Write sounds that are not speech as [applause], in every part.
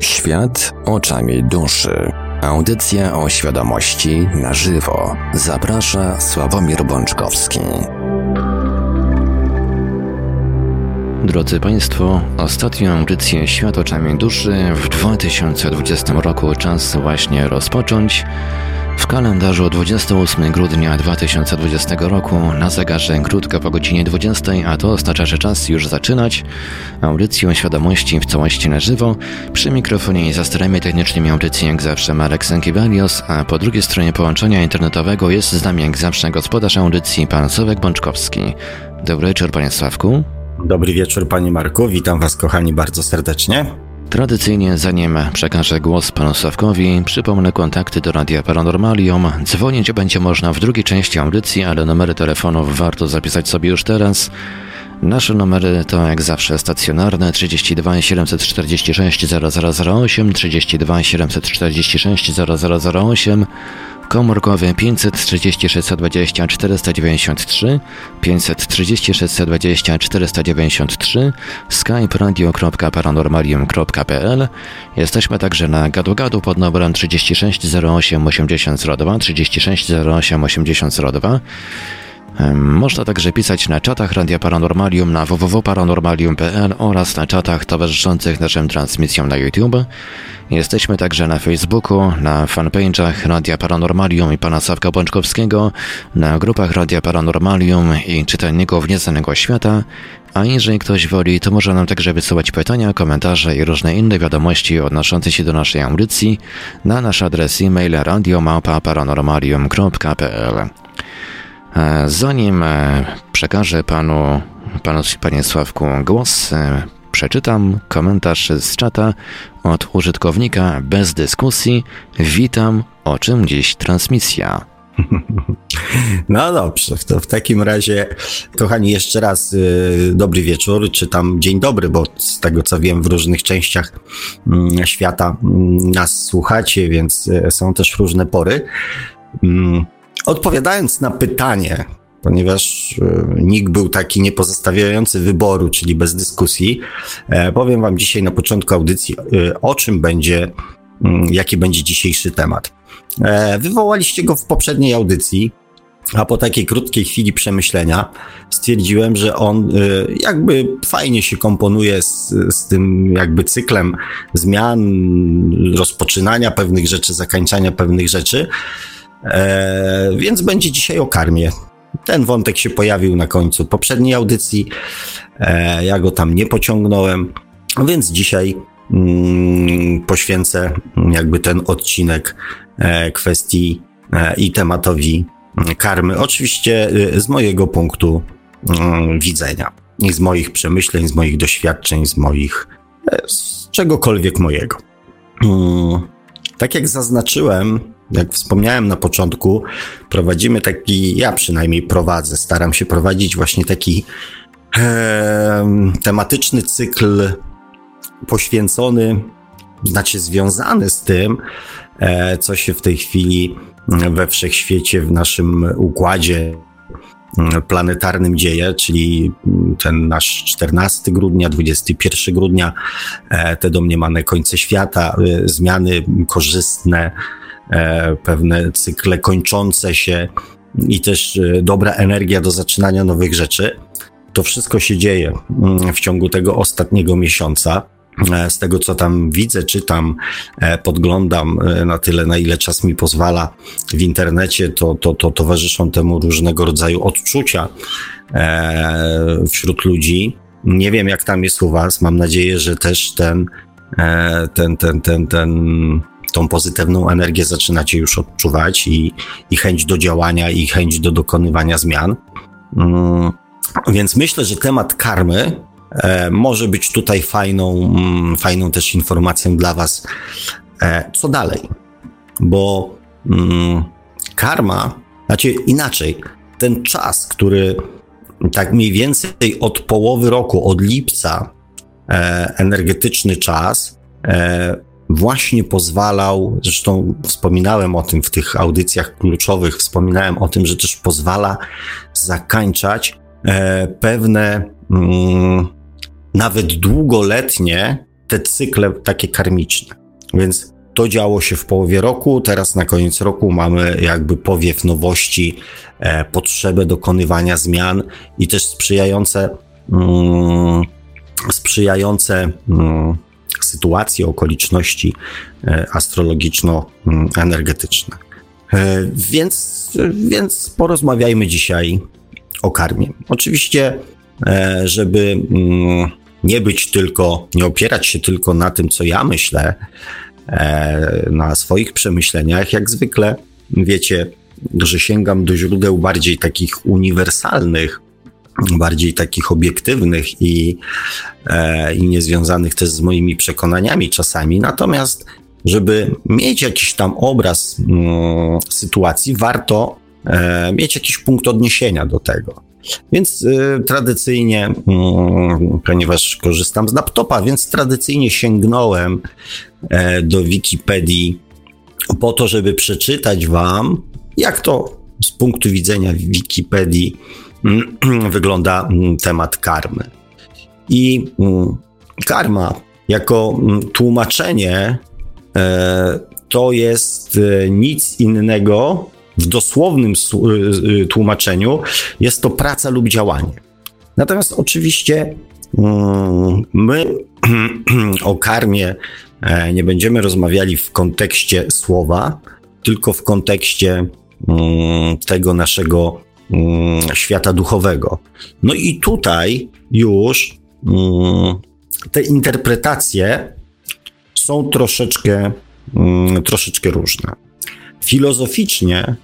Świat oczami duszy. Audycja o świadomości na żywo. Zaprasza Sławomir Bączkowski. Drodzy Państwo, ostatnią audycję Świat oczami duszy w 2020 roku czas właśnie rozpocząć. W kalendarzu 28 grudnia 2020 roku na zegarze krótko po godzinie 20, a to oznacza, że czas już zaczynać audycję świadomości w całości na żywo. Przy mikrofonie i za sterami technicznymi audycji jak zawsze Marek Sankiewalios, a po drugiej stronie połączenia internetowego jest z nami jak zawsze gospodarz audycji pan Sławek Bączkowski. Dobry wieczór panie Sławku. Dobry wieczór panie Marku, witam was kochani bardzo serdecznie. Tradycyjnie, zanim przekażę głos panu Sławkowi, przypomnę kontakty do Radia Paranormalium. Dzwonić będzie można w drugiej części audycji, ale numery telefonów warto zapisać sobie już teraz. Nasze numery to jak zawsze stacjonarne 32 746 0008, 32 746 0008, komórkowy 536 20 493, 536 20 493, skype radio.paranormalium.pl. Jesteśmy także na gadu-gadu pod numerem 36 08 8002, 36 08 8002. Można także pisać na czatach Radia Paranormalium na www.paranormalium.pl oraz na czatach towarzyszących naszym transmisjom na YouTube. Jesteśmy także na Facebooku, na fanpage'ach Radia Paranormalium i pana Sawka Bączkowskiego, na grupach Radia Paranormalium i czytelników Nieznanego Świata, a jeżeli ktoś woli, to może nam także wysyłać pytania, komentarze i różne inne wiadomości odnoszące się do naszej audycji na nasz adres e-mail radiomałpa.paranormalium.pl Zanim przekażę panu, panu panie Sławku głos, przeczytam komentarz z czata od użytkownika bez dyskusji. Witam, o czym dziś transmisja. [laughs] No dobrze, to w takim razie, kochani, jeszcze raz y, dobry wieczór, czy tam dzień dobry, bo z tego co wiem, w różnych częściach y, świata y, nas słuchacie, więc są też różne pory. Odpowiadając na pytanie, ponieważ e, nikt był taki niepozostawiający wyboru, czyli bez dyskusji, e, powiem Wam dzisiaj na początku audycji, e, o czym będzie, mm, jaki będzie dzisiejszy temat. Wywołaliście go w poprzedniej audycji, a po takiej krótkiej chwili przemyślenia stwierdziłem, że on jakby fajnie się komponuje z, z tym jakby cyklem zmian, rozpoczynania pewnych rzeczy, zakończania pewnych rzeczy. E, więc będzie dzisiaj o karmie. Ten wątek się pojawił na końcu poprzedniej audycji. E, ja go tam nie pociągnąłem, więc dzisiaj mm, poświęcę jakby ten odcinek e, kwestii e, i tematowi karmy. Oczywiście e, z mojego punktu mm, widzenia i z moich przemyśleń, z moich doświadczeń, z moich e, z czegokolwiek mojego. Mm, tak jak zaznaczyłem, jak wspomniałem na początku, prowadzimy taki, ja przynajmniej prowadzę, staram się prowadzić właśnie taki e, tematyczny cykl poświęcony, znaczy związany z tym, e, co się w tej chwili we wszechświecie, w naszym układzie planetarnym dzieje, czyli ten nasz 14 grudnia, 21 grudnia, e, te domniemane końce świata, e, zmiany korzystne, pewne cykle kończące się i też e, dobra energia do zaczynania nowych rzeczy. To wszystko się dzieje mm, w ciągu tego ostatniego miesiąca. E, z tego, co tam widzę, czytam, podglądam na tyle, na ile czas mi pozwala w internecie, to, to, to towarzyszą temu różnego rodzaju odczucia wśród ludzi. Nie wiem, jak tam jest u Was. Mam nadzieję, że też ten, ten, ten, ten, ten tą pozytywną energię zaczynacie już odczuwać i, i chęć do działania, i chęć do dokonywania zmian. Mm, więc myślę, że temat karmy e, może być tutaj fajną, mm, fajną też informacją dla Was, e, co dalej. Bo mm, karma, znaczy inaczej, ten czas, który tak mniej więcej od połowy roku, od lipca, e, energetyczny czas, e, właśnie pozwalał, zresztą wspominałem o tym w tych audycjach kluczowych, wspominałem o tym, że też pozwala zakańczać e, pewne mm, nawet długoletnie te cykle takie karmiczne. Więc to działo się w połowie roku, teraz na koniec roku mamy jakby powiew nowości, e, potrzebę dokonywania zmian i też sprzyjające, mm, sprzyjające mm, sytuacje, okoliczności e, astrologiczno-energetyczne. E, więc, więc porozmawiajmy dzisiaj o karmie. Oczywiście, e, żeby mm, nie być tylko, nie opierać się tylko na tym, co ja myślę, na swoich przemyśleniach, jak zwykle wiecie, że sięgam do źródeł bardziej takich uniwersalnych, bardziej takich obiektywnych i, i niezwiązanych też z moimi przekonaniami czasami. Natomiast żeby mieć jakiś tam obraz mm, sytuacji, warto e, mieć jakiś punkt odniesienia do tego. Więc y, tradycyjnie, y, ponieważ korzystam z laptopa, więc tradycyjnie sięgnąłem e, do Wikipedii po to, żeby przeczytać Wam, jak to z punktu widzenia Wikipedii [clears throat] wygląda temat karmy. I karma jako tłumaczenie E, to jest e, nic innego w dosłownym e, tłumaczeniu, jest to praca lub działanie. Natomiast oczywiście mm, my [clears throat] o karmie nie będziemy rozmawiali w kontekście słowa, tylko w kontekście mm, tego naszego mm, świata duchowego. No i tutaj już te interpretacje są troszeczkę, mm, troszeczkę różne. Filozoficznie,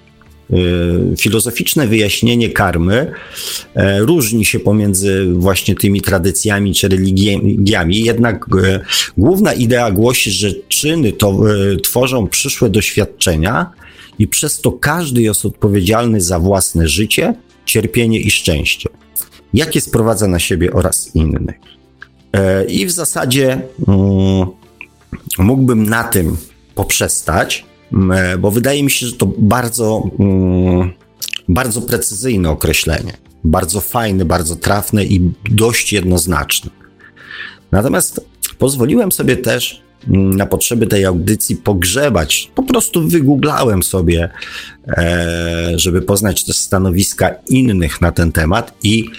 y, filozoficzne wyjaśnienie karmy e, różni się pomiędzy właśnie tymi tradycjami czy religiami, jednak e, główna idea głosi, że czyny to e, tworzą przyszłe doświadczenia i przez to każdy jest odpowiedzialny za własne życie, cierpienie i szczęście, jakie sprowadza na siebie oraz innych. I w zasadzie mm, mógłbym na tym poprzestać, e, bo wydaje mi się, że to bardzo, mm, bardzo precyzyjne określenie. Bardzo fajne, bardzo trafne i dość jednoznaczne. Natomiast pozwoliłem sobie też na potrzeby tej audycji pogrzebać. Po prostu wygooglałem sobie, e, żeby poznać też stanowiska innych na ten temat i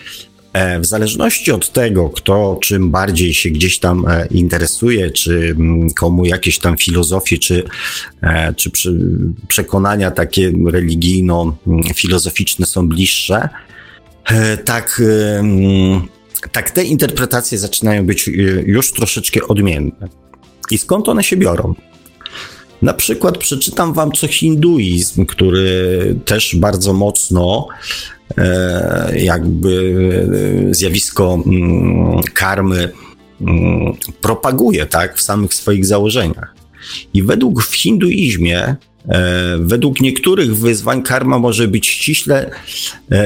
E, w zależności od tego, kto czym bardziej się gdzieś tam e, interesuje, czy mm, komu jakieś tam filozofie, czy, czy przekonania takie religijno-filozoficzne są bliższe, tak, mm, tak te interpretacje zaczynają być już troszeczkę odmienne. I skąd one się biorą? Na przykład przeczytam wam co hinduizm, który też bardzo mocno E, jakby e, zjawisko mm, karmy mm, propaguje tak, w samych swoich założeniach. I według w hinduizmie, e, według niektórych wyzwań karma może być ściśle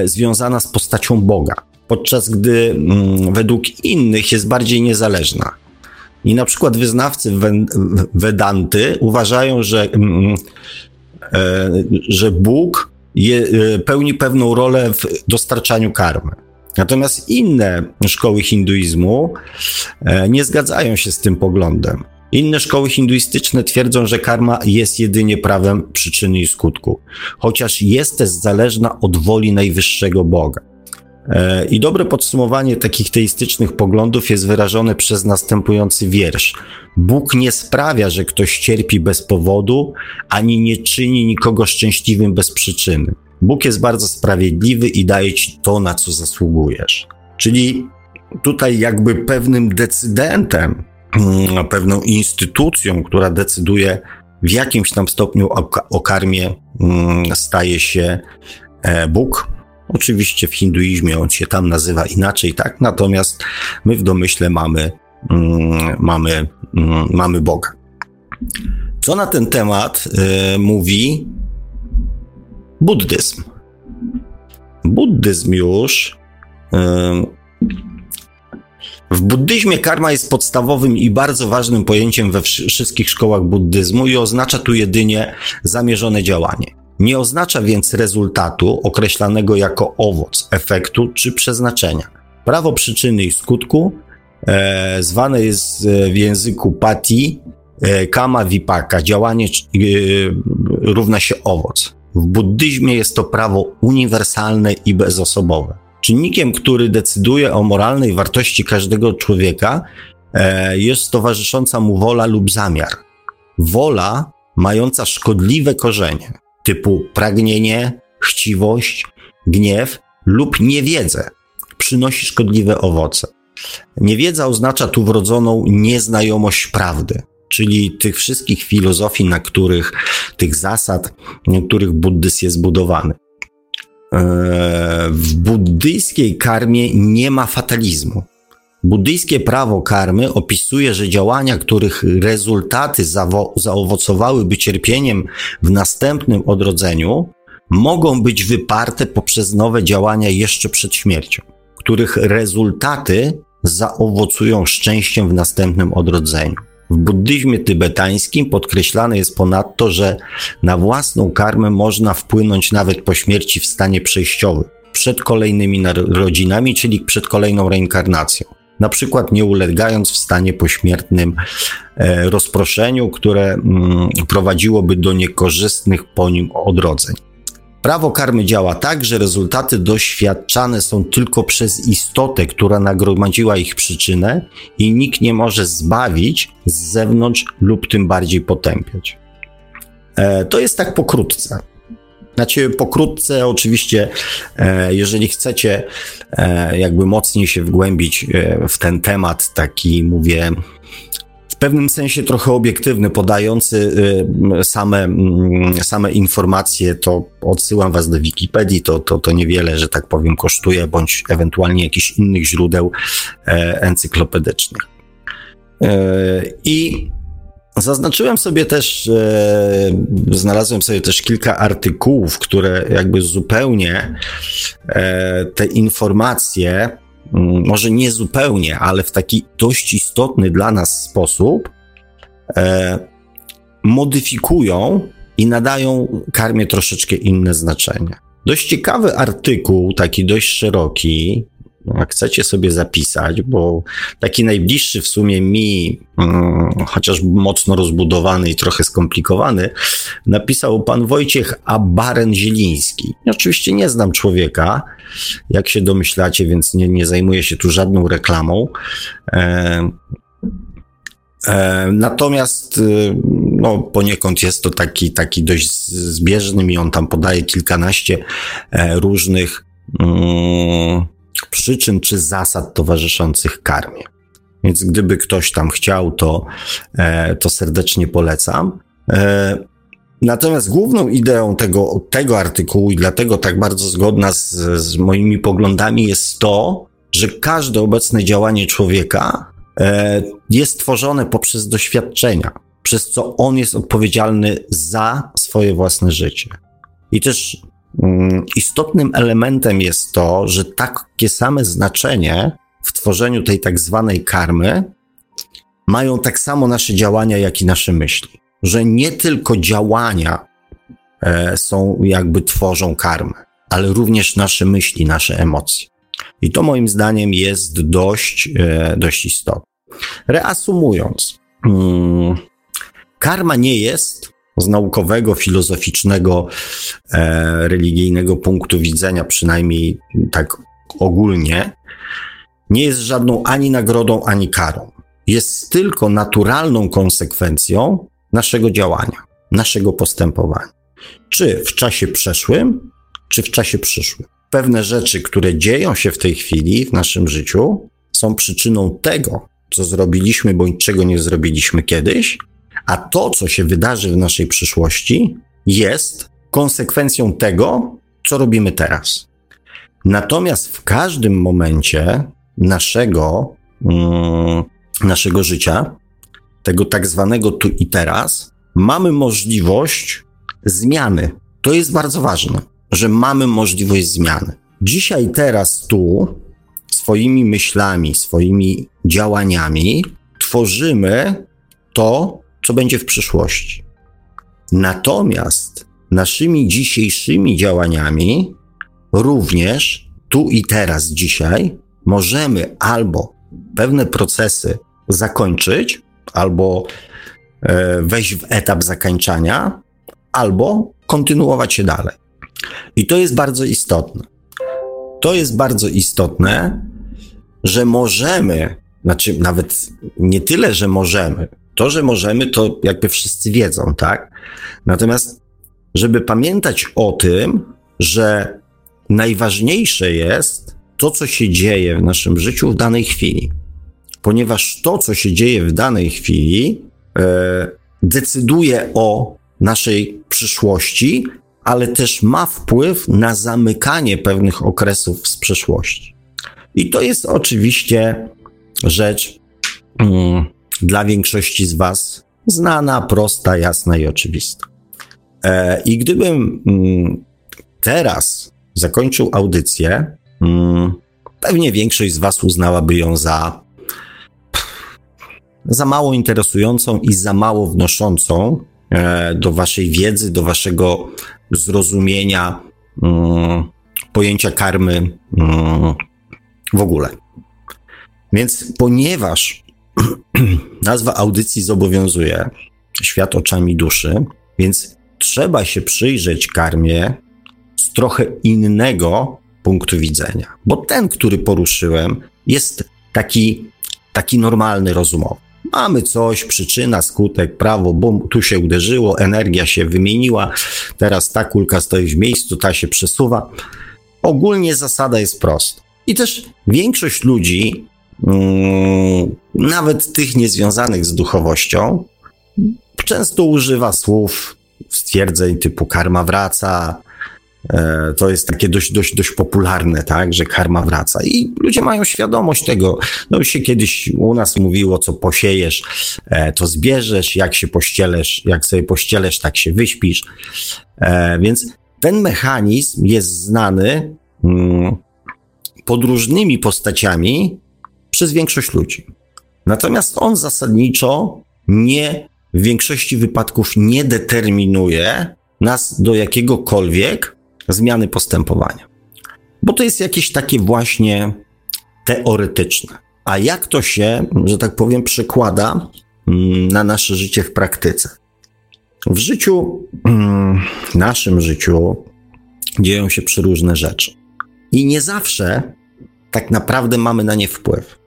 związana z postacią Boga, podczas gdy mm, według innych jest bardziej niezależna. I na przykład wyznawcy Vedanty uważają, że, że Bóg je, e, pełni pewną rolę w dostarczaniu karmy. Natomiast inne szkoły hinduizmu e, nie zgadzają się z tym poglądem. Inne szkoły hinduistyczne twierdzą, że karma jest jedynie prawem przyczyny i skutku, chociaż jest też zależna od woli najwyższego Boga. E, I dobre podsumowanie takich teistycznych poglądów jest wyrażone przez następujący wiersz. Bóg nie sprawia, że ktoś cierpi bez powodu, ani nie czyni nikogo szczęśliwym bez przyczyny. Bóg jest bardzo sprawiedliwy i daje ci to, na co zasługujesz. Czyli tutaj jakby pewnym decydentem, mm, pewną instytucją, która decyduje w jakimś tam stopniu o, o karmie, mm, staje się e, Bóg, Oczywiście w hinduizmie on się tam nazywa inaczej, tak? Natomiast my w domyśle mamy, mm, mamy, mm, mamy Boga. Co na ten temat y, mówi buddyzm? Buddyzm już. Y, w buddyzmie karma jest podstawowym i bardzo ważnym pojęciem we wszystkich szkołach buddyzmu i oznacza tu jedynie zamierzone działanie. Nie oznacza więc rezultatu określanego jako owoc, efektu czy przeznaczenia. Prawo przyczyny i skutku e, zwane jest w języku Pati e, kama vipaka, działanie e, równa się owoc. W buddyzmie jest to prawo uniwersalne i bezosobowe. Czynnikiem, który decyduje o moralnej wartości każdego człowieka, e, jest towarzysząca mu wola lub zamiar. Wola mająca szkodliwe korzenie, typu pragnienie, chciwość, gniew lub niewiedzę, przynosi szkodliwe owoce. Niewiedza oznacza tu wrodzoną nieznajomość prawdy, czyli tych wszystkich filozofii, na których, tych zasad, na których buddyzm jest zbudowany. E, w buddyjskiej karmie nie ma fatalizmu. Buddyjskie prawo karmy opisuje, że działania, których rezultaty zaowocowałyby cierpieniem w następnym odrodzeniu, mogą być wyparte poprzez nowe działania jeszcze przed śmiercią, których rezultaty zaowocują szczęściem w następnym odrodzeniu. W buddyzmie tybetańskim podkreślane jest ponadto, że na własną karmę można wpłynąć nawet po śmierci w stanie przejściowym, przed kolejnymi rodzinami, czyli przed kolejną reinkarnacją. Na przykład nie ulegając w stanie pośmiertnym e, rozproszeniu, które mm, prowadziłoby do niekorzystnych po nim odrodzeń. Prawo karmy działa tak, że rezultaty doświadczane są tylko przez istotę, która nagromadziła ich przyczynę i nikt nie może zbawić z zewnątrz lub tym bardziej potępiać. E, to jest tak pokrótce. Znaczy, pokrótce, oczywiście, e, jeżeli chcecie e, jakby mocniej się wgłębić e, w ten temat, taki mówię, w pewnym sensie trochę obiektywny, podający same, mm, same informacje, to odsyłam Was do Wikipedii, to, to, to niewiele, że tak powiem, kosztuje, bądź ewentualnie jakichś innych źródeł encyklopedycznych. I Zaznaczyłem sobie też, e, znalazłem sobie też kilka artykułów, które jakby zupełnie e, te informacje Mm, może nie zupełnie, ale w taki dość istotny dla nas sposób e, modyfikują i nadają karmie troszeczkę inne znaczenie. Dość ciekawy artykuł, taki dość szeroki, jak chcecie sobie zapisać, bo taki najbliższy w sumie mi, hmm, chociaż mocno rozbudowany i trochę skomplikowany, napisał pan Wojciech Abaren-Zieliński. Oczywiście nie znam człowieka, jak się domyślacie, więc nie, nie zajmuję się tu żadną reklamą. E, e, natomiast e, no, poniekąd jest to taki, taki dość zbieżny i on tam podaje kilkanaście e, różnych mm, przyczyn czy zasad towarzyszących karmie. Więc gdyby ktoś tam chciał, to, e, to serdecznie polecam. E, natomiast główną ideą tego, tego artykułu i dlatego tak bardzo zgodna z, z moimi poglądami jest to, że każde obecne działanie człowieka e, jest tworzone poprzez doświadczenia, przez co on jest odpowiedzialny za swoje własne życie. I też istotnym elementem jest to, że takie same znaczenie w tworzeniu tej tak zwanej karmy mają tak samo nasze działania, jak i nasze myśli. Że nie tylko działania e, są, jakby tworzą karmę, ale również nasze myśli, nasze emocje. I to moim zdaniem jest dość, e, dość istotne. Reasumując, mm, karma nie jest z naukowego, filozoficznego, e, religijnego punktu widzenia, przynajmniej tak ogólnie, nie jest żadną ani nagrodą, ani karą. Jest tylko naturalną konsekwencją naszego działania, naszego postępowania. Czy w czasie przeszłym, czy w czasie przyszłym. Pewne rzeczy, które dzieją się w tej chwili w naszym życiu, są przyczyną tego, co zrobiliśmy bądź czego nie zrobiliśmy kiedyś, a to, co się wydarzy w naszej przyszłości, jest konsekwencją tego, co robimy teraz. Natomiast w każdym momencie naszego, mm, naszego życia, tego tak zwanego tu i teraz, mamy możliwość zmiany. To jest bardzo ważne, że mamy możliwość zmiany. Dzisiaj, teraz, tu, swoimi myślami, swoimi działaniami tworzymy to, co będzie w przyszłości. Natomiast naszymi dzisiejszymi działaniami również tu i teraz, dzisiaj, możemy albo pewne procesy zakończyć albo e, wejść w etap zakończenia, albo kontynuować je dalej. I to jest bardzo istotne. To jest bardzo istotne, że możemy, znaczy nawet nie tyle, że możemy. To, że możemy, to jakby wszyscy wiedzą, tak? Natomiast, żeby pamiętać o tym, że najważniejsze jest to, co się dzieje w naszym życiu w danej chwili. Ponieważ to, co się dzieje w danej chwili, e, decyduje o naszej przyszłości, ale też ma wpływ na zamykanie pewnych okresów z przeszłości. I to jest oczywiście rzecz mm, dla większości z Was znana, prosta, jasna i oczywista. E, I gdybym mm, teraz zakończył audycję, mm, pewnie większość z Was uznałaby ją za za mało interesującą i za mało wnoszącą e, do Waszej wiedzy, do Waszego zrozumienia mm, pojęcia karmy w ogóle. Więc ponieważ [clears throat] nazwa audycji zobowiązuje świat oczami duszy, więc trzeba się przyjrzeć karmie z trochę innego punktu widzenia. Bo ten, który poruszyłem, jest taki, taki normalny, rozumowy. Mamy coś, przyczyna, skutek, prawo, bum, tu się uderzyło, energia się wymieniła, teraz ta kulka stoi w miejscu, ta się przesuwa. Ogólnie zasada jest prosta. I też większość ludzi, nawet tych niezwiązanych z duchowością, często używa słów, stwierdzeń typu karma wraca, E, to jest takie dość, dość, dość popularne, tak, że karma wraca. I ludzie mają świadomość tego. No się kiedyś u nas mówiło, co posiejesz, e, to zbierzesz, jak się pościelesz, jak sobie pościelesz, tak się wyśpisz. E, więc ten mechanizm jest znany mm, pod różnymi postaciami przez większość ludzi. Natomiast on zasadniczo nie, w większości wypadków nie determinuje nas do jakiegokolwiek zmiany postępowania. Bo to jest jakieś takie właśnie teoretyczne. A jak to się, że tak powiem, przekłada mm, na nasze życie w praktyce? W życiu, mm, naszym życiu, dzieją się przeróżne rzeczy. I nie zawsze tak naprawdę mamy na nie wpływ.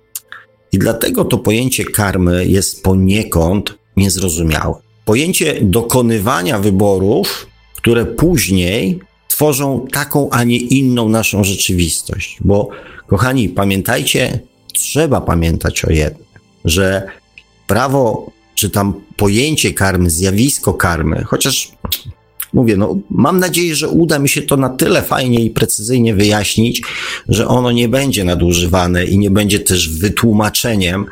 I dlatego to pojęcie karmy jest poniekąd niezrozumiałe. Pojęcie dokonywania wyborów, które później tworzą taką, a nie inną naszą rzeczywistość. Bo, kochani, pamiętajcie, trzeba pamiętać o jednym, że prawo, czy tam pojęcie karmy, zjawisko karmy, chociaż mówię, no, mam nadzieję, że uda mi się to na tyle fajnie i precyzyjnie wyjaśnić, że ono nie będzie nadużywane i nie będzie też wytłumaczeniem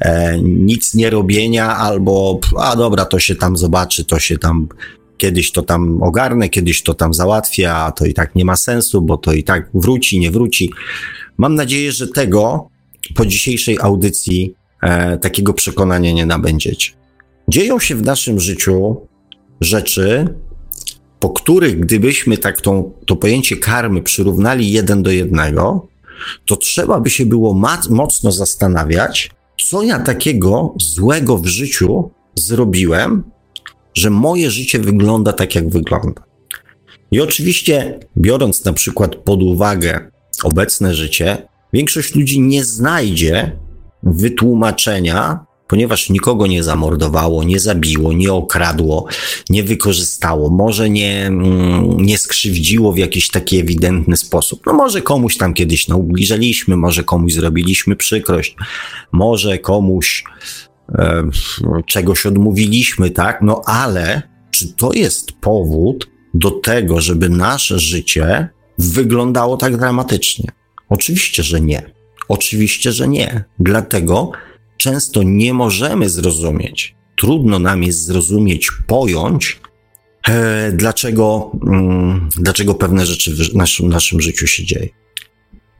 e, nic nie robienia albo, a dobra, to się tam zobaczy, to się tam kiedyś to tam ogarnę, kiedyś to tam załatwię, a to i tak nie ma sensu, bo to i tak wróci, nie wróci. Mam nadzieję, że tego po dzisiejszej audycji e, takiego przekonania nie nabędziecie. Dzieją się w naszym życiu rzeczy, po których gdybyśmy tak tą, to pojęcie karmy przyrównali jeden do jednego, to trzeba by się było mocno zastanawiać, co ja takiego złego w życiu zrobiłem, że moje życie wygląda tak, jak wygląda. I oczywiście, biorąc na przykład pod uwagę obecne życie, większość ludzi nie znajdzie wytłumaczenia, ponieważ nikogo nie zamordowało, nie zabiło, nie okradło, nie wykorzystało, może nie, mm, nie skrzywdziło w jakiś taki ewidentny sposób. No może komuś tam kiedyś naubliżaliśmy, może komuś zrobiliśmy przykrość, może komuś E, czegoś odmówiliśmy, tak? No ale czy to jest powód do tego, żeby nasze życie wyglądało tak dramatycznie? Oczywiście, że nie. Oczywiście, że nie. Dlatego często nie możemy zrozumieć, trudno nam jest zrozumieć, pojąć, e, dlaczego, mm, dlaczego pewne rzeczy w naszym, naszym życiu się dzieją.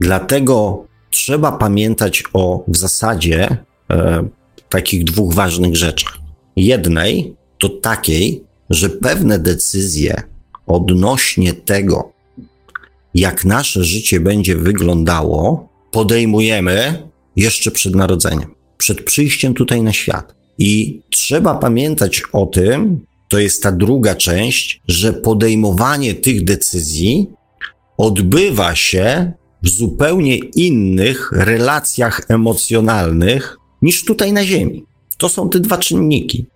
Dlatego trzeba pamiętać o w zasadzie e, takich dwóch ważnych rzeczach. Jednej to takiej, że pewne decyzje odnośnie tego, jak nasze życie będzie wyglądało, podejmujemy jeszcze przed narodzeniem, przed przyjściem tutaj na świat. I trzeba pamiętać o tym, to jest ta druga część, że podejmowanie tych decyzji odbywa się w zupełnie innych relacjach emocjonalnych niż tutaj na Ziemi. To są te dwa czynniki.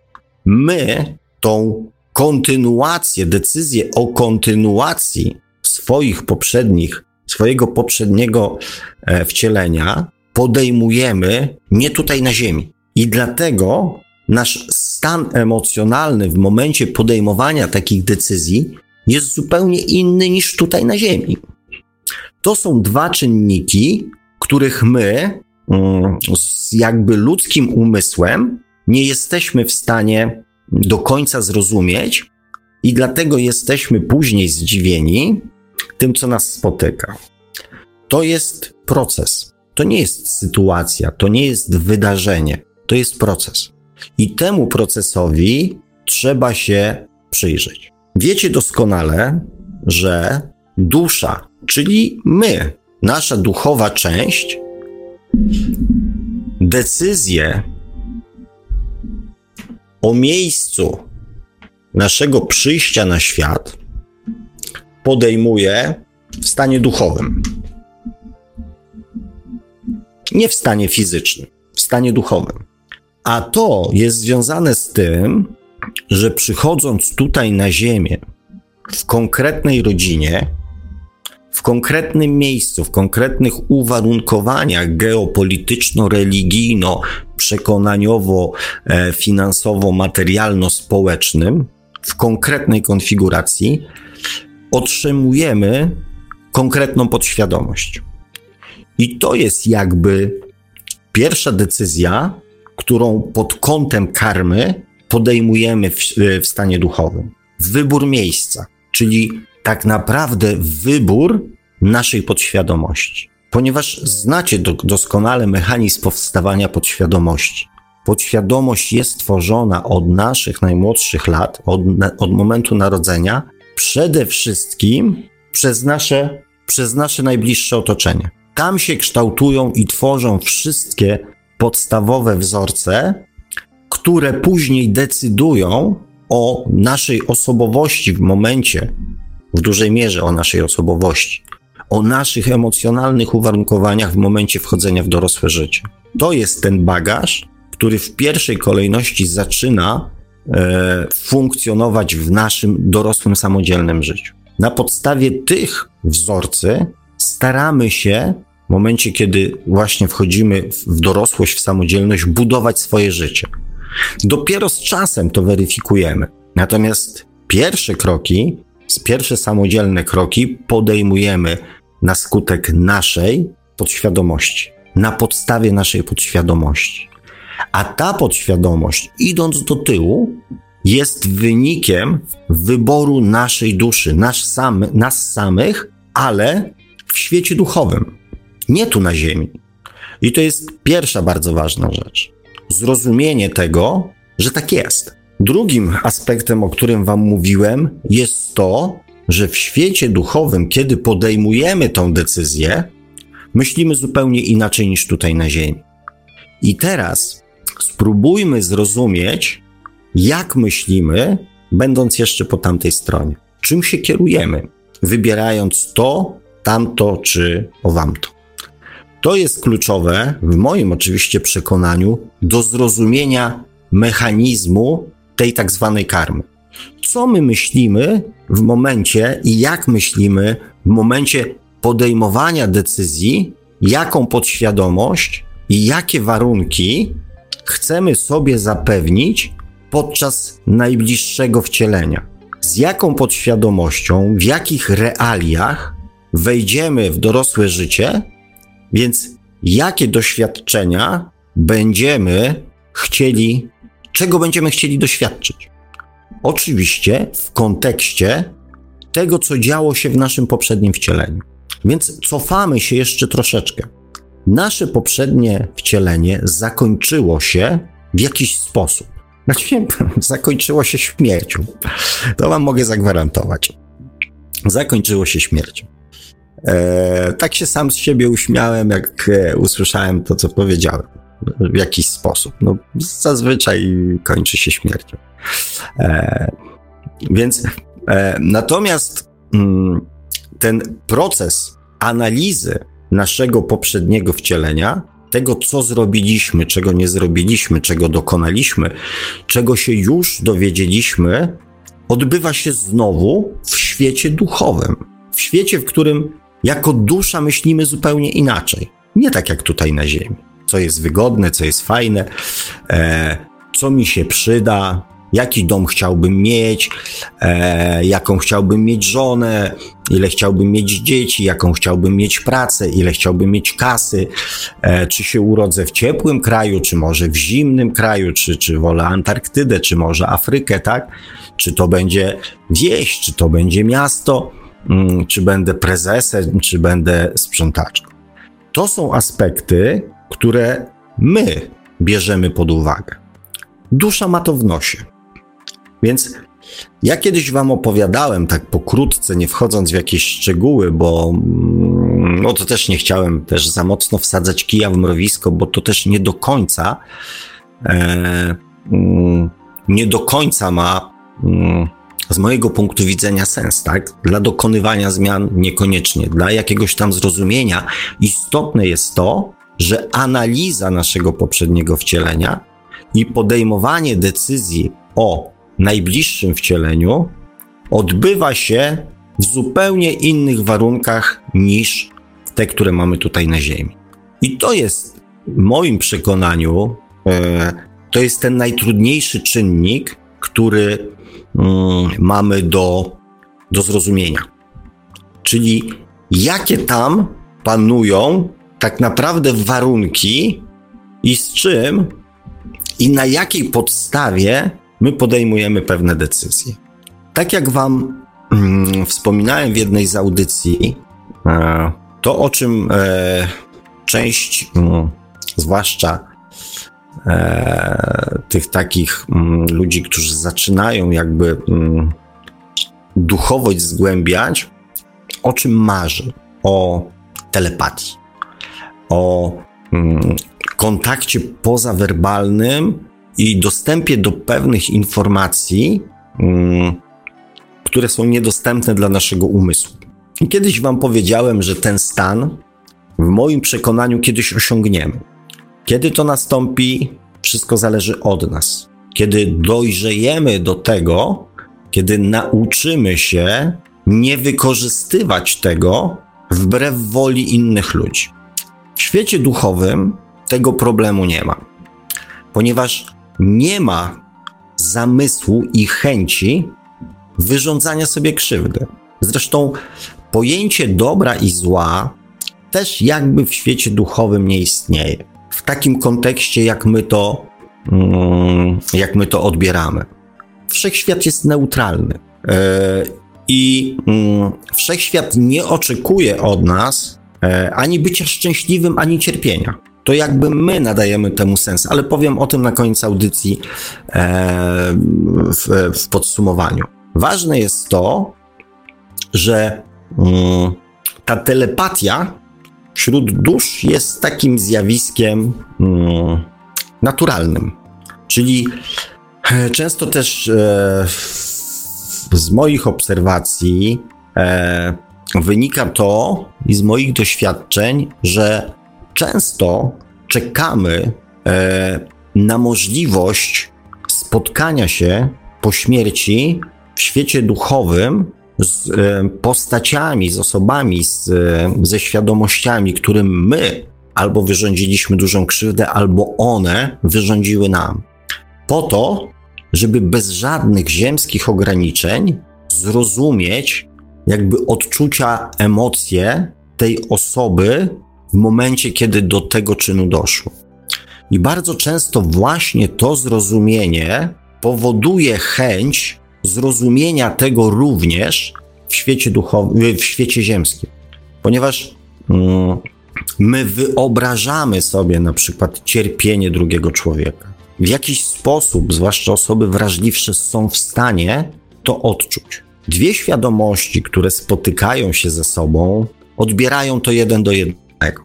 My tą kontynuację, decyzję o kontynuacji swoich poprzednich, swojego poprzedniego e, wcielenia podejmujemy nie tutaj na Ziemi. I dlatego nasz stan emocjonalny w momencie podejmowania takich decyzji jest zupełnie inny niż tutaj na Ziemi. To są dwa czynniki, których my mm, z jakby ludzkim umysłem nie jesteśmy w stanie do końca zrozumieć i dlatego jesteśmy później zdziwieni tym, co nas spotyka. To jest proces. To nie jest sytuacja, to nie jest wydarzenie, to jest proces. I temu procesowi trzeba się przyjrzeć. Wiecie doskonale, że dusza, czyli my, nasza duchowa część, decyzje o miejscu naszego przyjścia na świat podejmuje w stanie duchowym. Nie w stanie fizycznym, w stanie duchowym. A to jest związane z tym, że przychodząc tutaj na Ziemię, w konkretnej rodzinie, w konkretnym miejscu, w konkretnych uwarunkowaniach geopolityczno-religijno, przekonaniowo, e, finansowo, materialno-społecznym, w konkretnej konfiguracji, otrzymujemy konkretną podświadomość. I to jest jakby pierwsza decyzja, którą pod kątem karmy podejmujemy w, w stanie duchowym. Wybór miejsca, czyli tak naprawdę wybór naszej podświadomości. Ponieważ znacie do, doskonale mechanizm powstawania podświadomości. Podświadomość jest tworzona od naszych najmłodszych lat, od, od momentu narodzenia, przede wszystkim przez nasze, przez nasze najbliższe otoczenie. Tam się kształtują i tworzą wszystkie podstawowe wzorce, które później decydują o naszej osobowości w momencie, w dużej mierze o naszej osobowości, o naszych emocjonalnych uwarunkowaniach w momencie wchodzenia w dorosłe życie. To jest ten bagaż, który w pierwszej kolejności zaczyna e, funkcjonować w naszym dorosłym, samodzielnym życiu. Na podstawie tych wzorcy staramy się w momencie, kiedy właśnie wchodzimy w dorosłość, w samodzielność, budować swoje życie. Dopiero z czasem to weryfikujemy. Natomiast pierwsze kroki, pierwsze samodzielne kroki podejmujemy na skutek naszej podświadomości, na podstawie naszej podświadomości. A ta podświadomość, idąc do tyłu, jest wynikiem wyboru naszej duszy, nas, sam, nas samych, ale w świecie duchowym, nie tu na Ziemi. I to jest pierwsza bardzo ważna rzecz. Zrozumienie tego, że tak jest. Drugim aspektem, o którym Wam mówiłem, jest to, że w świecie duchowym, kiedy podejmujemy tą decyzję, myślimy zupełnie inaczej niż tutaj na Ziemi. I teraz spróbujmy zrozumieć, jak myślimy, będąc jeszcze po tamtej stronie. Czym się kierujemy, wybierając to, tamto czy owamto. To jest kluczowe, w moim oczywiście przekonaniu, do zrozumienia mechanizmu tej tak zwanej karmy. Co my myślimy w momencie i jak myślimy w momencie podejmowania decyzji, jaką podświadomość i jakie warunki chcemy sobie zapewnić podczas najbliższego wcielenia. Z jaką podświadomością, w jakich realiach wejdziemy w dorosłe życie, więc jakie doświadczenia będziemy chcieli, czego będziemy chcieli doświadczyć. Oczywiście w kontekście tego, co działo się w naszym poprzednim wcieleniu. Więc cofamy się jeszcze troszeczkę. Nasze poprzednie wcielenie zakończyło się w jakiś sposób. Znaczy, [laughs] zakończyło się śmiercią. To wam mogę zagwarantować. Zakończyło się śmiercią. E, tak się sam z siebie uśmiałem, jak e, usłyszałem to, co powiedziałem. W jakiś sposób. No, zazwyczaj kończy się śmiercią. E, więc e, natomiast mm, ten proces analizy naszego poprzedniego wcielenia, tego co zrobiliśmy, czego nie zrobiliśmy, czego dokonaliśmy, czego się już dowiedzieliśmy, odbywa się znowu w świecie duchowym. W świecie, w którym jako dusza myślimy zupełnie inaczej. Nie tak jak tutaj na Ziemi. Co jest wygodne, co jest fajne, e, co mi się przyda, jaki dom chciałbym mieć, e, jaką chciałbym mieć żonę, ile chciałbym mieć dzieci, jaką chciałbym mieć pracę, ile chciałbym mieć kasy, e, czy się urodzę w ciepłym kraju, czy może w zimnym kraju, czy, czy wolę Antarktydę, czy może Afrykę, tak? Czy to będzie wieś, czy to będzie miasto, czy będę prezesem, czy będę sprzątaczką. To są aspekty, które my bierzemy pod uwagę. Dusza ma to w nosie. Więc ja kiedyś wam opowiadałem, tak pokrótce, nie wchodząc w jakieś szczegóły, bo mm, no to też nie chciałem też za mocno wsadzać kija w mrowisko, bo to też nie do końca e, mm, nie do końca ma mm, z mojego punktu widzenia sens, tak? Dla dokonywania zmian niekoniecznie, dla jakiegoś tam zrozumienia istotne jest to, że analiza naszego poprzedniego wcielenia i podejmowanie decyzji o najbliższym wcieleniu odbywa się w zupełnie innych warunkach niż te, które mamy tutaj na Ziemi. I to jest w moim przekonaniu, e, to jest ten najtrudniejszy czynnik, który mamy do, do zrozumienia. Czyli jakie tam panują tak naprawdę warunki i z czym i na jakiej podstawie my podejmujemy pewne decyzje. Tak jak Wam mm, wspominałem w jednej z audycji, e, to o czym e, część, mm, zwłaszcza e, tych takich mm, ludzi, którzy zaczynają jakby mm, duchowość zgłębiać, o czym marzy? O telepatii, o mm, kontakcie pozawerbalnym i dostępie do pewnych informacji, które są niedostępne dla naszego umysłu. Kiedyś Wam powiedziałem, że ten stan w moim przekonaniu kiedyś osiągniemy. Kiedy to nastąpi, wszystko zależy od nas. Kiedy dojrzejemy do tego, kiedy nauczymy się nie wykorzystywać tego wbrew woli innych ludzi. W świecie duchowym tego problemu nie ma, ponieważ nie ma zamysłu i chęci wyrządzania sobie krzywdy. Zresztą pojęcie dobra i zła też jakby w świecie duchowym nie istnieje. W takim kontekście, jak my to, mm, jak my to odbieramy. Wszechświat jest neutralny. E, I mm, wszechświat nie oczekuje od nas e, ani bycia szczęśliwym, ani cierpienia to jakby my nadajemy temu sens, ale powiem o tym na koniec audycji e, w, w, podsumowaniu. Ważne jest to, że mm, ta telepatia wśród dusz jest takim zjawiskiem mm, naturalnym. Czyli e, często też e, z moich obserwacji e, wynika to i z moich doświadczeń, że często czekamy na możliwość spotkania się po śmierci w świecie duchowym z e, postaciami, z osobami, z, e, ze świadomościami, którym my albo wyrządziliśmy dużą krzywdę, albo one wyrządziły nam. Po to, żeby bez żadnych ziemskich ograniczeń zrozumieć jakby odczucia, emocje tej osoby, w momencie, kiedy do tego czynu doszło. I bardzo często właśnie to zrozumienie powoduje chęć zrozumienia tego również w świecie duchowym, w świecie ziemskim. Ponieważ mm, my wyobrażamy sobie na przykład cierpienie drugiego człowieka. W jakiś sposób, zwłaszcza osoby wrażliwsze, są w stanie to odczuć. Dwie świadomości, które spotykają się ze sobą, odbierają to jeden do jednego.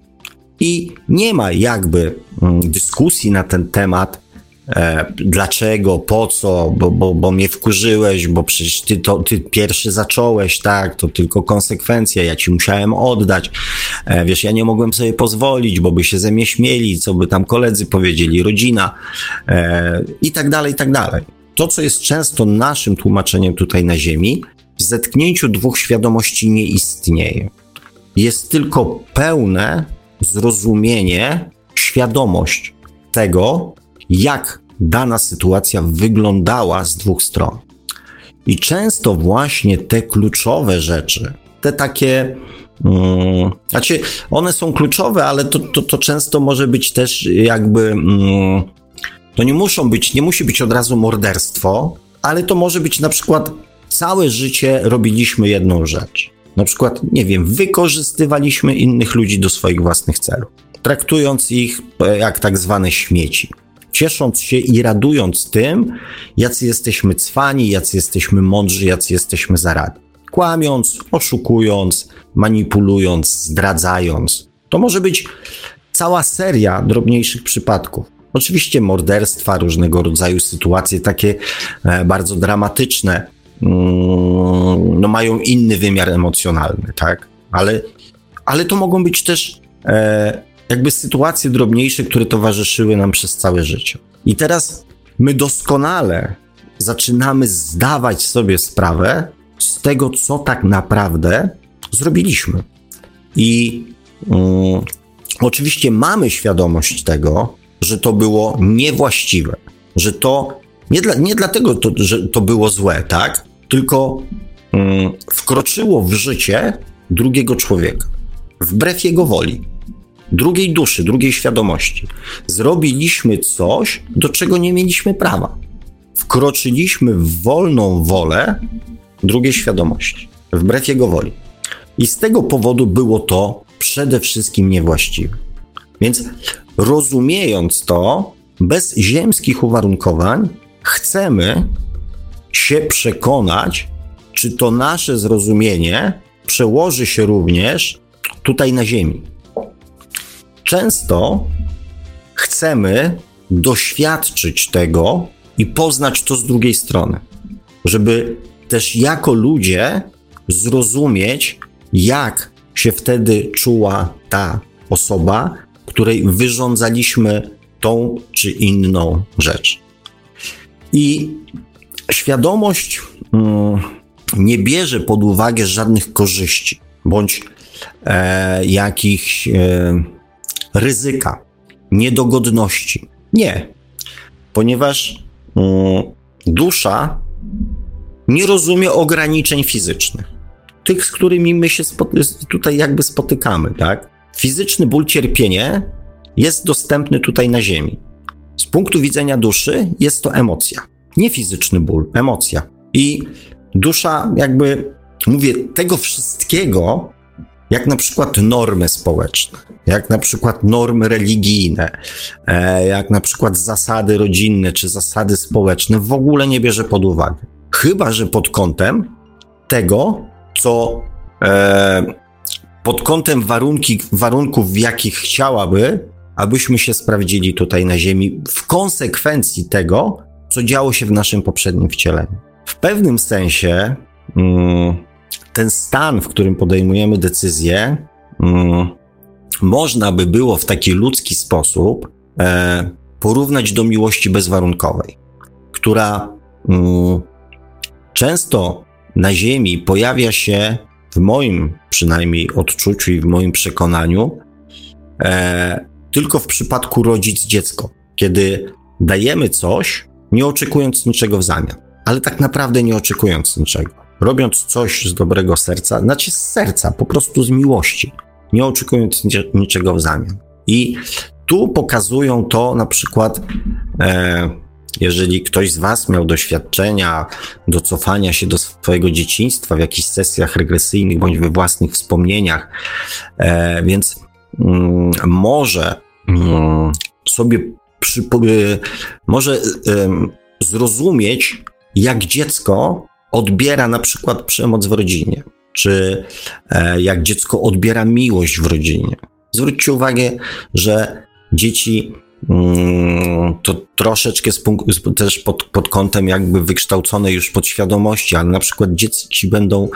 I nie ma jakby mm, dyskusji na ten temat, e, dlaczego, po co, bo, bo, bo mnie wkurzyłeś, bo przecież ty, to, ty pierwszy zacząłeś, tak, to tylko konsekwencja, ja ci musiałem oddać, e, wiesz, ja nie mogłem sobie pozwolić, bo by się ze mnie śmieli, co by tam koledzy powiedzieli, rodzina e, i tak dalej, i tak dalej. To, co jest często naszym tłumaczeniem tutaj na Ziemi, w zetknięciu dwóch świadomości nie istnieje. Jest tylko pełne zrozumienie, świadomość tego, jak dana sytuacja wyglądała z dwóch stron. I często właśnie te kluczowe rzeczy, te takie, um, znaczy one są kluczowe, ale to, to, to często może być też jakby, um, to nie muszą być, nie musi być od razu morderstwo, ale to może być na przykład całe życie robiliśmy jedną rzecz. Na przykład, nie wiem, wykorzystywaliśmy innych ludzi do swoich własnych celów, traktując ich e, jak tak zwane śmieci. Ciesząc się i radując tym, jacy jesteśmy cwani, jacy jesteśmy mądrzy, jacy jesteśmy zaradni. Kłamiąc, oszukując, manipulując, zdradzając. To może być cała seria drobniejszych przypadków. Oczywiście morderstwa, różnego rodzaju sytuacje takie e, bardzo dramatyczne, Mm, no mają inny wymiar emocjonalny, tak? Ale, ale to mogą być też e, jakby sytuacje drobniejsze, które towarzyszyły nam przez całe życie. I teraz my doskonale zaczynamy zdawać sobie sprawę z tego, co tak naprawdę zrobiliśmy. I mm, oczywiście mamy świadomość tego, że to było niewłaściwe, że to nie, dla, nie dlatego, to, że to było złe, tak? Tylko mm, wkroczyło w życie drugiego człowieka, wbrew jego woli, drugiej duszy, drugiej świadomości. Zrobiliśmy coś, do czego nie mieliśmy prawa. Wkroczyliśmy w wolną wolę drugiej świadomości, wbrew jego woli. I z tego powodu było to przede wszystkim niewłaściwe. Więc rozumiejąc to, bez ziemskich uwarunkowań, chcemy się przekonać, czy to nasze zrozumienie przełoży się również tutaj na Ziemi. Często chcemy doświadczyć tego i poznać to z drugiej strony, żeby też jako ludzie zrozumieć, jak się wtedy czuła ta osoba, której wyrządzaliśmy tą czy inną rzecz. I świadomość mm, nie bierze pod uwagę żadnych korzyści bądź e, jakichś e, ryzyka, niedogodności. Nie, ponieważ mm, dusza nie rozumie ograniczeń fizycznych, tych, z którymi my się tutaj jakby spotykamy, tak? Fizyczny ból, cierpienie jest dostępny tutaj na Ziemi. Z punktu widzenia duszy jest to emocja. Nie fizyczny ból, emocja. I dusza, jakby mówię, tego wszystkiego, jak na przykład normy społeczne, jak na przykład normy religijne, e, jak na przykład zasady rodzinne czy zasady społeczne, w ogóle nie bierze pod uwagę. Chyba, że pod kątem tego, co e, pod kątem warunki, warunków, w jakich chciałaby, abyśmy się sprawdzili tutaj na Ziemi, w konsekwencji tego, co działo się w naszym poprzednim wcieleniu. W pewnym sensie mm, ten stan, w którym podejmujemy decyzje, mm, można by było w taki ludzki sposób e, porównać do miłości bezwarunkowej, która mm, często na Ziemi pojawia się w moim przynajmniej odczuciu i w moim przekonaniu e, tylko w przypadku rodzic-dziecko, kiedy dajemy coś, nie oczekując niczego w zamian, ale tak naprawdę nie oczekując niczego. Robiąc coś z dobrego serca, znaczy z serca, po prostu z miłości, nie oczekując niczego w zamian. I tu pokazują to na przykład, e, jeżeli ktoś z Was miał doświadczenia do cofania się do swojego dzieciństwa w jakichś sesjach regresyjnych bądź we własnych wspomnieniach, e, więc mm, może mm, sobie przy, może zrozumieć, jak dziecko odbiera na przykład przemoc w rodzinie, czy e, jak dziecko odbiera miłość w rodzinie. Zwróćcie uwagę, że dzieci mm, to troszeczkę też pod, pod kątem jakby wykształcone już podświadomości, ale na przykład dzieci będą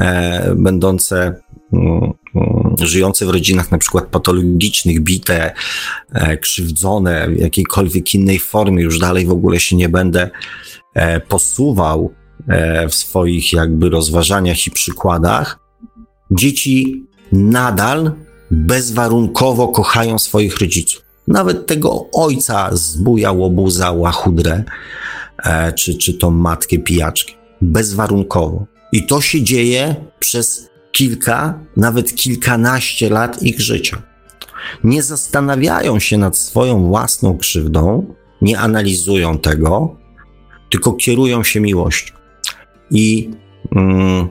e, będące mm, mm, żyjące w rodzinach na przykład patologicznych, bite, e, krzywdzone w jakiejkolwiek innej formie, już dalej w ogóle się nie będę e, posuwał w swoich jakby rozważaniach i przykładach. Dzieci nadal bezwarunkowo kochają swoich rodziców. Nawet tego ojca z buja, łobuza, łachudrę, e, czy, czy tą matkę pijaczkę. Bezwarunkowo. I to się dzieje przez kilka, nawet kilkanaście lat ich życia. Nie zastanawiają się nad swoją własną krzywdą, nie analizują tego, tylko kierują się miłością. I mm,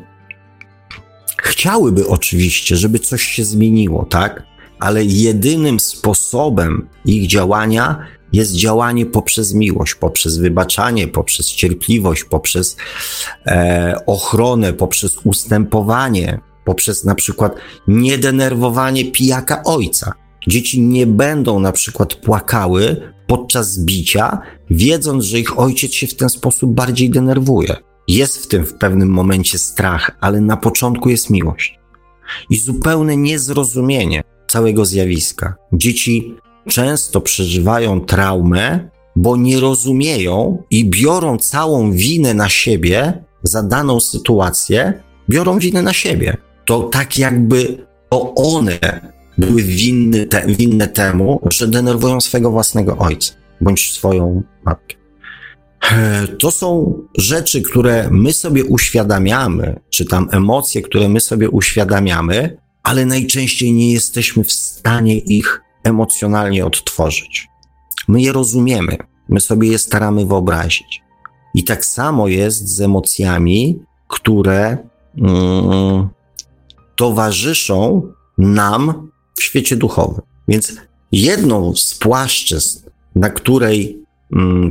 Chciałyby oczywiście, żeby coś się zmieniło, tak? Ale jedynym sposobem ich działania jest działanie poprzez miłość, poprzez wybaczanie, poprzez cierpliwość, poprzez e, ochronę, poprzez ustępowanie, poprzez na przykład niedenerwowanie pijaka ojca. Dzieci nie będą na przykład płakały podczas bicia, wiedząc, że ich ojciec się w ten sposób bardziej denerwuje. Jest w tym w pewnym momencie strach, ale na początku jest miłość. I zupełne niezrozumienie całego zjawiska. Dzieci często przeżywają traumę, bo nie rozumieją i biorą całą winę na siebie za daną sytuację, biorą winę na siebie. To tak jakby to one były winne, te, winne temu, że denerwują swego własnego ojca bądź swoją matkę. To są rzeczy, które my sobie uświadamiamy, czy tam emocje, które my sobie uświadamiamy, ale najczęściej nie jesteśmy w stanie ich emocjonalnie odtworzyć. My je rozumiemy, my sobie je staramy wyobrazić. I tak samo jest z emocjami, które mm, towarzyszą nam w świecie duchowym. Więc jedną z płaszczyzn, na której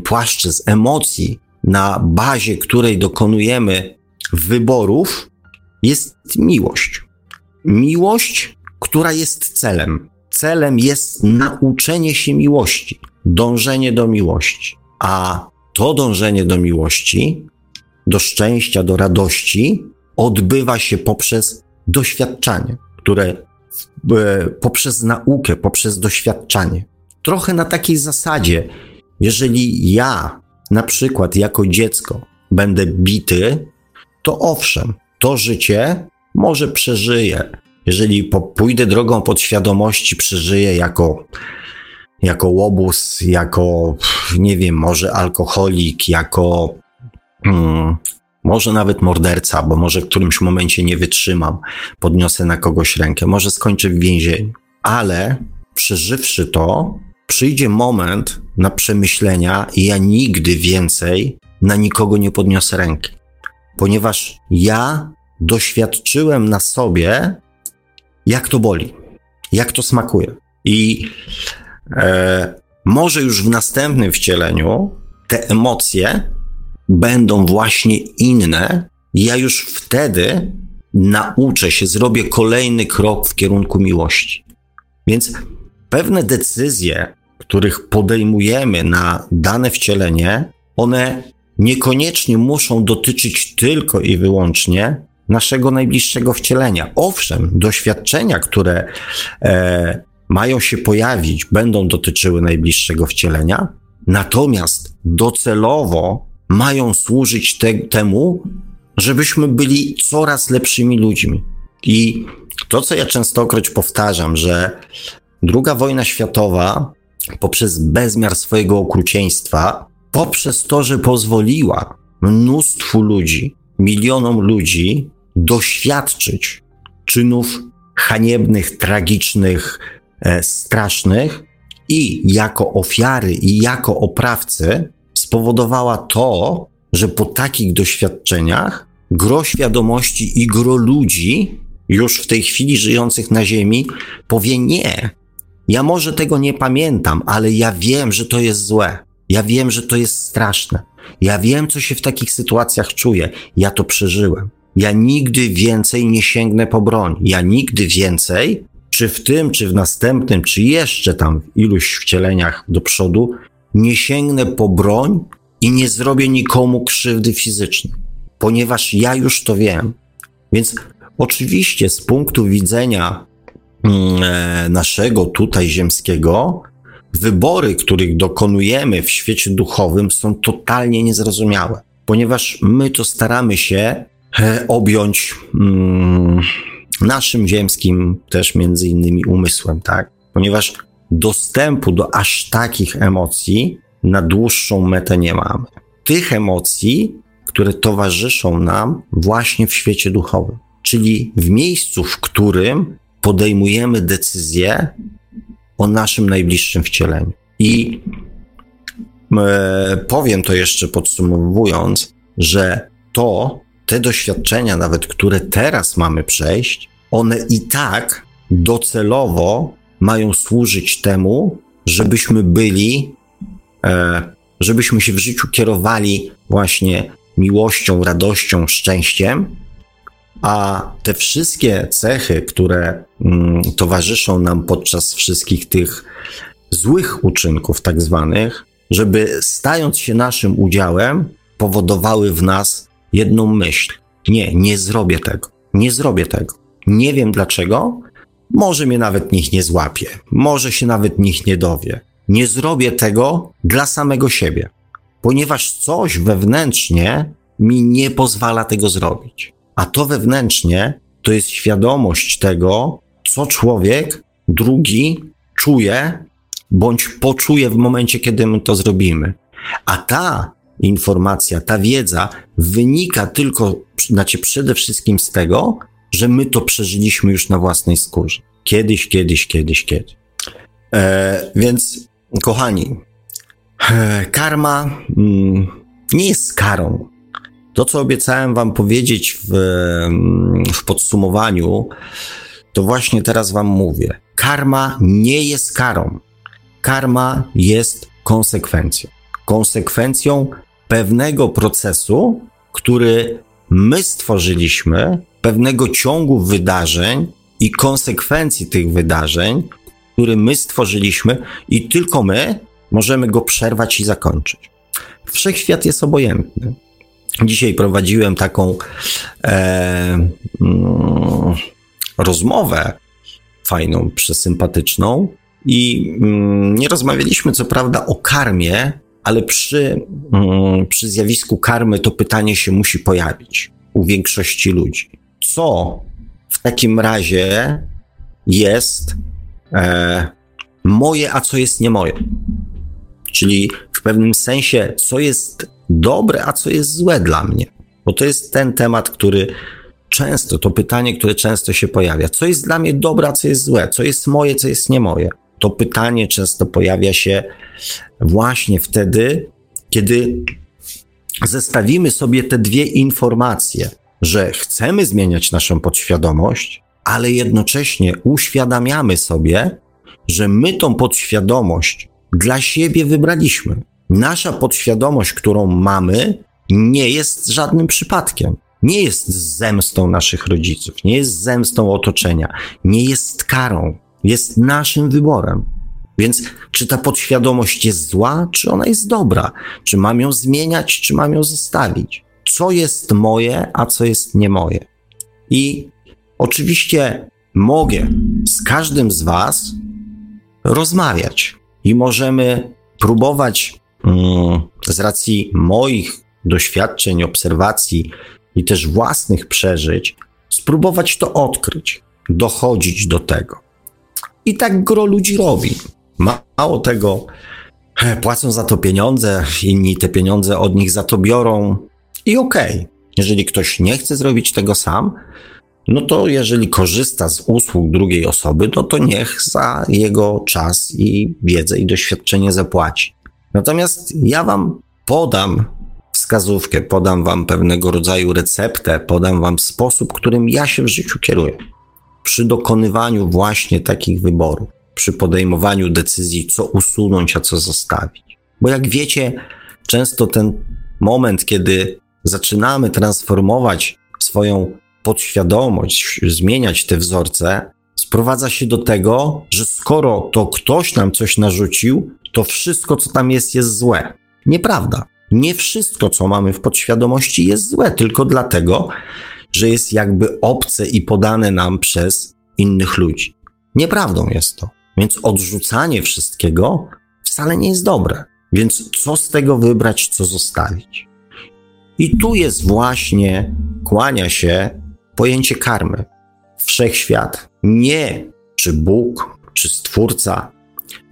płaszczyzn emocji, na bazie której dokonujemy wyborów, jest miłość. Miłość, która jest celem. Celem jest nauczenie się miłości, dążenie do miłości. A to dążenie do miłości, do szczęścia, do radości odbywa się poprzez doświadczanie, które e, poprzez naukę, poprzez doświadczanie. Trochę na takiej zasadzie, jeżeli ja, na przykład jako dziecko, będę bity, to owszem, to życie może przeżyję. Jeżeli pójdę drogą podświadomości, przeżyję jako, jako łobuz, jako, nie wiem, może alkoholik, jako hmm, może nawet morderca, bo może w którymś momencie nie wytrzymam, podniosę na kogoś rękę, może skończę w więzieniu. Ale przeżywszy to, przyjdzie moment na przemyślenia i ja nigdy więcej na nikogo nie podniosę ręki, ponieważ ja doświadczyłem na sobie, jak to boli, jak to smakuje. I e, może już w następnym wcieleniu te emocje będą właśnie inne. Ja już wtedy nauczę się, zrobię kolejny krok w kierunku miłości. Więc pewne decyzje, których podejmujemy na dane wcielenie, one niekoniecznie muszą dotyczyć tylko i wyłącznie naszego najbliższego wcielenia. Owszem, doświadczenia, które e, mają się pojawić, będą dotyczyły najbliższego wcielenia, natomiast docelowo mają służyć te, temu, żebyśmy byli coraz lepszymi ludźmi. I to, co ja częstokroć powtarzam, że Druga wojna światowa poprzez bezmiar swojego okrucieństwa, poprzez to, że pozwoliła mnóstwu ludzi, milionom ludzi doświadczyć czynów haniebnych, tragicznych, e, strasznych i jako ofiary i jako oprawcy spowodowała to, że po takich doświadczeniach gro świadomości i gro ludzi już w tej chwili żyjących na Ziemi powie nie, ja może tego nie pamiętam, ale ja wiem, że to jest złe. Ja wiem, że to jest straszne. Ja wiem, co się w takich sytuacjach czuje. Ja to przeżyłem. Ja nigdy więcej nie sięgnę po broń. Ja nigdy więcej, czy w tym, czy w następnym, czy jeszcze tam w iluś wcieleniach do przodu, nie sięgnę po broń i nie zrobię nikomu krzywdy fizycznej, ponieważ ja już to wiem. Więc oczywiście z punktu widzenia naszego tutaj ziemskiego, wybory, których dokonujemy w świecie duchowym, są totalnie niezrozumiałe, ponieważ my to staramy się e, objąć mm, naszym ziemskim też między innymi umysłem, tak? Ponieważ dostępu do aż takich emocji na dłuższą metę nie mamy. Tych emocji, które towarzyszą nam właśnie w świecie duchowym, czyli w miejscu, w którym podejmujemy decyzję o naszym najbliższym wcieleniu. I e, powiem to jeszcze podsumowując, że to, te doświadczenia, nawet które teraz mamy przejść, one i tak docelowo mają służyć temu, żebyśmy byli, e, żebyśmy się w życiu kierowali właśnie miłością, radością, szczęściem, a te wszystkie cechy, które mm, towarzyszą nam podczas wszystkich tych złych uczynków, tak zwanych, żeby stając się naszym udziałem, powodowały w nas jedną myśl: Nie, nie zrobię tego, nie zrobię tego. Nie wiem dlaczego, może mnie nawet nikt nie złapie, może się nawet nikt nie dowie. Nie zrobię tego dla samego siebie, ponieważ coś wewnętrznie mi nie pozwala tego zrobić. A to wewnętrznie to jest świadomość tego, co człowiek drugi czuje bądź poczuje w momencie, kiedy my to zrobimy. A ta informacja, ta wiedza wynika tylko, znaczy przede wszystkim z tego, że my to przeżyliśmy już na własnej skórze. Kiedyś, kiedyś, kiedyś, kiedyś. E, więc, kochani, e, karma mm, nie jest karą. To, co obiecałem Wam powiedzieć w, w podsumowaniu, to właśnie teraz Wam mówię. Karma nie jest karą. Karma jest konsekwencją. Konsekwencją pewnego procesu, który my stworzyliśmy, pewnego ciągu wydarzeń i konsekwencji tych wydarzeń, który my stworzyliśmy, i tylko my możemy go przerwać i zakończyć. Wszechświat jest obojętny. Dzisiaj prowadziłem taką e, mm, rozmowę fajną, przesympatyczną i mm, nie rozmawialiśmy co prawda o karmie, ale przy, mm, przy zjawisku karmy to pytanie się musi pojawić u większości ludzi. Co w takim razie jest e, moje, a co jest nie moje? Czyli w pewnym sensie, co jest dobre, a co jest złe dla mnie. Bo to jest ten temat, który często, to pytanie, które często się pojawia. Co jest dla mnie dobre, a co jest złe? Co jest moje, co jest nie moje? To pytanie często pojawia się właśnie wtedy, kiedy zestawimy sobie te dwie informacje, że chcemy zmieniać naszą podświadomość, ale jednocześnie uświadamiamy sobie, że my tą podświadomość dla siebie wybraliśmy. Nasza podświadomość, którą mamy, nie jest żadnym przypadkiem. Nie jest zemstą naszych rodziców, nie jest zemstą otoczenia, nie jest karą, jest naszym wyborem. Więc czy ta podświadomość jest zła, czy ona jest dobra? Czy mam ją zmieniać, czy mam ją zostawić? Co jest moje, a co jest nie moje? I oczywiście mogę z każdym z Was rozmawiać i możemy próbować z racji moich doświadczeń, obserwacji i też własnych przeżyć, spróbować to odkryć, dochodzić do tego. I tak gro ludzi robi. Mało tego, płacą za to pieniądze, inni te pieniądze od nich za to biorą. I okej, okay, jeżeli ktoś nie chce zrobić tego sam, no to jeżeli korzysta z usług drugiej osoby, no to niech za jego czas i wiedzę i doświadczenie zapłaci. Natomiast ja wam podam wskazówkę, podam wam pewnego rodzaju receptę, podam wam sposób, którym ja się w życiu kieruję. Przy dokonywaniu właśnie takich wyborów, przy podejmowaniu decyzji, co usunąć, a co zostawić. Bo jak wiecie, często ten moment, kiedy zaczynamy transformować swoją podświadomość, zmieniać te wzorce, sprowadza się do tego, że skoro to ktoś nam coś narzucił, to wszystko, co tam jest, jest złe. Nieprawda. Nie wszystko, co mamy w podświadomości, jest złe, tylko dlatego, że jest jakby obce i podane nam przez innych ludzi. Nieprawdą jest to. Więc odrzucanie wszystkiego wcale nie jest dobre. Więc co z tego wybrać, co zostawić? I tu jest właśnie, kłania się pojęcie karmy. Wszechświat, nie czy Bóg, czy Stwórca,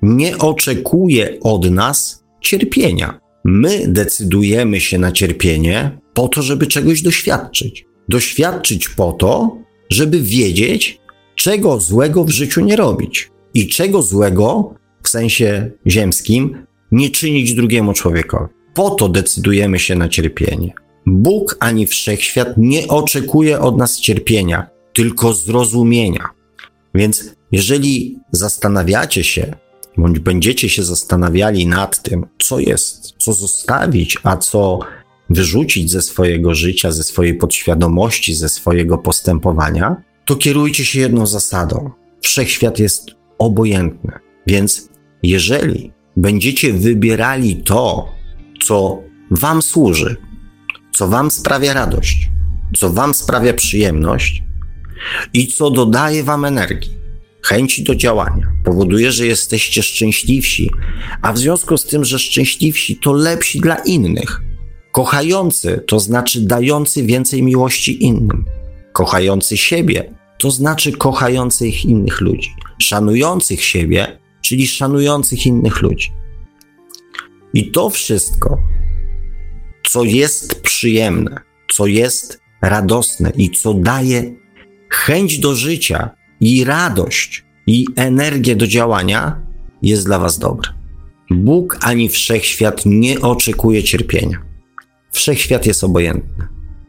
nie oczekuje od nas cierpienia. My decydujemy się na cierpienie po to, żeby czegoś doświadczyć. Doświadczyć po to, żeby wiedzieć, czego złego w życiu nie robić i czego złego w sensie ziemskim nie czynić drugiemu człowiekowi. Po to decydujemy się na cierpienie. Bóg ani wszechświat nie oczekuje od nas cierpienia, tylko zrozumienia. Więc jeżeli zastanawiacie się, bądź będziecie się zastanawiali nad tym, co jest, co zostawić, a co wyrzucić ze swojego życia, ze swojej podświadomości, ze swojego postępowania, to kierujcie się jedną zasadą. Wszechświat jest obojętny. Więc jeżeli będziecie wybierali to, co Wam służy, co Wam sprawia radość, co Wam sprawia przyjemność i co dodaje Wam energii, chęci do działania, powoduje, że jesteście szczęśliwsi, a w związku z tym, że szczęśliwsi, to lepsi dla innych. Kochający to znaczy dający więcej miłości innym. Kochający siebie to znaczy kochających innych ludzi. Szanujących siebie, czyli szanujących innych ludzi. I to wszystko, co jest przyjemne, co jest radosne i co daje chęć do życia i radość i energię do działania, jest dla Was dobre. Bóg ani wszechświat nie oczekuje cierpienia. Wszechświat jest obojętny.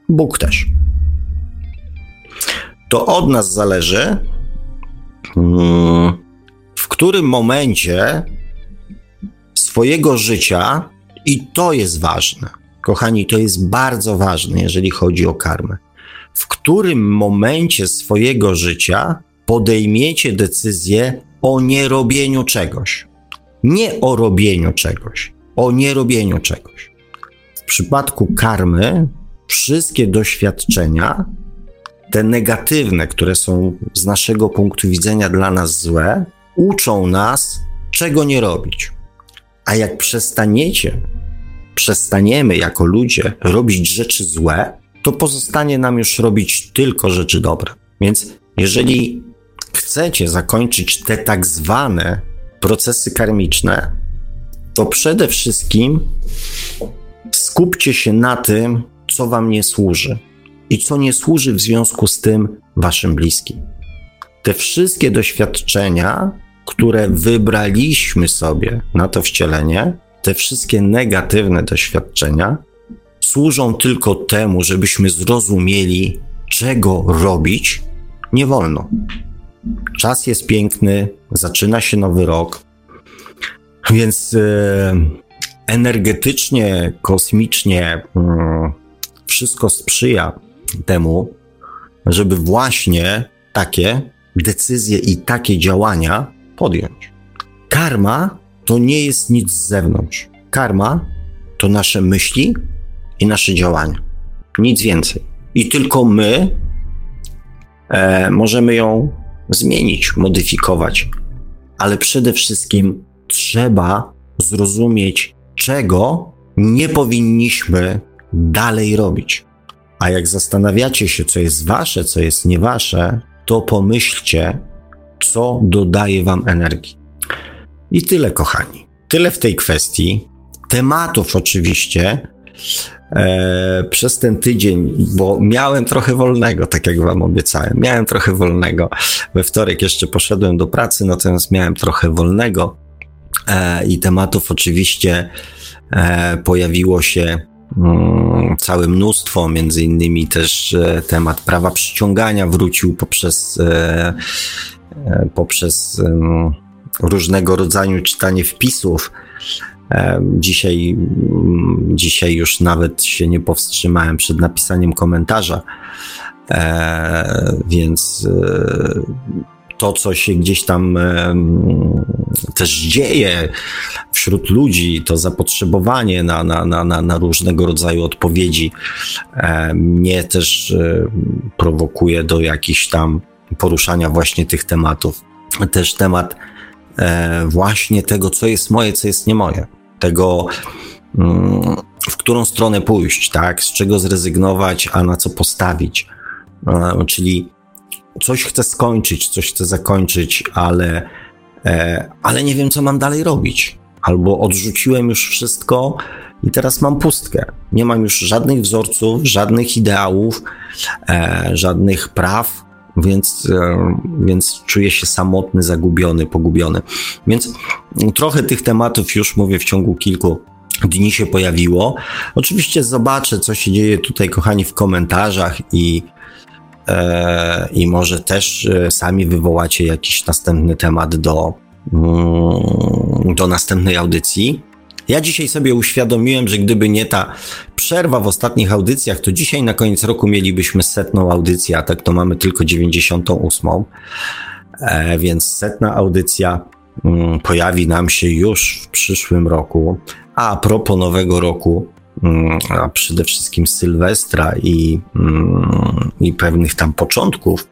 Bóg też. To od nas zależy, mm, w którym momencie swojego życia, i to jest ważne, kochani, to jest bardzo ważne, jeżeli chodzi o karmę, w którym momencie swojego życia podejmiecie decyzję o nierobieniu czegoś. Nie o robieniu czegoś, o nierobieniu czegoś. W przypadku karmy, wszystkie doświadczenia, te negatywne, które są z naszego punktu widzenia dla nas złe, uczą nas, czego nie robić. A jak przestaniecie, przestaniemy jako ludzie robić rzeczy złe, to pozostanie nam już robić tylko rzeczy dobre. Więc jeżeli chcecie zakończyć te tak zwane procesy karmiczne, to przede wszystkim skupcie się na tym, co wam nie służy i co nie służy w związku z tym waszym bliskim. Te wszystkie doświadczenia, które wybraliśmy sobie na to wcielenie, te wszystkie negatywne doświadczenia służą tylko temu, żebyśmy zrozumieli, czego robić nie wolno. Czas jest piękny, zaczyna się nowy rok, więc e, energetycznie, kosmicznie e, wszystko sprzyja temu, żeby właśnie takie decyzje i takie działania podjąć. Karma to nie jest nic z zewnątrz. Karma to nasze myśli i nasze działania. Nic więcej. I tylko my e, możemy ją zmienić, modyfikować, ale przede wszystkim trzeba zrozumieć, czego nie powinniśmy dalej robić. A jak zastanawiacie się, co jest wasze, co jest nie wasze, to pomyślcie, co dodaje wam energii. I tyle, kochani. Tyle w tej kwestii. Tematów oczywiście e, przez ten tydzień, bo miałem trochę wolnego, tak jak wam obiecałem. Miałem trochę wolnego. We wtorek jeszcze poszedłem do pracy, natomiast miałem trochę wolnego e, i tematów oczywiście e, pojawiło się mm, całe mnóstwo, między innymi też e, temat prawa przyciągania wrócił poprzez, e, e, poprzez różnego rodzaju czytanie wpisów Dzisiaj, mm, dzisiaj już nawet się nie powstrzymałem przed napisaniem komentarza, więc to, co się gdzieś tam też dzieje wśród ludzi, to zapotrzebowanie na, na, na, na różnego rodzaju odpowiedzi mnie też e, prowokuje do jakichś tam poruszania właśnie tych tematów. Też temat e, właśnie tego, co jest moje, co jest nie moje. Tego, mm, w którą stronę pójść, tak? Z czego zrezygnować, a na co postawić. E, czyli coś chcę skończyć, coś chcę zakończyć, ale, e, ale nie wiem, co mam dalej robić. Albo odrzuciłem już wszystko i teraz mam pustkę. Nie mam już żadnych wzorców, żadnych ideałów, e, żadnych praw, więc, e, więc czuję się samotny, zagubiony, pogubiony. Więc trochę tych tematów już mówię w ciągu kilku dni się pojawiło. Oczywiście zobaczę, co się dzieje tutaj, kochani, w komentarzach i E, i może też e, sami wywołacie jakiś następny temat do, mm, do następnej audycji. Ja dzisiaj sobie uświadomiłem, że gdyby nie ta przerwa w ostatnich audycjach, to dzisiaj na koniec roku mielibyśmy setną audycję, a tak to mamy tylko 98. E, więc setna audycja mm, pojawi nam się już w przyszłym roku. A, a propos nowego roku, Mm, a przede wszystkim Sylwestra i, mm, i pewnych tam początków,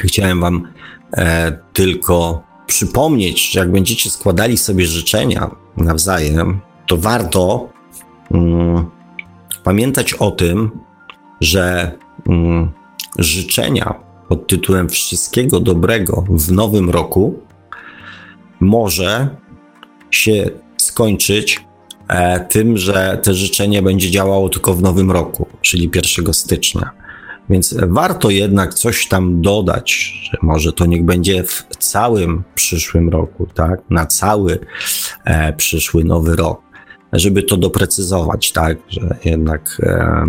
chciałem Wam e, tylko przypomnieć, że jak będziecie składali sobie życzenia nawzajem, to warto mm, pamiętać o tym, że życzenia pod tytułem Wszystkiego dobrego w nowym roku może się skończyć E, tym, że to życzenie będzie działało tylko w nowym roku, czyli 1 stycznia. Więc warto jednak coś tam dodać, że może to niech będzie w całym przyszłym roku, tak? Na cały e, przyszły nowy rok, żeby to doprecyzować, tak? Że jednak. E,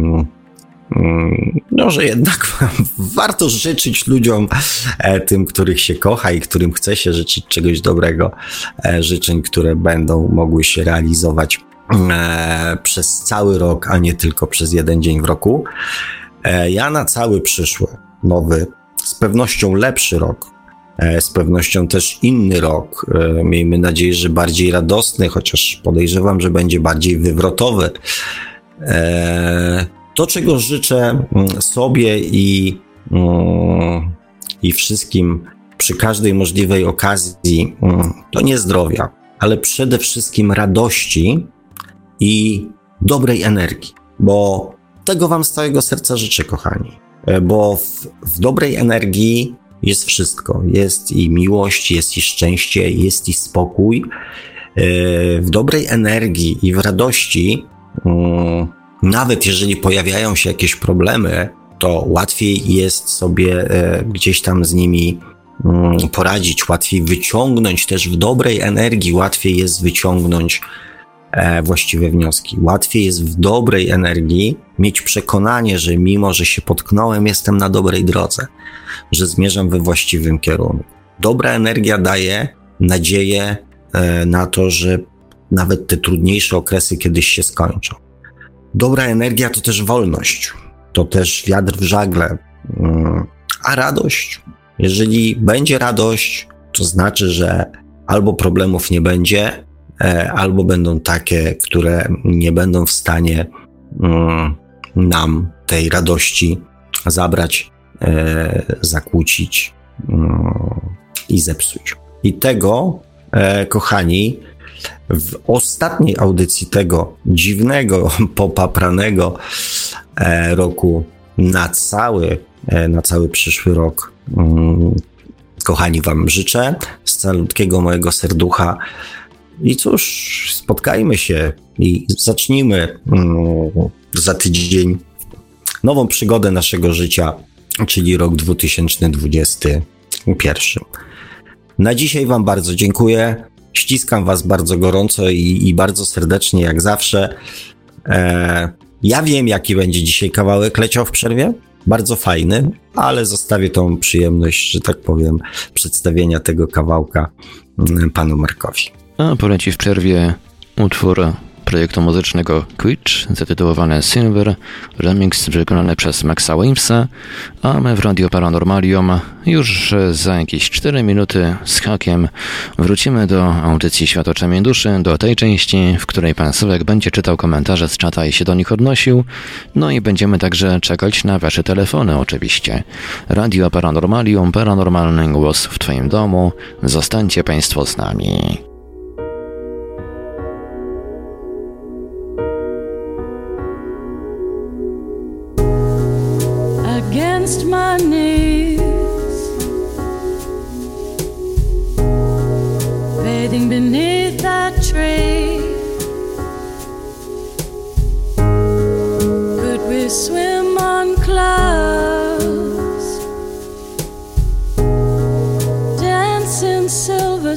no, że jednak [laughs] warto życzyć ludziom, e, tym, których się kocha i którym chce się życzyć czegoś dobrego, e, życzeń, które będą mogły się realizować e, przez cały rok, a nie tylko przez jeden dzień w roku. E, ja na cały przyszły, nowy, z pewnością lepszy rok, e, z pewnością też inny rok. E, miejmy nadzieję, że bardziej radosny, chociaż podejrzewam, że będzie bardziej wywrotowy. To, czego życzę mm, sobie i, mm, i wszystkim przy każdej możliwej okazji, mm, to nie zdrowia, ale przede wszystkim radości i dobrej energii, bo tego Wam z całego serca życzę, kochani. E, bo w, w dobrej energii jest wszystko. Jest i miłość, jest i szczęście, jest i spokój. E, w dobrej energii i w radości, mm, nawet jeżeli pojawiają się jakieś problemy, to łatwiej jest sobie e, gdzieś tam z nimi mm, poradzić, łatwiej wyciągnąć też w dobrej energii, łatwiej jest wyciągnąć właściwe wnioski. Łatwiej jest w dobrej energii mieć przekonanie, że mimo, że się potknąłem, jestem na dobrej drodze, że zmierzam we właściwym kierunku. Dobra energia daje nadzieję e, na to, że nawet te trudniejsze okresy kiedyś się skończą. Dobra energia to też wolność, to też wiatr w żagle, mm, a radość. Jeżeli będzie radość, to znaczy, że albo problemów nie będzie, E, albo będą takie, które nie będą w stanie mm, nam tej radości zabrać, e, zakłócić mm, i zepsuć. I tego, e, kochani, w ostatniej audycji tego dziwnego, [laughs] popapranego roku na cały, na cały przyszły rok, mm, kochani, Wam życzę z calutkiego mojego serducha i cóż, spotkajmy się i zacznijmy mm, za tydzień nową przygodę naszego życia, czyli rok 2021. Na dzisiaj Wam bardzo dziękuję. Ściskam Was bardzo gorąco i, i bardzo serdecznie, jak zawsze. E, ja wiem, jaki będzie dzisiaj kawałek leciał w przerwie. Bardzo fajny, ale zostawię tą przyjemność, że tak powiem, przedstawienia tego kawałka mm, panu Markowi. A poleci w przerwie utwór projektu muzycznego Quitch zatytułowany Silver, remix wykonany przez Maxa Wimsa, a my w Radio Paranormalium już za jakieś 4 minuty z hakiem wrócimy do audycji Świat oczami duszy, do tej części, w której pan Sylwek będzie czytał komentarze z czata i się do nich odnosił, no i będziemy także czekać na wasze telefony oczywiście. Radio Paranormalium, paranormalny głos w twoim domu, zostańcie państwo z nami. My knees, bathing beneath that tree. Could we swim on clouds, dance in silver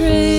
straight.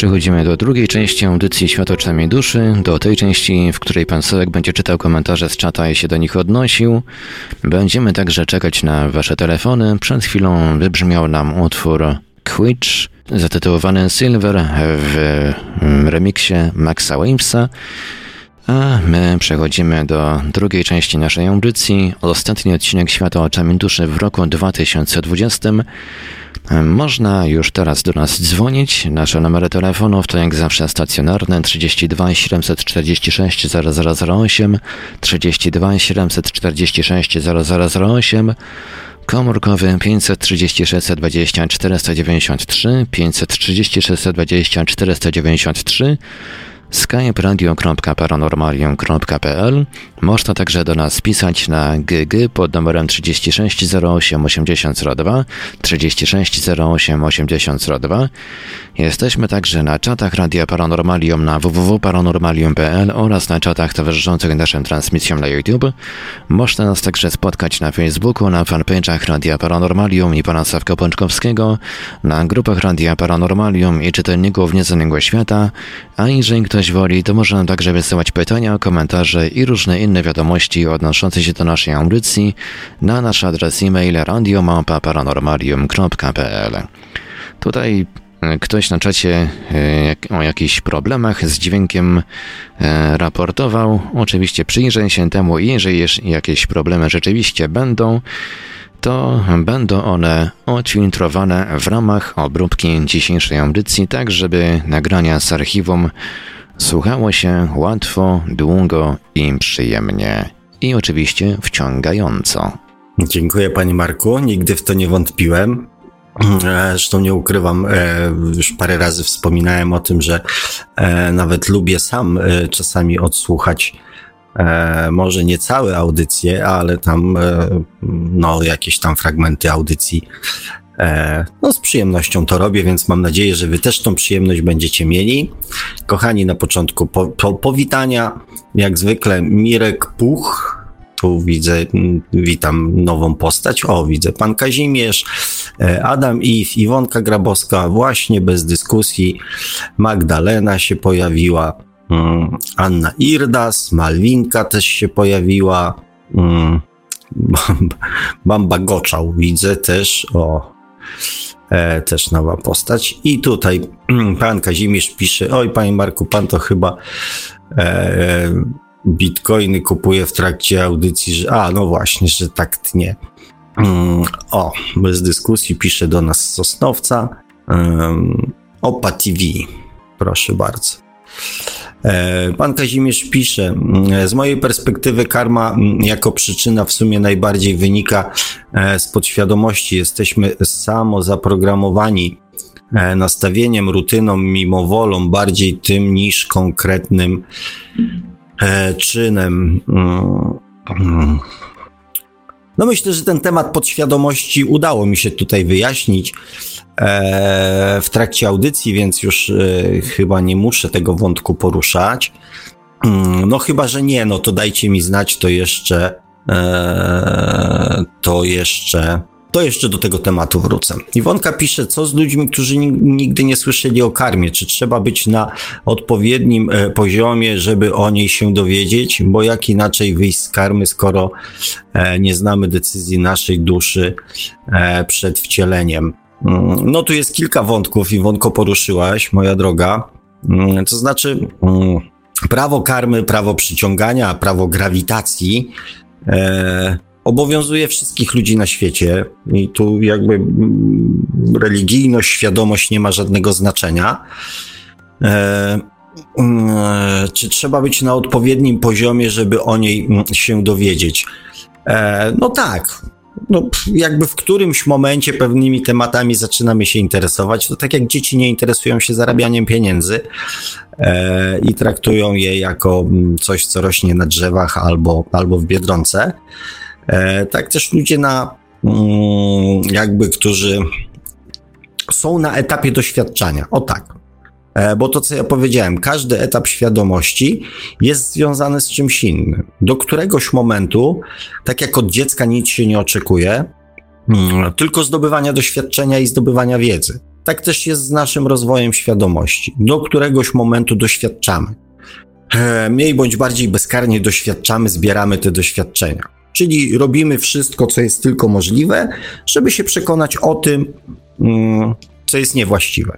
Przechodzimy do drugiej części audycji Świat oczami duszy, do tej części, w której pan Sołek będzie czytał komentarze z czata i się do nich odnosił. Będziemy także czekać na wasze telefony. Przed chwilą wybrzmiał nam utwór Quitch, zatytułowany Silver w remiksie Maxa Wavesa. A my przechodzimy do drugiej części naszej audycji, ostatni odcinek Świata oczami duszy w roku 2020. Można już teraz do nas dzwonić. Nasze numery telefonów to jak zawsze stacjonarne 32 746 0008, 32 746 0008, komórkowy 536 20 493, 536 20 493, skype radio.paranormalium.pl. Można także do nas pisać na GG pod numerem 3608 8002 3608 8002. Jesteśmy także na czatach Radia Paranormalium na www.paranormalium.pl oraz na czatach towarzyszących naszym transmisjom na YouTube. Można nas także spotkać na Facebooku, na fanpage'ach Radia Paranormalium i pana Sawka Pączkowskiego, na grupach Radia Paranormalium i czytelników Nieznanego Świata, a jeżeli ktoś woli, to można także wysyłać pytania, komentarze i różne inne wiadomości odnoszące się do naszej audycji na nasz adres e-mail radiomapa.paranormalium.pl Tutaj Ktoś na czacie e, o jakichś problemach z dźwiękiem e, raportował. Oczywiście przyjrzę się temu i jeżeli jakieś problemy rzeczywiście będą, to będą one odfiltrowane w ramach obróbki dzisiejszej audycji, tak żeby nagrania z archiwum słuchało się łatwo, długo i przyjemnie. I oczywiście wciągająco. Dziękuję Panie Marku, nigdy w to nie wątpiłem. E, zresztą nie ukrywam, e, już parę razy wspominałem o tym, że e, nawet lubię sam czasami odsłuchać może nie całe audycje, ale tam no, jakieś tam fragmenty audycji. No, z przyjemnością to robię, więc mam nadzieję, że Wy też tą przyjemność będziecie mieli. Kochani, na początku po, po, powitania. Jak zwykle Mirek Puch, tu widzę, witam nową postać. O, widzę pan Kazimierz, e, Adam Iw, Iwonka Grabowska, właśnie bez dyskusji. Magdalena się pojawiła, mm, Anna Irdas, Malwinka też się pojawiła. Mm, [laughs] Bamba Goczał widzę też, o, e, też nowa postać. I tutaj [clears throat] pan Kazimierz pisze, oj panie Marku, pan to chyba e, bitcoiny kupuje w trakcie audycji, że a, no właśnie, że tak tnie. Um, o, bez dyskusji pisze do nas Sosnowca. Um, Opa TV, proszę bardzo. E, pan Kazimierz pisze, mm, z mojej perspektywy karma mm, jako przyczyna w sumie najbardziej wynika e, z podświadomości. Jesteśmy samo zaprogramowani e, nastawieniem, rutyną, mimowolą, bardziej tym niż konkretnym czynem. No myślę, że ten temat podświadomości udało mi się tutaj wyjaśnić e, w trakcie audycji, więc już e, chyba nie muszę tego wątku poruszać. Mm, no chyba, że nie, no to dajcie mi znać, to jeszcze to jeszcze to jeszcze do tego tematu wrócę. Iwonka pisze, co z ludźmi, którzy nigdy nie słyszeli o karmie? Czy trzeba być na odpowiednim e, poziomie, żeby o niej się dowiedzieć? Bo jak inaczej wyjść z karmy, skoro e, nie znamy decyzji naszej duszy e, przed wcieleniem? Mm, no tu jest kilka wątków, Iwonko poruszyłaś, moja droga. Mm, to znaczy, mm, prawo karmy, prawo przyciągania, prawo grawitacji obowiązuje wszystkich ludzi na świecie i tu jakby mm, religijność, świadomość nie ma żadnego znaczenia. E, mm, czy trzeba być na odpowiednim poziomie, żeby o niej mm, się dowiedzieć? E, no tak. No, jakby w którymś momencie pewnymi tematami zaczynamy się interesować, to tak jak dzieci nie interesują się zarabianiem pieniędzy e, i traktują je jako coś, co rośnie na drzewach albo, albo w biedronce. E, tak też ludzie na mm, jakby, którzy są na etapie doświadczania. O tak. E, bo to, co ja powiedziałem, każdy etap świadomości jest związany z czymś innym. Do któregoś momentu, tak jak od dziecka nic się nie oczekuje, mm, tylko zdobywania doświadczenia i zdobywania wiedzy. Tak też jest z naszym rozwojem świadomości. Do któregoś momentu doświadczamy. E, mniej bądź bardziej bezkarnie doświadczamy, zbieramy te doświadczenia. Czyli robimy wszystko, co jest tylko możliwe, żeby się przekonać o tym, mm, co jest niewłaściwe.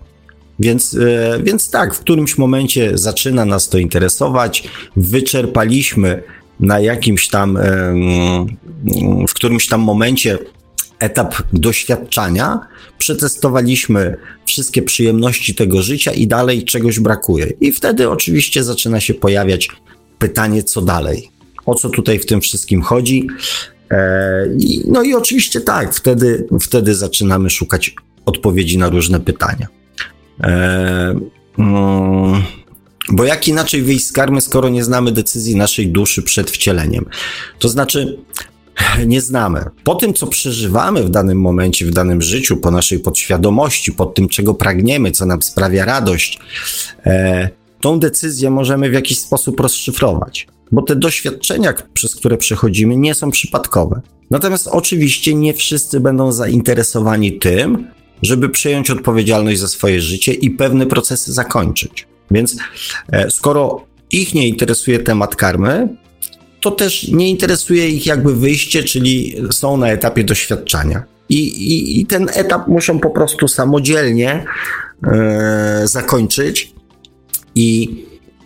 Więc, e, więc tak, w którymś momencie zaczyna nas to interesować. Wyczerpaliśmy na jakimś tam, w którymś tam momencie etap doświadczania, przetestowaliśmy wszystkie przyjemności tego życia i dalej czegoś brakuje. I wtedy oczywiście zaczyna się pojawiać pytanie, co dalej. O co tutaj w tym wszystkim chodzi? E, no i oczywiście tak, wtedy, wtedy zaczynamy szukać odpowiedzi na różne pytania. E, mm, bo jak inaczej wyjść z karmy, skoro nie znamy decyzji naszej duszy przed wcieleniem? To znaczy, nie znamy. Po tym, co przeżywamy w danym momencie, w danym życiu, po naszej podświadomości, po tym, czego pragniemy, co nam sprawia radość, e, tą decyzję możemy w jakiś sposób rozszyfrować. Bo te doświadczenia, przez które przechodzimy, nie są przypadkowe. Natomiast oczywiście nie wszyscy będą zainteresowani tym, żeby przejąć odpowiedzialność za swoje życie i pewne procesy zakończyć. Więc e, skoro ich nie interesuje temat karmy, to też nie interesuje ich jakby wyjście, czyli są na etapie doświadczania. I, i, i ten etap muszą po prostu samodzielnie e, zakończyć i,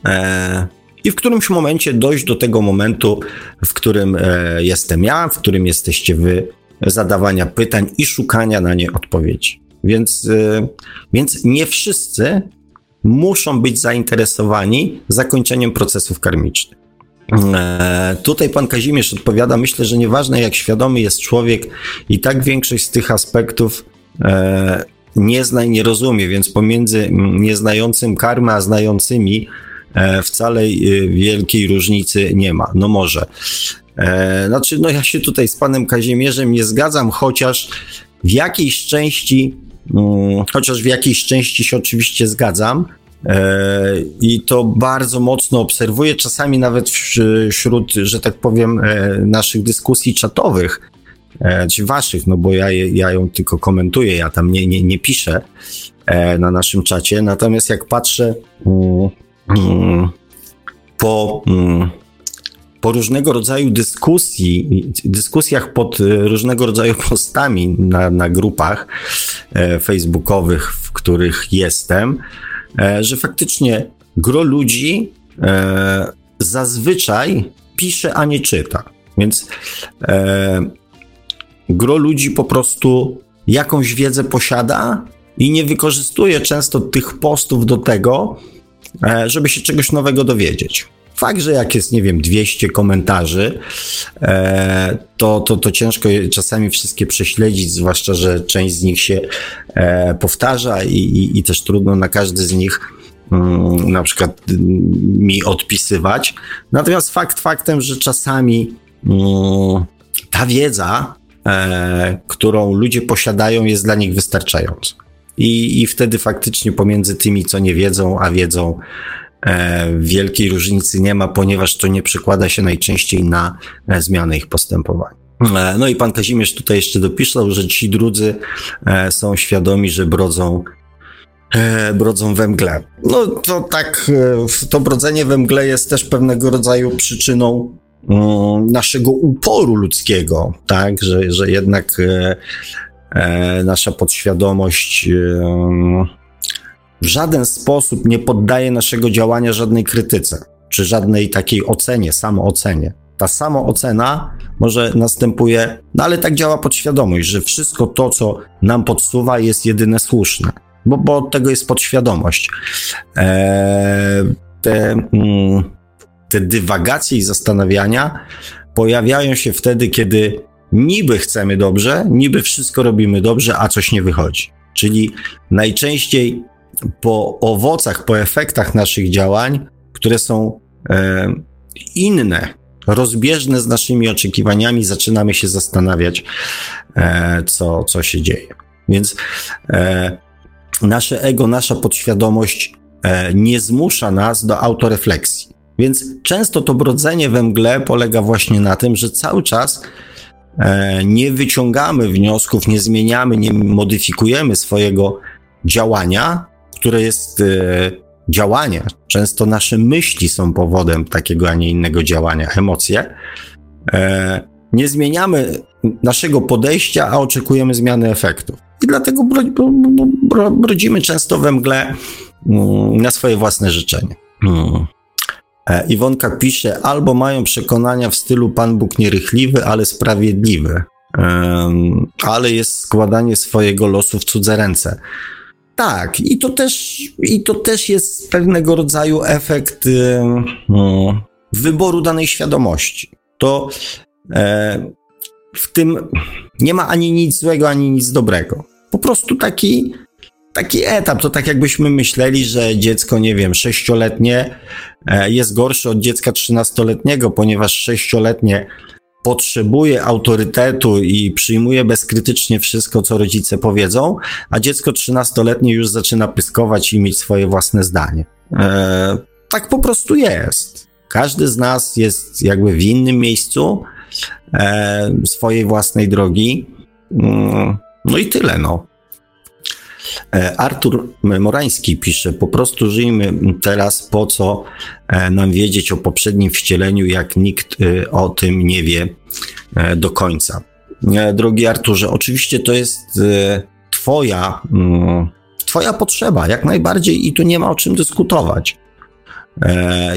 e, i w którymś momencie dojść do tego momentu, w którym e, jestem ja, w którym jesteście wy, zadawania pytań i szukania na nie odpowiedzi. Więc, e, więc nie wszyscy muszą być zainteresowani zakończeniem procesów karmicznych. E, tutaj pan Kazimierz odpowiada, myślę, że nieważne jak świadomy jest człowiek, i tak większość z tych aspektów nie zna i nie rozumie, więc pomiędzy nieznającym karmy, a znającymi wcale wielkiej różnicy nie ma. No może. Znaczy, no ja się tutaj z panem Kazimierzem nie zgadzam, chociaż w jakiejś części, mm, chociaż w jakiejś części się oczywiście zgadzam, E, I to bardzo mocno obserwuję, czasami nawet wśród, że tak powiem, e, naszych dyskusji czatowych, e, czy waszych, no bo ja, ja ją tylko komentuję, ja tam nie, nie, nie piszę na naszym czacie. Natomiast jak patrzę mm, po, mm, po różnego rodzaju dyskusji, dyskusjach pod różnego rodzaju [laughs] postami na, na grupach facebookowych, w których jestem, E, że faktycznie gro ludzi e, zazwyczaj pisze, a nie czyta. Więc e, gro ludzi po prostu jakąś wiedzę posiada i nie wykorzystuje często tych postów do tego, żeby się czegoś nowego dowiedzieć. Fakt, że jak jest, nie wiem, 200 komentarzy, to, to, to ciężko czasami wszystkie prześledzić, zwłaszcza, że część z nich się powtarza i, i, i też trudno na każdy z nich mm, na przykład mi odpisywać. Natomiast fakt faktem, że czasami mm, ta wiedza, e, którą ludzie posiadają, jest dla nich wystarczająca. I, I wtedy faktycznie pomiędzy tymi, co nie wiedzą, a wiedzą, E, wielkiej różnicy nie ma, ponieważ to nie przekłada się najczęściej na e, zmianę ich postępowania. E, no i pan Kazimierz tutaj jeszcze dopisał, że ci drudzy są świadomi, że brodzą brodzą we mgle. No to tak, to brodzenie we mgle jest też pewnego rodzaju przyczyną mm, naszego uporu ludzkiego, tak, że, że jednak nasza podświadomość w żaden sposób nie poddaje naszego działania żadnej krytyce, czy żadnej takiej ocenie, samoocenie. Ta samoocena może następuje, no ale tak działa podświadomość, że wszystko to, co nam podsuwa, jest jedyne słuszne, bo, bo od tego jest podświadomość. Eee, te, mm, te dywagacje i zastanawiania pojawiają się wtedy, kiedy niby chcemy dobrze, niby wszystko robimy dobrze, a coś nie wychodzi. Czyli najczęściej po owocach, po efektach naszych działań, które są e, inne, rozbieżne z naszymi oczekiwaniami, zaczynamy się zastanawiać, e, co, co się dzieje. Więc e, nasze ego, nasza podświadomość e, nie zmusza nas do autorefleksji. Więc często to brodzenie we mgle polega właśnie na tym, że cały czas nie wyciągamy wniosków, nie zmieniamy, nie modyfikujemy swojego działania, które jest e, działanie. Często nasze myśli są powodem takiego, a nie innego działania, emocje. E, nie zmieniamy naszego podejścia, a oczekujemy zmiany efektów. I dlatego brodzimy często we mgle mm, na swoje własne życzenie. Hmm. E, Iwonka pisze, albo mają przekonania w stylu Pan Bóg nierychliwy, ale sprawiedliwy. ale jest składanie swojego losu w cudze ręce. Tak, i to też, i to też jest pewnego rodzaju efekt no, wyboru danej świadomości. To e, w tym nie ma ani nic złego, ani nic dobrego. Po prostu taki, taki etap, to tak jakbyśmy myśleli, że dziecko, nie wiem, sześcioletnie e, jest gorsze od dziecka trzynastoletniego, ponieważ sześcioletnie potrzebuje autorytetu i przyjmuje bezkrytycznie wszystko, co rodzice powiedzą, a dziecko trzynastoletnie już zaczyna pyskować i mieć swoje własne zdanie. E, tak po prostu jest. Każdy z nas jest jakby w innym miejscu e, swojej własnej drogi. Mm, no i tyle, no. E, Artur Morański pisze, po prostu żyjmy teraz, po co e, nam wiedzieć o poprzednim wcieleniu, jak nikt e, o tym nie wie do końca. Drogi Arturze, oczywiście to jest twoja, mm, twoja potrzeba, jak najbardziej i tu nie ma o czym dyskutować.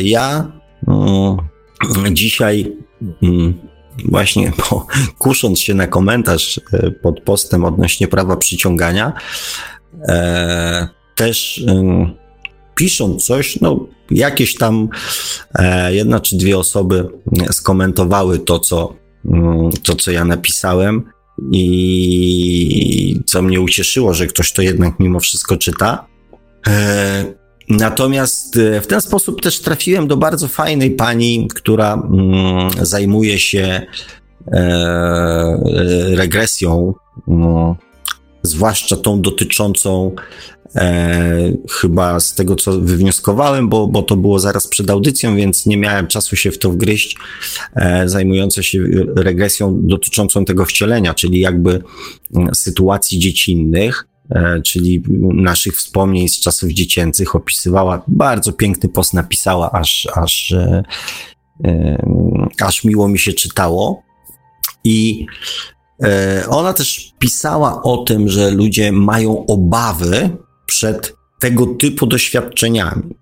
Ja mm, dzisiaj mm, właśnie [laughs] kusząc się na komentarz pod postem odnośnie prawa przyciągania, e, też e, pisząc coś, no jakieś tam e, jedna czy dwie osoby skomentowały to, co, mm, to, co ja napisałem i co mnie ucieszyło, że ktoś to jednak mimo wszystko czyta. E, Natomiast e, w ten sposób też trafiłem do bardzo fajnej pani, która mm, zajmuje się e, regresją mm, zwłaszcza tą dotyczącą e, chyba z tego, co wywnioskowałem, bo, bo to było zaraz przed audycją, więc nie miałem czasu się w to wgryźć, e, zajmujące się regresją dotyczącą tego wcielenia, czyli jakby mm, sytuacji dziecinnych, e, czyli naszych wspomnień z czasów dziecięcych, opisywała, bardzo piękny post napisała, aż, aż, e, e, aż miło mi się czytało. I ona też pisała o tym, że ludzie mają obawy przed tego typu doświadczeniami.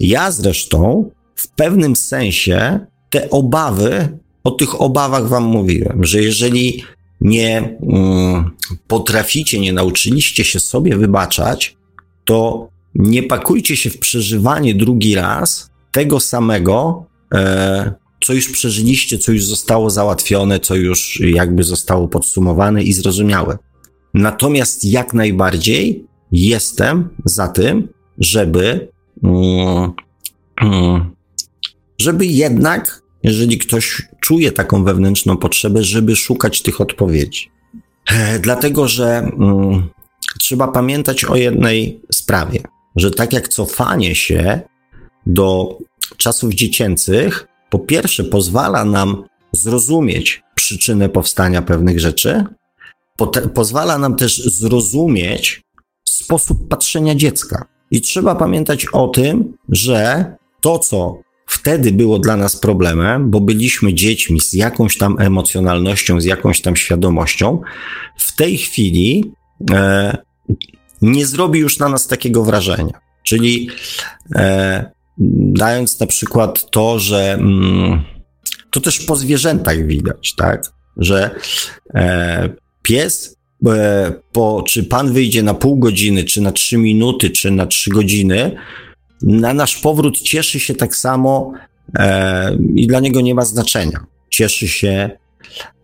Ja zresztą w pewnym sensie te obawy, o tych obawach wam mówiłem, że jeżeli nie mm, potraficie, nie nauczyliście się sobie wybaczać, to nie pakujcie się w przeżywanie drugi raz tego samego, e, co już przeżyliście, co już zostało załatwione, co już jakby zostało podsumowane i zrozumiałe. Natomiast jak najbardziej jestem za tym, żeby, mm, mm, żeby jednak, jeżeli ktoś czuje taką wewnętrzną potrzebę, żeby szukać tych odpowiedzi. E, dlatego, że mm, trzeba pamiętać o jednej sprawie, że tak jak cofanie się do czasów dziecięcych po pierwsze pozwala nam zrozumieć przyczynę powstania pewnych rzeczy, pozwala nam też zrozumieć sposób patrzenia dziecka. I trzeba pamiętać o tym, że to, co wtedy było dla nas problemem, bo byliśmy dziećmi z jakąś tam emocjonalnością, z jakąś tam świadomością, w tej chwili e, nie zrobi już na nas takiego wrażenia. Czyli e, dając na przykład to, że mm, to też po zwierzętach widać, tak, że e, pies e, po, czy pan wyjdzie na pół godziny, czy na trzy minuty, czy na trzy godziny, na nasz powrót cieszy się tak samo e, i dla niego nie ma znaczenia. Cieszy się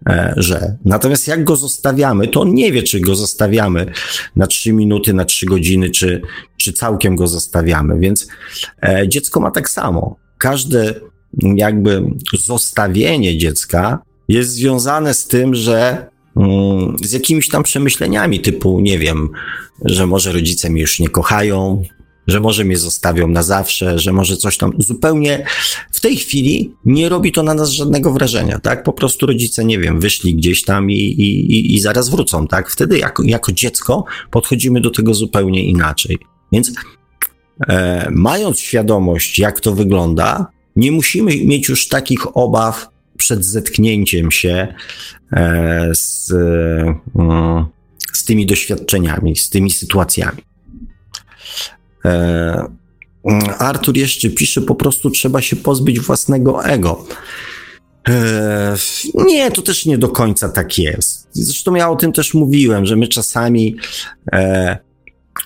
E, że. Natomiast jak go zostawiamy, to on nie wie, czy go zostawiamy na 3 minuty, na 3 godziny, czy, czy całkiem go zostawiamy. Więc e, dziecko ma tak samo. Każde jakby zostawienie dziecka jest związane z tym, że mm, z jakimiś tam przemyśleniami typu, nie wiem, że może rodzice mnie już nie kochają, że może mnie zostawią na zawsze, że może coś tam zupełnie w tej chwili nie robi to na nas żadnego wrażenia, tak? Po prostu rodzice, nie wiem, wyszli gdzieś tam i, i, i zaraz wrócą, tak? Wtedy jako, jako dziecko podchodzimy do tego zupełnie inaczej. Więc e, mając świadomość, jak to wygląda, nie musimy mieć już takich obaw przed zetknięciem się e, z, e, z tymi doświadczeniami, z tymi sytuacjami. E, Artur jeszcze pisze, po prostu trzeba się pozbyć własnego ego. E, nie, to też nie do końca tak jest. Zresztą ja o tym też mówiłem, że my czasami e,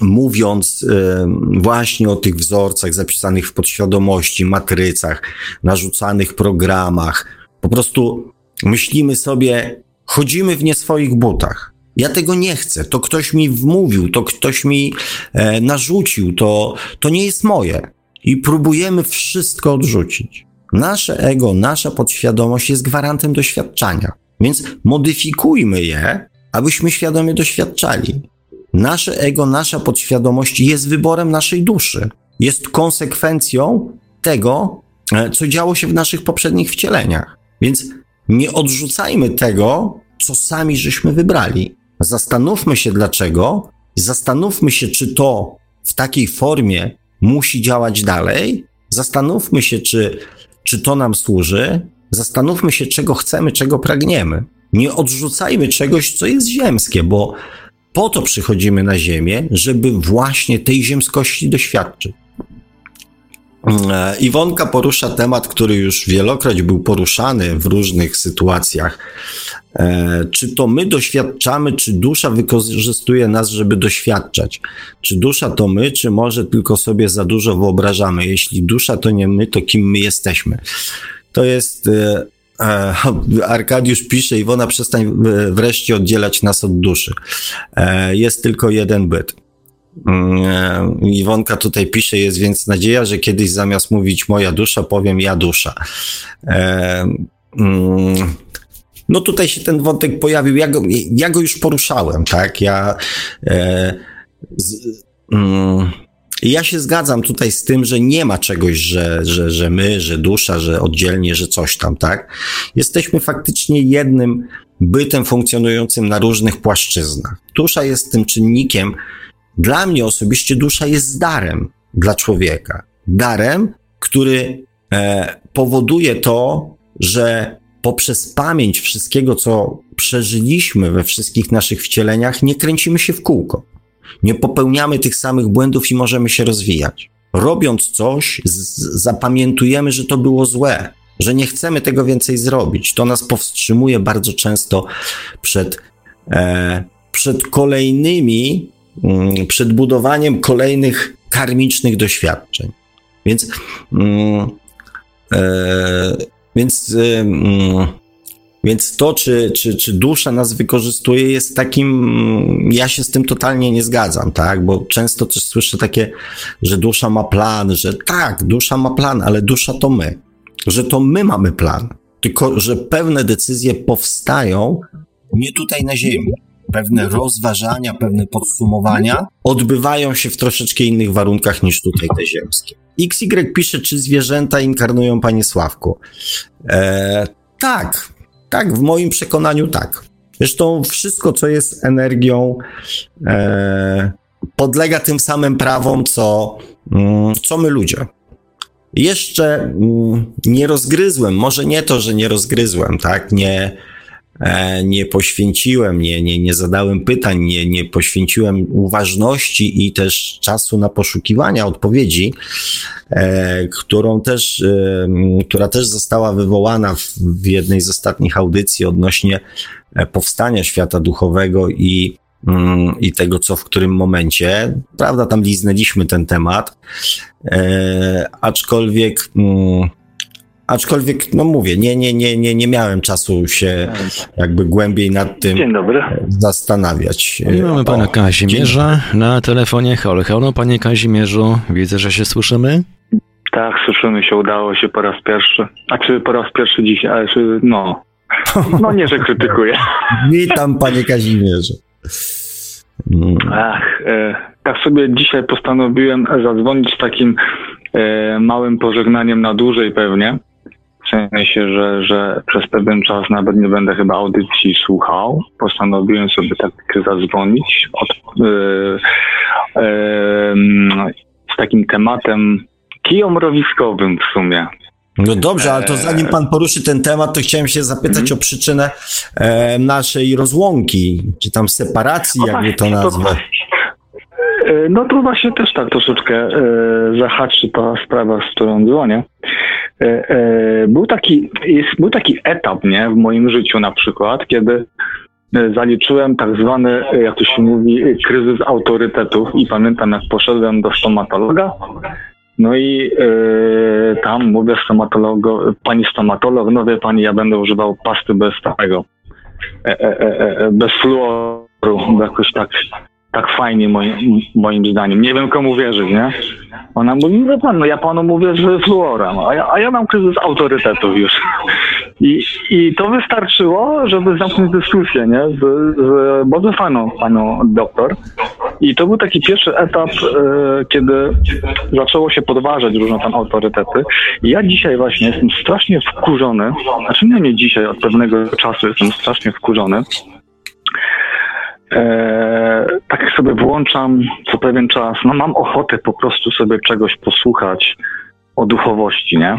mówiąc e, właśnie o tych wzorcach zapisanych w podświadomości, matrycach, narzucanych programach, po prostu myślimy sobie, chodzimy w nie swoich butach. Ja tego nie chcę. To ktoś mi wmówił, to ktoś mi e, narzucił, to, to nie jest moje. I próbujemy wszystko odrzucić. Nasze ego, nasza podświadomość jest gwarantem doświadczania. Więc modyfikujmy je, abyśmy świadomie doświadczali. Nasze ego, nasza podświadomość jest wyborem naszej duszy. Jest konsekwencją tego, e, co działo się w naszych poprzednich wcieleniach. Więc nie odrzucajmy tego, co sami żeśmy wybrali. Zastanówmy się dlaczego, zastanówmy się, czy to w takiej formie musi działać dalej. Zastanówmy się, czy, czy to nam służy. Zastanówmy się, czego chcemy, czego pragniemy. Nie odrzucajmy czegoś, co jest ziemskie, bo po to przychodzimy na Ziemię, żeby właśnie tej ziemskości doświadczyć. E, Iwonka porusza temat, który już wielokroć był poruszany w różnych sytuacjach. E, czy to my doświadczamy, czy dusza wykorzystuje nas, żeby doświadczać? Czy dusza to my, czy może tylko sobie za dużo wyobrażamy? Jeśli dusza to nie my, to kim my jesteśmy? To jest. E, [laughs] Arkadiusz pisze, Iwona, przestań wreszcie oddzielać nas od duszy. Jest tylko jeden byt. Mm, Iwonka tutaj pisze, jest więc nadzieja, że kiedyś zamiast mówić moja dusza, powiem ja dusza. Mm, no tutaj się ten wątek pojawił, ja go, ja go już poruszałem, tak? Ja, e, z, mm, ja się zgadzam tutaj z tym, że nie ma czegoś, że, że, że my, że dusza, że oddzielnie, że coś tam, tak? Jesteśmy faktycznie jednym bytem funkcjonującym na różnych płaszczyznach. Dusza jest tym czynnikiem, dla mnie osobiście dusza jest darem dla człowieka. Darem, który e, powoduje to, że poprzez pamięć wszystkiego, co przeżyliśmy we wszystkich naszych wcieleniach, nie kręcimy się w kółko. Nie popełniamy tych samych błędów i możemy się rozwijać. Robiąc coś, zapamiętujemy, że to było złe, że nie chcemy tego więcej zrobić. To nas powstrzymuje bardzo często przed, e, przed kolejnymi Mm, przed budowaniem kolejnych karmicznych doświadczeń. Więc, mm, e, więc, e, mm, więc to, czy, czy, czy dusza nas wykorzystuje, jest takim. Ja się z tym totalnie nie zgadzam, tak? Bo często też słyszę takie, że dusza ma plan, że tak, dusza ma plan, ale dusza to my. Że to my mamy plan. Tylko, że pewne decyzje powstają nie tutaj na Ziemi pewne rozważania, pewne podsumowania odbywają się w troszeczkę innych warunkach niż tutaj te ziemskie. XY pisze, czy zwierzęta inkarnują, panie Sławku. E, tak, tak, w moim przekonaniu tak. Zresztą wszystko, co jest energią, e, podlega tym samym prawom, co, mm, co my ludzie. Jeszcze mm, nie rozgryzłem, może nie to, że nie rozgryzłem, tak? Nie, nie poświęciłem, nie, nie, nie zadałem pytań, nie, nie poświęciłem uważności i też czasu na poszukiwania odpowiedzi, e, którą też, e, która też została wywołana w, w jednej z ostatnich audycji odnośnie powstania świata duchowego i mm, i tego, co w którym momencie. Prawda, tam liznęliśmy ten temat, e, aczkolwiek mm, Aczkolwiek, no mówię, nie, nie, nie, nie, nie miałem czasu się jakby głębiej nad tym Dzień dobry. zastanawiać. I mamy pana Kazimierza na telefonie. Halo, halo, panie Kazimierzu, widzę, że się słyszymy. Tak, słyszymy się, udało się po raz pierwszy. A czy po raz pierwszy dzisiaj, ale czy, no, [laughs] no nie, że krytykuję. Witam, panie Kazimierzu. Ach, e, tak sobie dzisiaj postanowiłem zadzwonić takim e, małym pożegnaniem na dłużej pewnie. Sensie, że, że przez pewien czas nawet nie będę chyba audycji słuchał. Postanowiłem sobie tak zadzwonić od, yy, yy, z takim tematem kijomrowiskowym w sumie. No dobrze, ale to zanim pan poruszy ten temat, to chciałem się zapytać mm. o przyczynę e, naszej rozłąki, czy tam separacji, jakby to nazwać. No to właśnie też tak troszeczkę e, zahaczy ta sprawa, z którą dzwonię. e, e, był taki, jest, był taki etap nie, w moim życiu na przykład, kiedy e, zaliczyłem tak zwany, e, jak to się mówi, e, kryzys autorytetów i pamiętam jak poszedłem do stomatologa, no i e, tam mówię stomatologo, pani stomatolog, no wie pani, ja będę używał pasty bez tego, e, e, e, e, bez fluoru, jakoś tak, tak fajnie moim, moim zdaniem. Nie wiem komu wierzyć, nie? Ona mówi, no pan, no ja panu mówię z fluorem, a ja, a ja mam kryzys autorytetów już. I, I to wystarczyło, żeby zamknąć dyskusję, nie? Z, z bardzo fajną panią doktor. I to był taki pierwszy etap, e, kiedy zaczęło się podważać różne tam autorytety. I ja dzisiaj właśnie jestem strasznie wkurzony, znaczy nie, nie dzisiaj, od pewnego czasu jestem strasznie wkurzony. E, tak sobie włączam co pewien czas, no mam ochotę po prostu sobie czegoś posłuchać o duchowości, nie?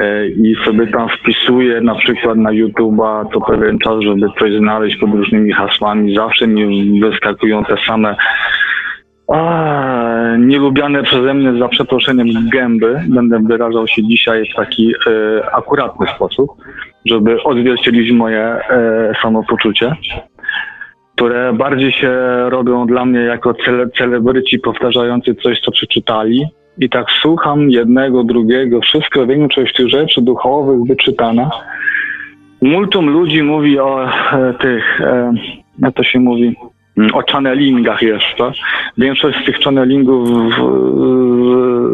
E, I sobie tam wpisuję na przykład na YouTube'a co pewien czas, żeby coś znaleźć pod różnymi hasłami. Zawsze mi wyskakują te same a, nielubiane przeze mnie za przeproszeniem gęby. Będę wyrażał się dzisiaj w taki e, akuratny sposób, żeby odzwierciedlić moje e, samopoczucie które bardziej się robią dla mnie jako cele, celebryci powtarzający coś, co przeczytali. I tak słucham jednego, drugiego, wszystko, większość tych rzeczy duchowych wyczytana. Multum ludzi mówi o e, tych, e, jak to się mówi, mm, o channelingach jeszcze. Większość z tych channelingów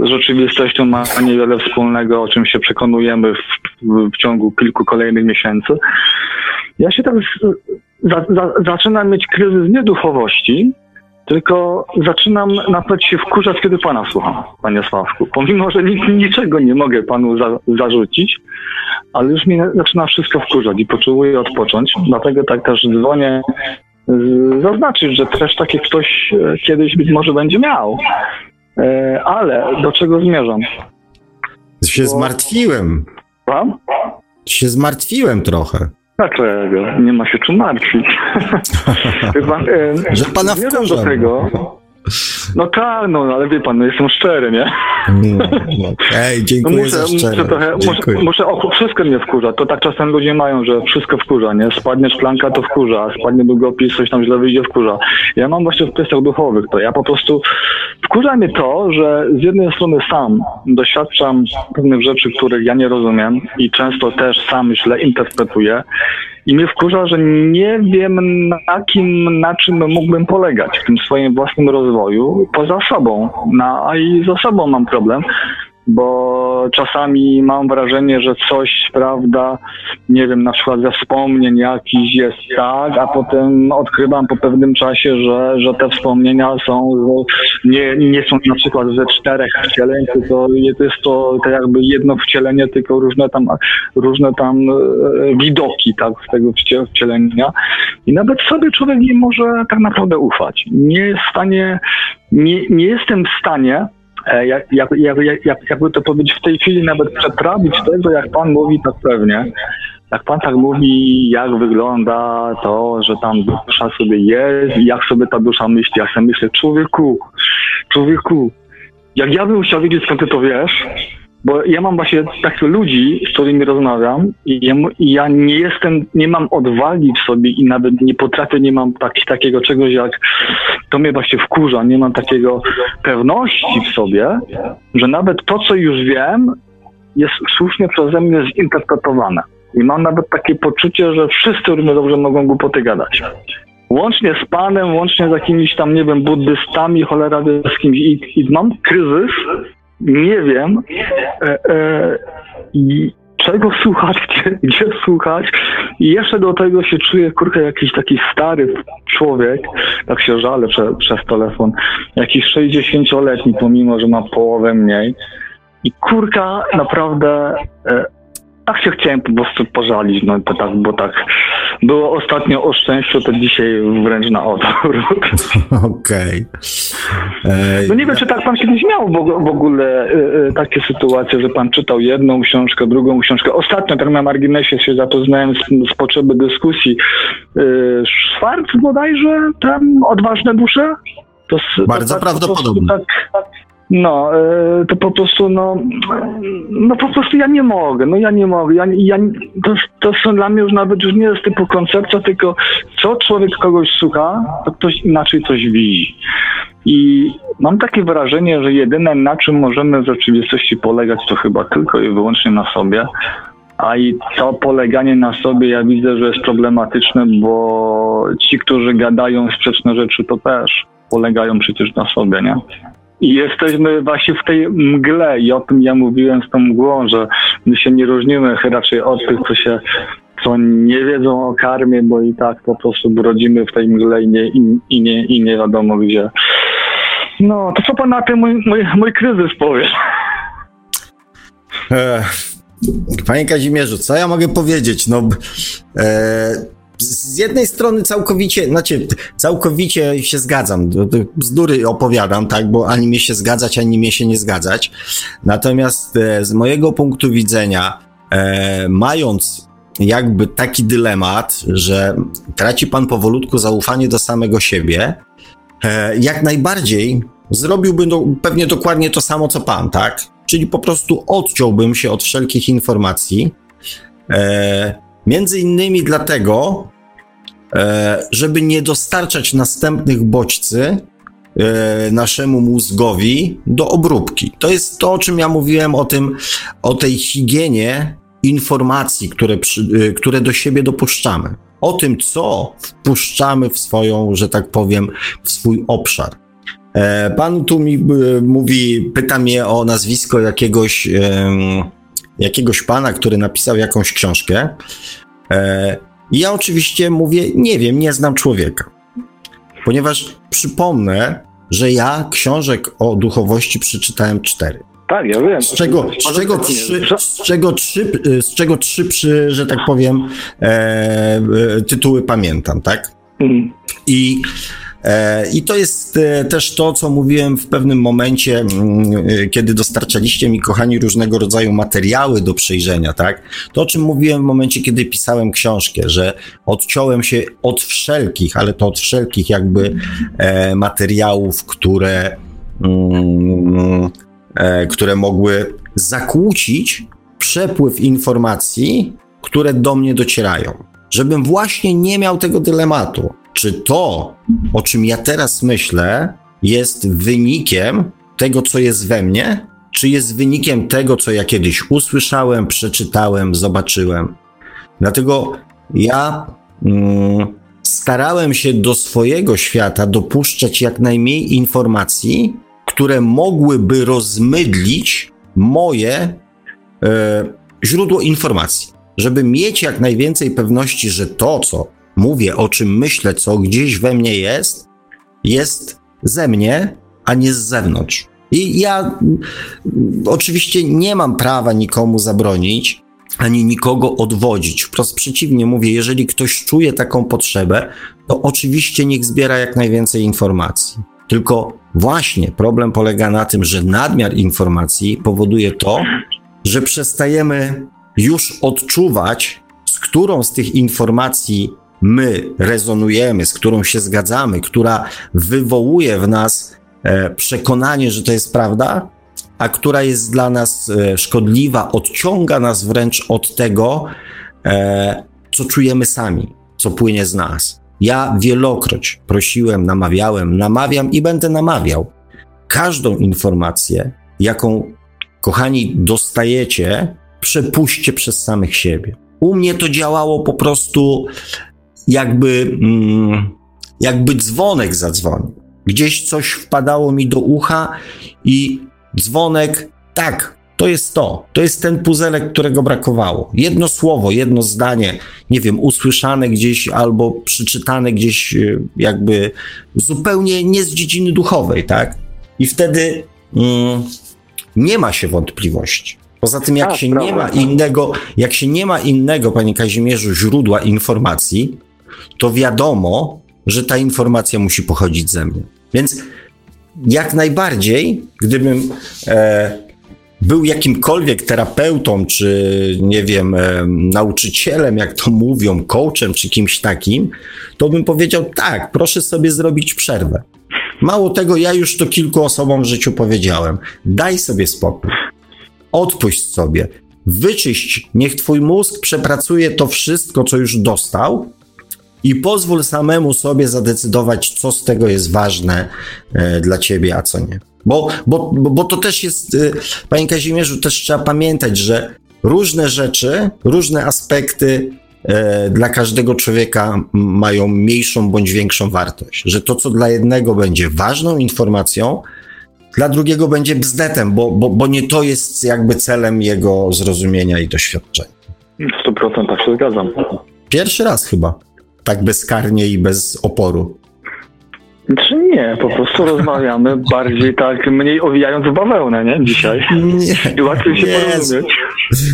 z rzeczywistością ma niewiele wspólnego, o czym się przekonujemy w, w, w ciągu kilku kolejnych miesięcy. Ja się tak za, za, zaczynam mieć kryzys nie duchowości, tylko zaczynam nawet się wkurzać, kiedy pana słucham, panie Sławku. Pomimo, że nic, niczego nie mogę panu za, zarzucić, ale już mnie zaczyna wszystko wkurzać i potrzebuję odpocząć. Dlatego tak też dzwonię zaznaczyć, że też takie ktoś e, kiedyś być może będzie miał. E, Ale do czego zmierzam? Się zmartwiłem. Pan? Się zmartwiłem trochę. Dlaczego? Nie ma się czym martwić. [laughs] Pan, e, Że pana zmierzam do tego. No tak, no ale wie pan, no jestem szczery, nie? No, no. Ej, No dziękuję muszę, za muszę szczerość. trochę, muszę, Dziękuję. muszę, o, wszystko mnie wkurza. To tak czasem ludzie mają, że wszystko wkurza, nie? Spadnie szklanka, to wkurza, spadnie długopis, coś tam źle wyjdzie, wkurza. Ja mam właśnie w kwestiach duchowych to. Ja po prostu, wkurza mnie to, że z jednej strony sam doświadczam pewnych rzeczy, których ja nie rozumiem i często też sam źle interpretuję. I mnie wkurza, że nie wiem na kim, na czym mógłbym polegać w tym swoim własnym rozwoju poza sobą. Na, a i za sobą mam problem, bo czasami mam wrażenie, że coś, prawda, nie wiem, na przykład ze wspomnień jakiś jest tak, a potem odkrywam po pewnym czasie, że, że te wspomnienia są, nie, nie są na przykład ze czterech wcieleń, tylko jest to, to jakby jedno wcielenie, tylko różne tam, różne tam e, widoki, tak, z tego wcie- wcielenia. I nawet sobie człowiek nie może tak naprawdę ufać. Nie jest w stanie, nie, nie jestem w stanie jak, jak, jak, jak, jak, jakby to powiedzieć, w tej chwili nawet przetrawić tego, jak Pan mówi tak pewnie. Jak Pan tak mówi, jak wygląda to, że tam dusza sobie jest i jak sobie ta dusza myśli. Ja sobie myślę, człowieku, człowieku, jak ja bym chciał wiedzieć, skąd ty to wiesz, bo ja mam właśnie takich ludzi, z którymi rozmawiam i ja, ja nie jestem, nie mam odwagi w sobie i nawet nie potrafię, nie mam tak, takiego czegoś jak, to mnie właśnie wkurza, nie mam takiego pewności w sobie, że nawet to, co już wiem, jest słusznie przeze mnie zinterpretowane. I mam nawet takie poczucie, że wszyscy równie dobrze mogą głupoty gadać. Łącznie z Panem, łącznie z jakimiś tam, nie wiem, buddystami, cholera z kimś. I, i mam kryzys, nie wiem, e, e, czego słuchać, [laughs] gdzie, gdzie słuchać. I jeszcze do tego się czuję, kurczę, jakiś taki stary człowiek, tak się żalę prze, przez telefon, jakiś 60-letni, pomimo, że ma połowę mniej. I kurka, naprawdę, e, tak się chciałem po prostu pożalić, no to tak, bo tak było ostatnio o szczęściu, to dzisiaj wręcz na odwrót. [laughs] Okej. Ej, No nie wiem, czy tak pan kiedyś miał w og- w ogóle y, y, takie sytuacje, że pan czytał jedną książkę, drugą książkę. Ostatnio, tak na marginesie się zapoznałem z, z potrzeby dyskusji. Y, Schwarz bodajże, tam Odważne dusze? To Bardzo tak- tak po prostu prawdopodobne. Tak, No, e, to po prostu, no, no po prostu ja nie mogę, no ja nie mogę. Ja, ja, to, to są dla mnie już nawet już nie jest typu koncepcja, tylko co człowiek kogoś słucha, to ktoś inaczej coś widzi. I mam takie wrażenie, że jedyne na czym możemy w rzeczywistości polegać, to chyba tylko i wyłącznie na sobie. A i to poleganie na sobie ja widzę, że jest problematyczne, bo ci, którzy gadają sprzeczne rzeczy, to też polegają przecież na sobie, nie? Jesteśmy właśnie w tej mgle i o tym ja mówiłem z tą mgłą, że my się nie różnimy raczej od tych, co się co nie wiedzą o karmie, bo i tak po prostu brodzimy w tej mgle i nie, i, i nie, i nie wiadomo gdzie. No, to co pan na tym mój, mój, mój kryzys powie? E, panie Kazimierzu, co ja mogę powiedzieć? No, e, z jednej strony całkowicie, znaczy całkowicie się zgadzam, bzdury opowiadam, tak, bo ani mnie się zgadzać, ani mnie się nie zgadzać. Natomiast e, z mojego punktu widzenia, e, mając jakby taki dylemat, że traci pan powolutku zaufanie do samego siebie, e, jak najbardziej zrobiłbym do, pewnie dokładnie to samo co pan, tak? Czyli po prostu odciąłbym się od wszelkich informacji. E, między innymi dlatego, e, żeby nie dostarczać następnych bodźcy e, naszemu mózgowi do obróbki. To jest to, o czym ja mówiłem, o tym, o tej higienie informacji, które, e, które do siebie dopuszczamy. O tym, co wpuszczamy w swoją, że tak powiem, w swój obszar. Pan tu mi mówi, pyta mnie o nazwisko jakiegoś, jakiegoś pana, który napisał jakąś książkę. E, ja oczywiście mówię, nie wiem, nie znam człowieka. Ponieważ przypomnę, że ja książek o duchowości przeczytałem cztery. Tak, ja wiem. Z czego, z czego, trzy, z czego trzy, z czego trzy przy, że tak powiem, e, e, tytuły pamiętam, tak? Mhm. I I to jest e, też to, co mówiłem w pewnym momencie, mm, e, kiedy dostarczaliście mi, kochani, różnego rodzaju materiały do przejrzenia, tak? To, o czym mówiłem w momencie, kiedy pisałem książkę, że odciąłem się od wszelkich, ale to od wszelkich jakby materiałów, które, mm, które mogły zakłócić przepływ informacji, które do mnie docierają. Żebym właśnie nie miał tego dylematu czy to, o czym ja teraz myślę, jest wynikiem tego, co jest we mnie, czy jest wynikiem tego, co ja kiedyś usłyszałem, przeczytałem, zobaczyłem. Dlatego ja mm, starałem się do swojego świata dopuszczać jak najmniej informacji, które mogłyby rozmydlić moje e, źródło informacji, żeby mieć jak najwięcej pewności, że to, co mówię, o czym myślę, co gdzieś we mnie jest, jest ze mnie, a nie z zewnątrz. I ja oczywiście nie mam prawa nikomu zabronić, ani nikogo odwodzić. Wprost przeciwnie, mówię, jeżeli ktoś czuje taką potrzebę, to oczywiście niech zbiera jak najwięcej informacji. Tylko właśnie problem polega na tym, że nadmiar informacji powoduje to, że przestajemy już odczuwać, z którą z tych informacji my rezonujemy, z którą się zgadzamy, która wywołuje w nas e, przekonanie, że to jest prawda, a która jest dla nas e, szkodliwa, odciąga nas wręcz od tego, e, co czujemy sami, co płynie z nas. Ja wielokroć prosiłem, namawiałem, namawiam i będę namawiał. Każdą informację, jaką, kochani, dostajecie, przepuśćcie przez samych siebie. U mnie to działało po prostu jakby, mm, jakby dzwonek zadzwonił. Gdzieś coś wpadało mi do ucha i dzwonek, tak, to jest to. To jest ten puzelek, którego brakowało. Jedno słowo, jedno zdanie, nie wiem, usłyszane gdzieś albo przeczytane gdzieś, e, jakby zupełnie nie z dziedziny duchowej, tak? I wtedy mm, nie ma się wątpliwości. Poza tym, jak tak, się nie ma innego, jak się nie ma innego, panie Kazimierzu, źródła informacji, to wiadomo, że ta informacja musi pochodzić ze mnie. Więc jak najbardziej, gdybym e, był jakimkolwiek terapeutą, czy nie wiem, e, nauczycielem, jak to mówią, coachem, czy kimś takim, to bym powiedział tak, proszę sobie zrobić przerwę. Mało tego, ja już to kilku osobom w życiu powiedziałem. Daj sobie spokój. Odpuść sobie. Wyczyść, niech twój mózg przepracuje to wszystko, co już dostał i pozwól samemu sobie zadecydować, co z tego jest ważne e, dla ciebie, a co nie. Bo, bo, bo, to też jest, e, panie Kazimierzu, też trzeba pamiętać, że różne rzeczy, różne aspekty e, dla każdego człowieka mają mniejszą bądź większą wartość. Że to, co dla jednego będzie ważną informacją, dla drugiego będzie bzdetem, bo, bo, bo nie to jest jakby celem jego zrozumienia i doświadczenia. W 100% tak się zgadzam. Pierwszy raz chyba. Tak bezkarnie i bez oporu. Czy nie, po prostu rozmawiamy bardziej tak, mniej owijając bawełnę, nie? Dzisiaj. Nie, I łatwiej się Nie, porozumieć.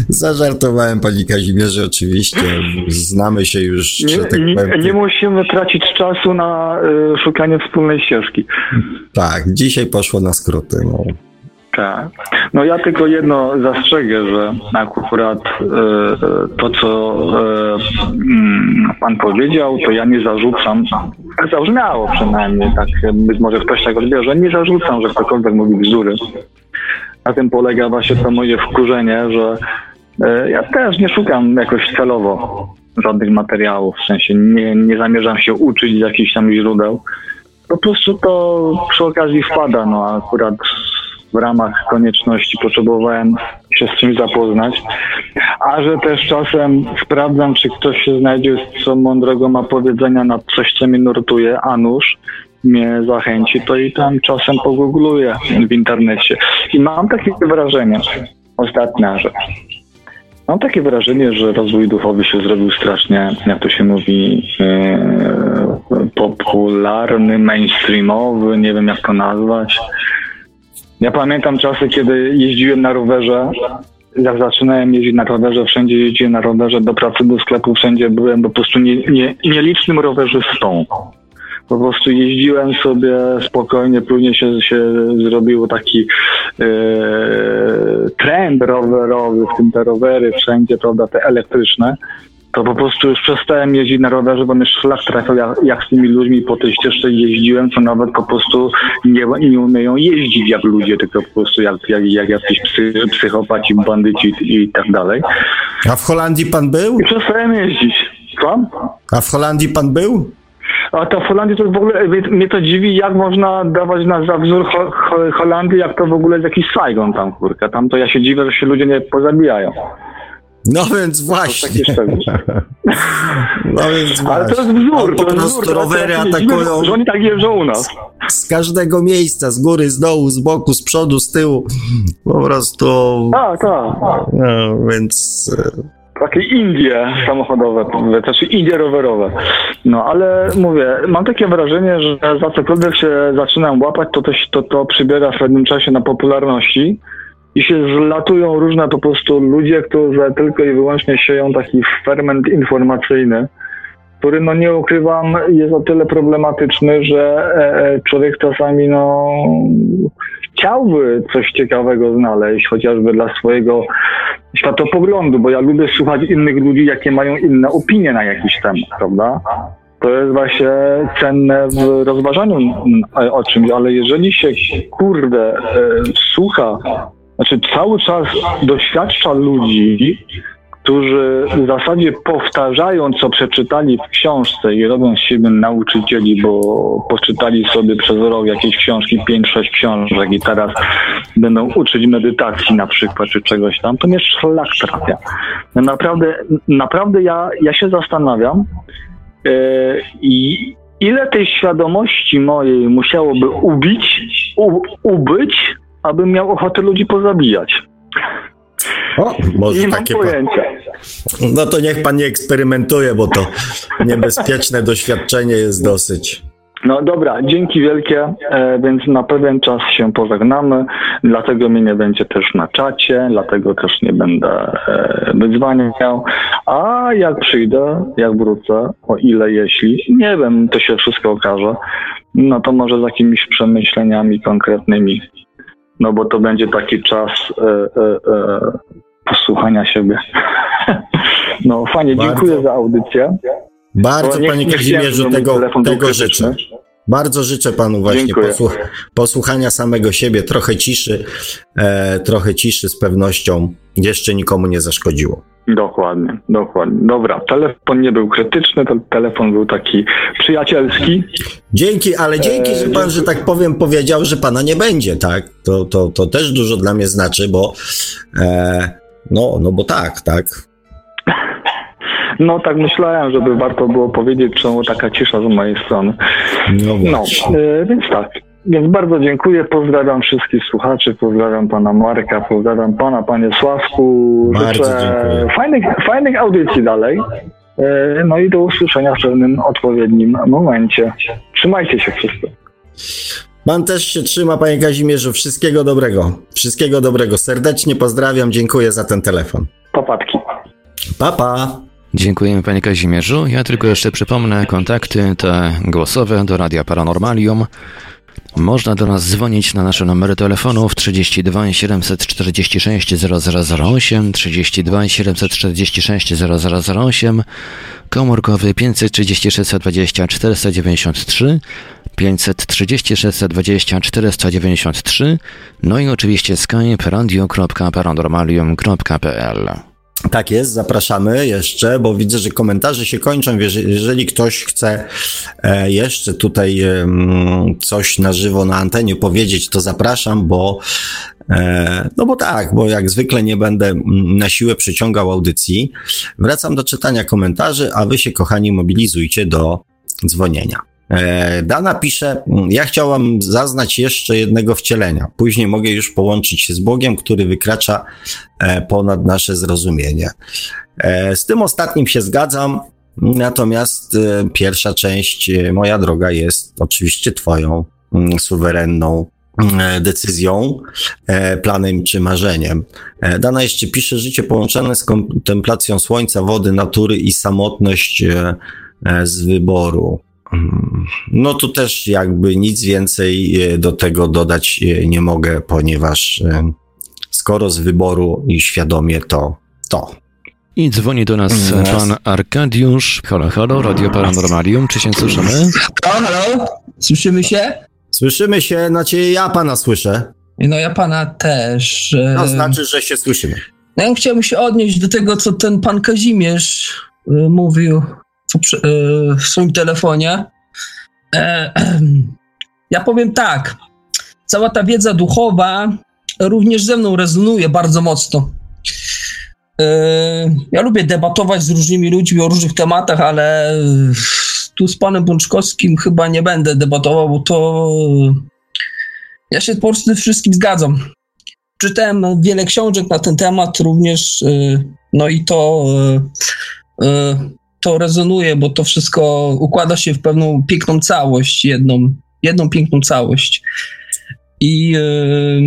zażartowałem pani Kazimierze oczywiście. Znamy się już, Nie, tak nie, powiem. nie musimy tracić czasu na y, szukanie wspólnej ścieżki. Tak, dzisiaj poszło na skróty. No. Tak. No ja tylko jedno zastrzegę, że akurat e, to, co e, mm, pan powiedział, to ja nie zarzucam, tak zabrzmiało przynajmniej, tak być może ktoś tak że nie zarzucam, że ktokolwiek mówi bzdury. Na tym polega właśnie to moje wkurzenie, że e, ja też nie szukam jakoś celowo żadnych materiałów, w sensie nie, nie zamierzam się uczyć z jakichś tam źródeł. Po prostu to przy okazji wpada, no akurat w ramach konieczności potrzebowałem się z czymś zapoznać, a że też czasem sprawdzam, czy ktoś się znajdzie, co mądrego ma powiedzenia na coś, co mnie nurtuje, a nuż mnie zachęci, to i tam czasem pogoogluję w internecie. I mam takie wrażenie, ostatnia rzecz, Mam takie wrażenie, że rozwój duchowy się zrobił strasznie, jak to się mówi, e, popularny, mainstreamowy, nie wiem jak to nazwać. Ja pamiętam czasy, kiedy jeździłem na rowerze. Jak zaczynałem jeździć na rowerze, wszędzie jeździłem na rowerze, do pracy, do sklepu, wszędzie byłem po prostu nie, nie, nielicznym rowerzystą. Po prostu jeździłem sobie spokojnie, później się, się zrobiło taki e, trend rowerowy, w tym te rowery wszędzie, prawda, te elektryczne. To po prostu już przestałem jeździć na rowerze, bo mnie szlak trafiał, jak, jak z tymi ludźmi po tej ścieżce jeździłem, co nawet po prostu nie, nie umieją jeździć jak ludzie, tylko po prostu jak, jak, jak jacyś psy, psychopaci, bandyci i tak dalej. A w Holandii pan był? I przestałem jeździć. Co? A w Holandii pan był? A to w Holandii to w ogóle, mnie, to dziwi, jak można dawać nas za wzór ho, ho, Holandii, jak to w ogóle jest jakiś Saigon tam, kurka. Tam to ja się dziwię, że się ludzie nie pozabijają. No więc właśnie. takie szczegóły. [laughs] No więc Ale to właśnie. jest wzór, to jest wzór. rowery atakują Że oni tak jeżdżą u nas. z każdego miejsca, z góry, z dołu, z boku, z przodu, z tyłu. Po prostu. Tak, tak. No, więc. e, Takie Indie samochodowe, znaczy Indie rowerowe. No ale mówię, mam takie wrażenie, że za cokolwiek się zaczynam łapać, to to, to, to przybiera w pewnym czasie na popularności i się zlatują różne po prostu ludzie, którzy tylko i wyłącznie sieją taki ferment informacyjny, który no nie ukrywam jest o tyle problematyczny, że e, e, człowiek czasami no chciałby coś ciekawego znaleźć, chociażby dla swojego światopoglądu, bo ja lubię słuchać innych ludzi, jakie mają inne opinie na jakiś temat, prawda? To jest właśnie cenne w rozważaniu mm, o czymś, ale jeżeli się, kurde, e, słucha, znaczy cały czas doświadcza ludzi, którzy w zasadzie powtarzają, co przeczytali w książce i robią z siebie nauczycieli, bo poczytali sobie przez rok jakieś książki, 5-6 książek i teraz będą uczyć medytacji na przykład, czy czegoś tam, to mnie szlak trafia. No Naprawdę, naprawdę ja, ja się zastanawiam, e, i ile tej świadomości mojej musiałoby ubić, u, ubyć, abym miał ochotę ludzi pozabijać. O, może Nie mam takie. Pa... pojęcia. No to niech pan nie eksperymentuje, bo to niebezpieczne doświadczenie jest dosyć. No dobra, dzięki wielkie, e, więc na pewien czas się pożegnamy, dlatego mnie nie będzie też na czacie, dlatego też nie będę e, wydzwaniał, a jak przyjdę, jak wrócę, o ile jeśli, nie wiem, to się wszystko okaże, no to może z jakimiś przemyśleniami konkretnymi, no bo to będzie taki czas e, e, e, posłuchania siebie. [laughs] No fajnie, Bardzo. dziękuję za audycję. Bardzo, nie- panie Kazimierzu, tego, tego życzę. Bardzo życzę panu właśnie posłuch posłuchania samego siebie, trochę ciszy, e, trochę ciszy z pewnością jeszcze nikomu nie zaszkodziło. Dokładnie, dokładnie. Dobra, telefon nie był krytyczny, to telefon był taki przyjacielski. Dzięki, ale dzięki, że pan, że tak powiem, powiedział, że pana nie będzie, tak? To, to, to też dużo dla mnie znaczy, bo e, no, no bo tak, tak. No tak myślałem, żeby warto było powiedzieć, czemu taka cisza z mojej strony. No No, właśnie. e, więc tak. Więc bardzo dziękuję, pozdrawiam wszystkich słuchaczy, pozdrawiam pana Marka, pozdrawiam pana, panie Sławku. Bardzo Życzę dziękuję. Fajnych, fajnych audycji dalej. E, No i do usłyszenia w pewnym odpowiednim momencie. Trzymajcie się wszyscy. Pan też się trzyma, panie Kazimierzu. Wszystkiego dobrego. Wszystkiego dobrego. Serdecznie pozdrawiam, dziękuję za ten telefon. Papatki. Pa, pa. Dziękujemy panie Kazimierzu. Ja tylko jeszcze przypomnę kontakty te głosowe do Radia Paranormalium. Można do nas dzwonić na nasze numery telefonów 32 746 0008, 32 746 0008, komórkowy 536 20 493, 536 20 493, no i oczywiście skype radio.paranormalium.pl. Tak jest, zapraszamy jeszcze, bo widzę, że komentarze się kończą. Jeżeli, ktoś chce e, jeszcze tutaj coś na żywo na antenie powiedzieć, to zapraszam, bo e, no bo tak, bo jak zwykle nie będę na siłę przyciągał audycji. Wracam do czytania komentarzy, a wy się, kochani, mobilizujcie do dzwonienia. E, Dana pisze, mm, ja chciałam zaznać jeszcze jednego wcielenia. Później mogę już połączyć się z Bogiem, który wykracza e, ponad nasze zrozumienie. E, Z tym ostatnim się zgadzam, natomiast pierwsza część, moja droga, jest oczywiście Twoją mm, suwerenną decyzją, planem czy marzeniem. Dana jeszcze pisze, życie połączone z kontemplacją słońca, wody, natury i samotność z wyboru. No tu też jakby nic więcej e, do tego dodać e, nie mogę, ponieważ e, skoro z wyboru i świadomie to to. I dzwoni do nas Mm, pan Arkadiusz. Halo, halo, Radio Paranormalium, czy się słyszymy? Halo, halo? Słyszymy się? Słyszymy się, znaczy ja pana słyszę. No ja pana też. To znaczy, że się słyszymy. No ja chciałbym się odnieść do tego, co ten pan Kazimierz mówił e, w swoim telefonie. E, [clears throat] ja powiem tak. Cała ta wiedza duchowa również ze mną rezonuje bardzo mocno. E, Ja lubię debatować z różnymi ludźmi o różnych tematach, ale tu z panem Bączkowskim chyba nie będę debatował, bo to ja się po prostu wszystkim zgadzam. Czytałem wiele książek na ten temat również, y, no i to, y, y, to rezonuje, bo to wszystko układa się w pewną piękną całość, jedną, jedną piękną całość. I y,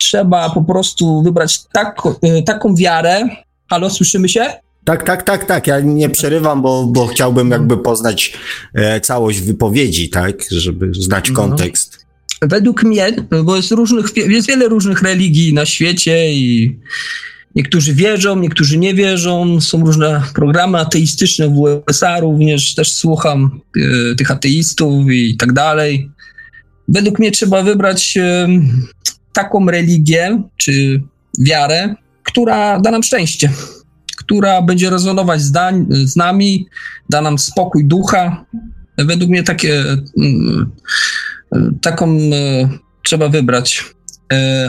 trzeba po prostu wybrać tak, y, taką wiarę. Halo, słyszymy się? Tak, tak, tak, tak. Ja nie przerywam, bo, bo chciałbym jakby poznać e, całość wypowiedzi, tak, żeby znać No. kontekst. Według mnie, bo jest, różnych, jest wiele różnych religii na świecie i niektórzy wierzą, niektórzy nie wierzą. Są różne programy ateistyczne w USA również, też słucham e, tych ateistów i tak dalej. Według mnie trzeba wybrać e, taką religię czy wiarę, która da nam szczęście, która będzie rezonować z, dań, z nami, da nam spokój ducha. Według mnie takie mm, taką e, trzeba wybrać.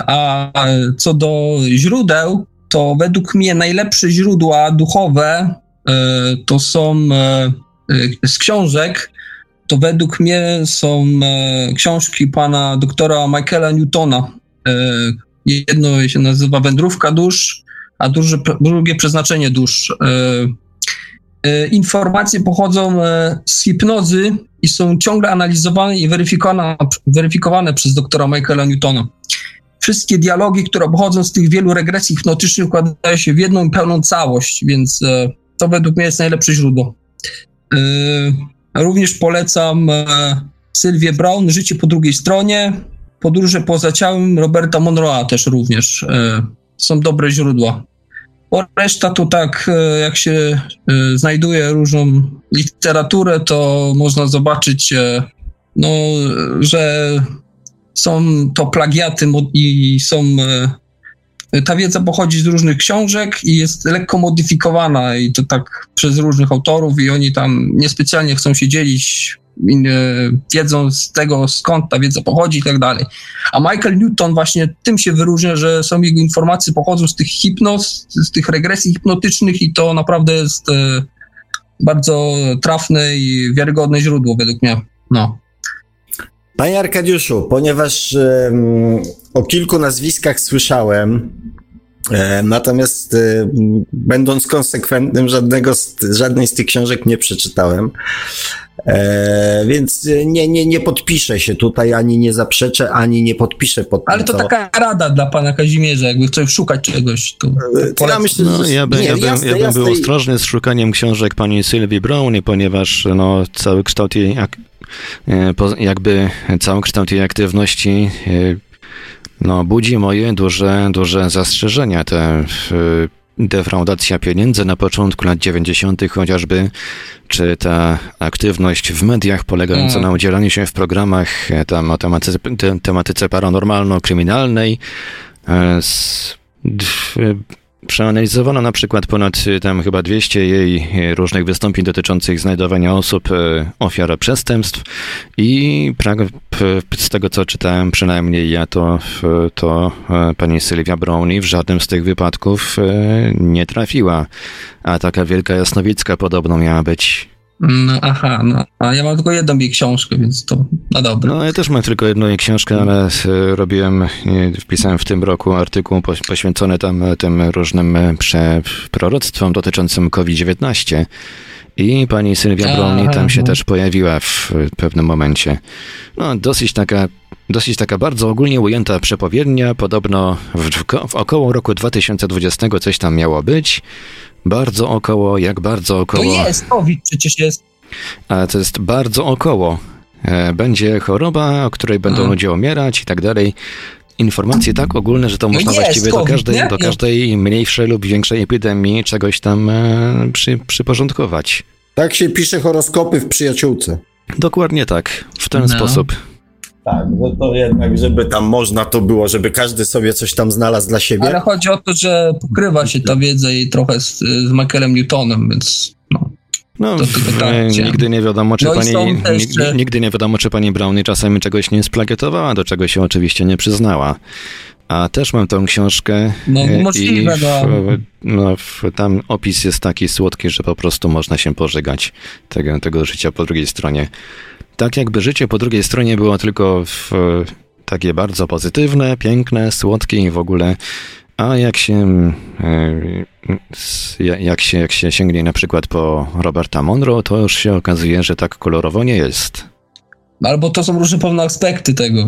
A co do źródeł, to według mnie najlepsze źródła duchowe e, to są e, e, z książek, to według mnie są książki pana doktora Michaela Newtona. Jedno się nazywa Wędrówka dusz, a drugie, drugie Przeznaczenie dusz. Informacje pochodzą z hipnozy i są ciągle analizowane i weryfikowane, weryfikowane przez doktora Michaela Newtona. Wszystkie dialogi, które pochodzą z tych wielu regresji hipnotycznych, układają się w jedną pełną całość, więc e, to według mnie jest najlepsze źródło. E, również polecam e, Sylwię Brown, Życie po drugiej stronie, Podróże poza ciałem Roberta Monroe'a też również. Są dobre źródła. Reszta to tak, jak się znajduje różną literaturę, to można zobaczyć no, że są to plagiaty i są. E, ta wiedza pochodzi z różnych książek i jest lekko modyfikowana, i to tak przez różnych autorów, i oni tam niespecjalnie chcą się dzielić e, wiedzą z tego, skąd ta wiedza pochodzi i tak dalej. A Michael Newton właśnie tym się wyróżnia, że są jego informacje pochodzą z tych hipnoz, z tych regresji hipnotycznych i to naprawdę jest e, bardzo trafne i wiarygodne źródło według mnie. No. Panie Arkadiuszu, ponieważ o kilku nazwiskach słyszałem, e, natomiast e, będąc konsekwentnym, żadnego z, żadnej z tych książek nie przeczytałem. E, więc nie, nie, nie podpiszę się tutaj, ani nie zaprzeczę, ani nie podpiszę pod tym, Ale to co- taka rada dla pana Kazimierza, jakby ktoś szukać czegoś, to To ja myślę, No, że ja, by, nie, ja, bym, jasne, ja bym jasne był ostrożny z szukaniem książek pani Sylwii Brownie, ponieważ no, cały kształt jej, ak, e, jakby cały kształt jej aktywności e, no, budzi moje duże, duże zastrzeżenia. Te e, defraudacja pieniędzy na początku lat 90. chociażby, czy ta aktywność w mediach polegająca Mm. na udzielaniu się w programach e, tam o tematyce, te, tematyce paranormalno-kryminalnej. e, z, Przeanalizowano na przykład ponad y, tam chyba 200 jej y, różnych wystąpień dotyczących znajdowania osób y, ofiar przestępstw i z tego co czytałem przynajmniej ja to, to e, pani Sylwia Brownie w żadnym z tych wypadków e, nie trafiła. A taka wielka jasnowicka podobno miała być. No, aha, no. A ja mam tylko jedną jej książkę, więc to no dobra. No ja też mam tylko jedną jej książkę, ale e, robiłem, wpisałem w tym roku artykuł poś- poświęcony tam e, tym różnym e, proroctwom dotyczącym COVID-19. I pani Sylwia Aha, Brownie tam się no. też pojawiła w pewnym momencie. No, dosyć taka, dosyć taka bardzo ogólnie ujęta przepowiednia. Podobno w, w około roku 2020 coś tam miało być. Bardzo około, jak bardzo To około. jest, COVID przecież jest. Ale to jest bardzo około. E, Będzie choroba, o której będą A. ludzie umierać i tak dalej. Informacje tak ogólne, że to No można jest właściwie do COVID, każdej, nie? do No. każdej mniejszej lub większej epidemii czegoś tam e, przy, przyporządkować. Tak się pisze horoskopy w przyjaciółce. Dokładnie tak, w ten No. sposób. Tak, no to jednak, żeby tam można to było, żeby każdy sobie coś tam znalazł dla siebie. Ale chodzi o to, że pokrywa się ta wiedza i trochę z, z Michaelem Newtonem, więc no. No, To w- tak e, nigdy nie wiadomo, czy No pani, też, nigdy nie wiadomo, czy pani Brownie czasami czegoś nie splagiatowała, do czego się oczywiście nie przyznała. A też mam tą książkę. No, e, możliwe, no. no, tam opis jest taki słodki, że po prostu można się pożygać tego, tego życia po drugiej stronie. Tak jakby życie po drugiej stronie było tylko w, takie bardzo pozytywne, piękne, słodkie i w ogóle. A jak się, e, jak się, jak się sięgnie na przykład po Roberta Monroe, to już się okazuje, że tak kolorowo nie jest. No, Albo to są różne pewne aspekty tego.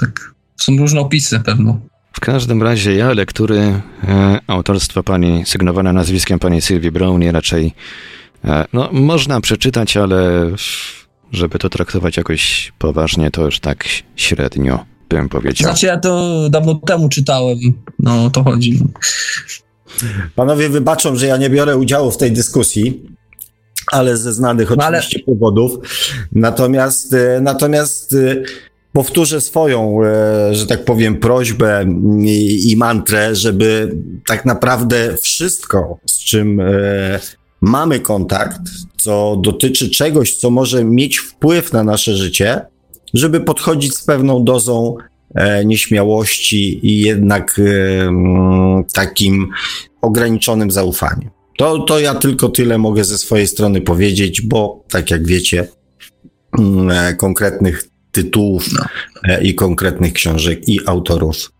tak, są różne opisy pewno. W każdym razie ja lektury e, autorstwa pani, sygnowane nazwiskiem pani Sylwii Brownie raczej e, no, można przeczytać, ale żeby to traktować jakoś poważnie, to już tak średnio bym powiedział. Znaczy ja to dawno temu czytałem, no o to chodzi. Panowie wybaczą, że ja nie biorę udziału w tej dyskusji, ale ze znanych No ale- oczywiście powodów. Natomiast, e, natomiast e, powtórzę swoją, e, że tak powiem, prośbę i, i mantrę, żeby tak naprawdę wszystko, z czym e, mamy kontakt, co dotyczy czegoś, co może mieć wpływ na nasze życie, żeby podchodzić z pewną dozą e, nieśmiałości i jednak takim ograniczonym zaufaniem. To, to ja tylko tyle mogę ze swojej strony powiedzieć, bo tak jak wiecie, konkretnych tytułów No. e, i konkretnych książek i autorów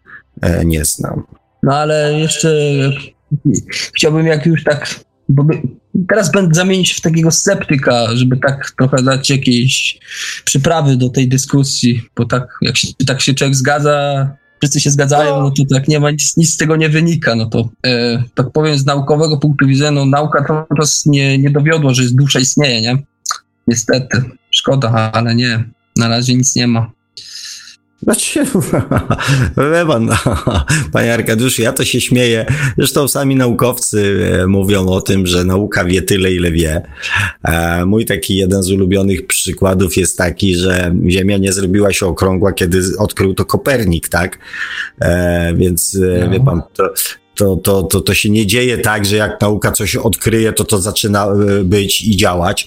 e, nie znam. No ale jeszcze chciałbym jak już tak, bo by, teraz będę zamienić w takiego sceptyka, żeby tak trochę dać jakieś przyprawy do tej dyskusji, bo tak jak się, tak się człowiek zgadza, wszyscy się zgadzają, no to tak nie ma, nic, nic z tego nie wynika, no to e, tak powiem z naukowego punktu widzenia, no nauka cały czas nie, nie dowiodła, że dusza istnieje, nie? Niestety, szkoda, ale nie, na razie nic nie ma. Znaczy, [laughs] wie pan, [laughs] panie Arkadiuszu, ja to się śmieję. Zresztą sami naukowcy e, mówią o tym, że nauka wie tyle, ile wie. E, mój taki jeden z ulubionych przykładów jest taki, że Ziemia nie zrobiła się okrągła, kiedy odkrył to Kopernik, tak? E, więc no. wie pan, to, to, to, to, to się nie dzieje tak, że jak nauka coś odkryje, to to zaczyna być i działać.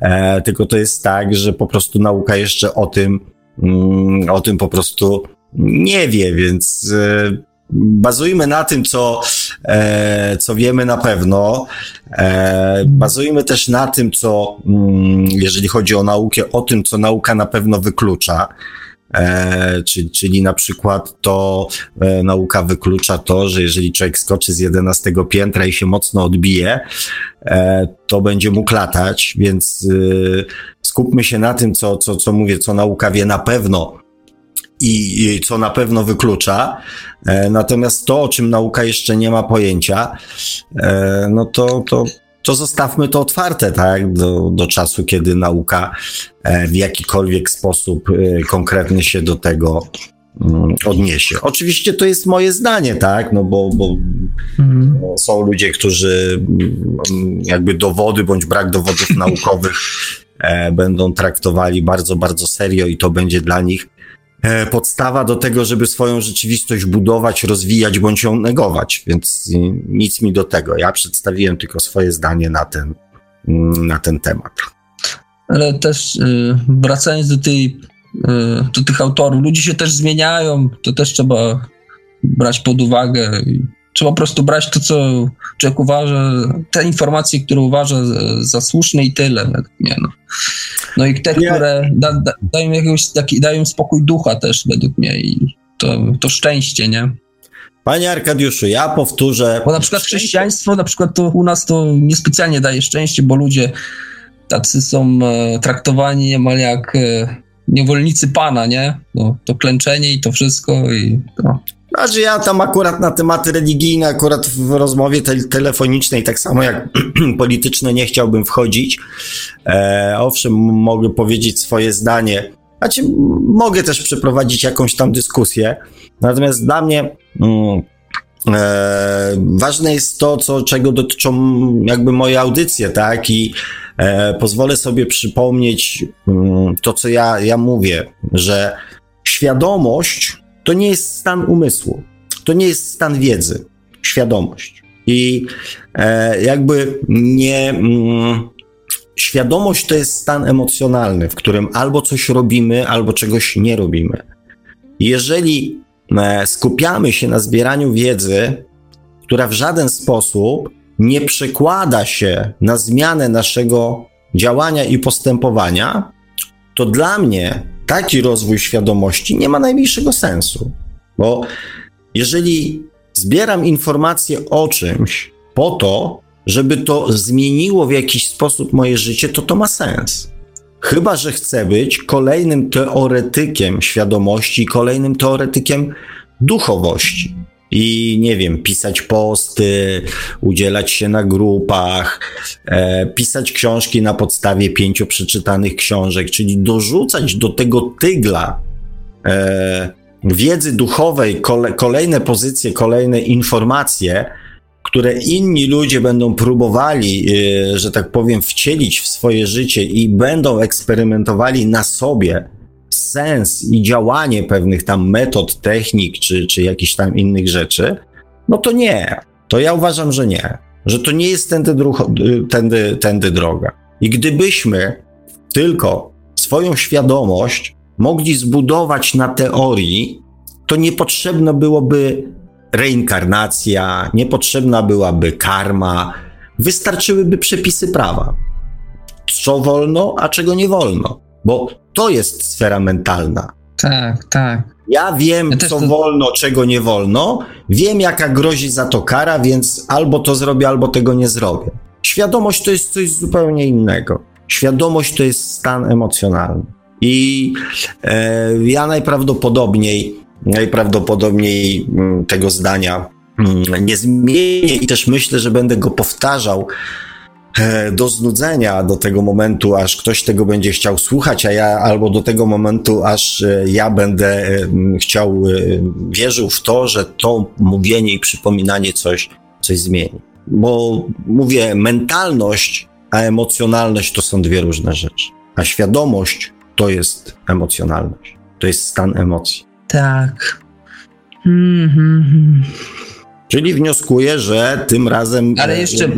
E, tylko to jest tak, że po prostu nauka jeszcze o tym, mm, o tym po prostu nie wie, więc e, bazujmy na tym, co, e, co wiemy na pewno. E, bazujmy też na tym, co, mm, jeżeli chodzi o naukę, o tym, co nauka na pewno wyklucza. E, czyli, czyli na przykład to e, nauka wyklucza to, że jeżeli człowiek skoczy z 11 piętra i się mocno odbije, e, to będzie mógł latać, więc e, skupmy się na tym, co, co, co mówię, co nauka wie na pewno i, i co na pewno wyklucza. E, natomiast to, o czym nauka jeszcze nie ma pojęcia, e, no to, to to zostawmy to otwarte, tak, do, do czasu, kiedy nauka e, w jakikolwiek sposób e, konkretny się do tego mm, odniesie. Oczywiście to jest moje zdanie, tak, no bo, bo mhm. są ludzie, którzy mm, jakby dowody bądź brak dowodów [laughs] naukowych e, będą traktowali bardzo, bardzo serio i to będzie dla nich podstawa do tego, żeby swoją rzeczywistość budować, rozwijać bądź ją negować, więc nic mi do tego. Ja przedstawiłem tylko swoje zdanie na ten, mm, na ten temat. Ale też y, wracając do, tej, y, do tych autorów, ludzie się też zmieniają, to też trzeba brać pod uwagę. Trzeba po prostu brać to, co człowiek uważa, te informacje, które uważa za słuszne i tyle, mnie. No, no i te, ja... które da, da, dają, jakiegoś, taki, dają spokój ducha też według mnie i to, to szczęście, nie? Panie Arkadiuszu, ja powtórzę. Bo na przykład chrześcijaństwo, na przykład to u nas to niespecjalnie daje szczęście, bo ludzie tacy są e, traktowani niemal jak e, niewolnicy Pana, nie? No, to klęczenie i to wszystko i to. Znaczy ja tam akurat na tematy religijne, akurat w rozmowie te telefonicznej, tak samo jak [clears throat] polityczne, nie chciałbym wchodzić. E, owszem, mogę powiedzieć swoje zdanie. Znaczy, mogę też przeprowadzić jakąś tam dyskusję. Natomiast dla mnie mm, e, ważne jest to, co, czego dotyczą jakby moje audycje, tak? I e, pozwolę sobie przypomnieć mm, to, co ja, ja mówię, że świadomość to nie jest stan umysłu, to nie jest stan wiedzy, świadomość. I e, jakby nie. Mm, świadomość to jest stan emocjonalny, w którym albo coś robimy, albo czegoś nie robimy. Jeżeli e, skupiamy się na zbieraniu wiedzy, która w żaden sposób nie przekłada się na zmianę naszego działania i postępowania, to dla mnie taki rozwój świadomości nie ma najmniejszego sensu. Bo jeżeli zbieram informacje o czymś po to, żeby to zmieniło w jakiś sposób moje życie, to to ma sens. Chyba, że chcę być kolejnym teoretykiem świadomości, kolejnym teoretykiem duchowości i nie wiem, pisać posty, udzielać się na grupach, e, pisać książki na podstawie pięciu przeczytanych książek, czyli dorzucać do tego tygla e, wiedzy duchowej kole, kolejne pozycje, kolejne informacje, które inni ludzie będą próbowali, e, że tak powiem, wcielić w swoje życie i będą eksperymentowali na sobie sens i działanie pewnych tam metod, technik czy, czy jakichś tam innych rzeczy, no to nie. To ja uważam, że nie. Że to nie jest tędy, tędy, tędy droga. I gdybyśmy tylko swoją świadomość mogli zbudować na teorii, to niepotrzebna byłoby reinkarnacja, niepotrzebna byłaby karma, wystarczyłyby przepisy prawa. Co wolno, a czego nie wolno. Bo to jest sfera mentalna. Tak, tak. Ja wiem, ja co to... wolno, czego nie wolno, wiem, jaka grozi za to kara, więc albo to zrobię, albo tego nie zrobię. Świadomość to jest coś zupełnie innego. Świadomość to jest stan emocjonalny. I e, ja najprawdopodobniej, najprawdopodobniej m, tego zdania m, nie zmienię i też myślę, że będę go powtarzał do znudzenia do tego momentu, aż ktoś tego będzie chciał słuchać, a ja albo do tego momentu, aż e, ja będę e, chciał, wierzył w to, że to mówienie i przypominanie coś, coś zmieni. Bo mówię, mentalność, a emocjonalność to są dwie różne rzeczy. A świadomość to jest emocjonalność. To jest stan emocji. Tak. Mm-hmm. Czyli wnioskuję, że tym razem. Ale e, jeszcze,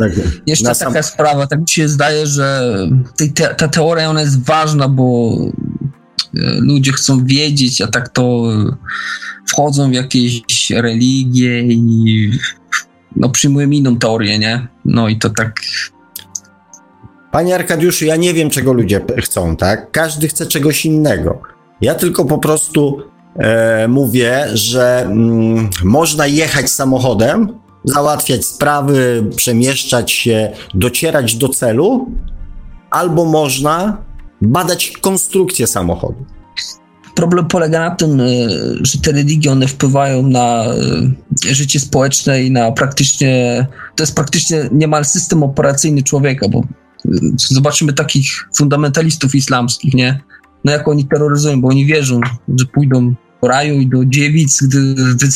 jeszcze sam... taka sprawa, tak mi się zdaje, że te, ta teoria ona jest ważna, bo e, ludzie chcą wiedzieć, a tak to wchodzą w jakieś religie i no, przyjmują inną teorię, nie? No i to tak. Panie Arkadiuszu, ja nie wiem, czego ludzie chcą, tak? Każdy chce czegoś innego. Ja tylko po prostu e, mówię, że mm, można jechać samochodem, załatwiać sprawy, przemieszczać się, docierać do celu, albo można badać konstrukcję samochodu. Problem polega na tym, e, że te religie one wpływają na e, życie społeczne i na praktycznie, to jest praktycznie niemal system operacyjny człowieka, bo e, zobaczymy takich fundamentalistów islamskich, nie? No jak oni terroryzują, bo oni wierzą, że pójdą raju i do dziewic, gdy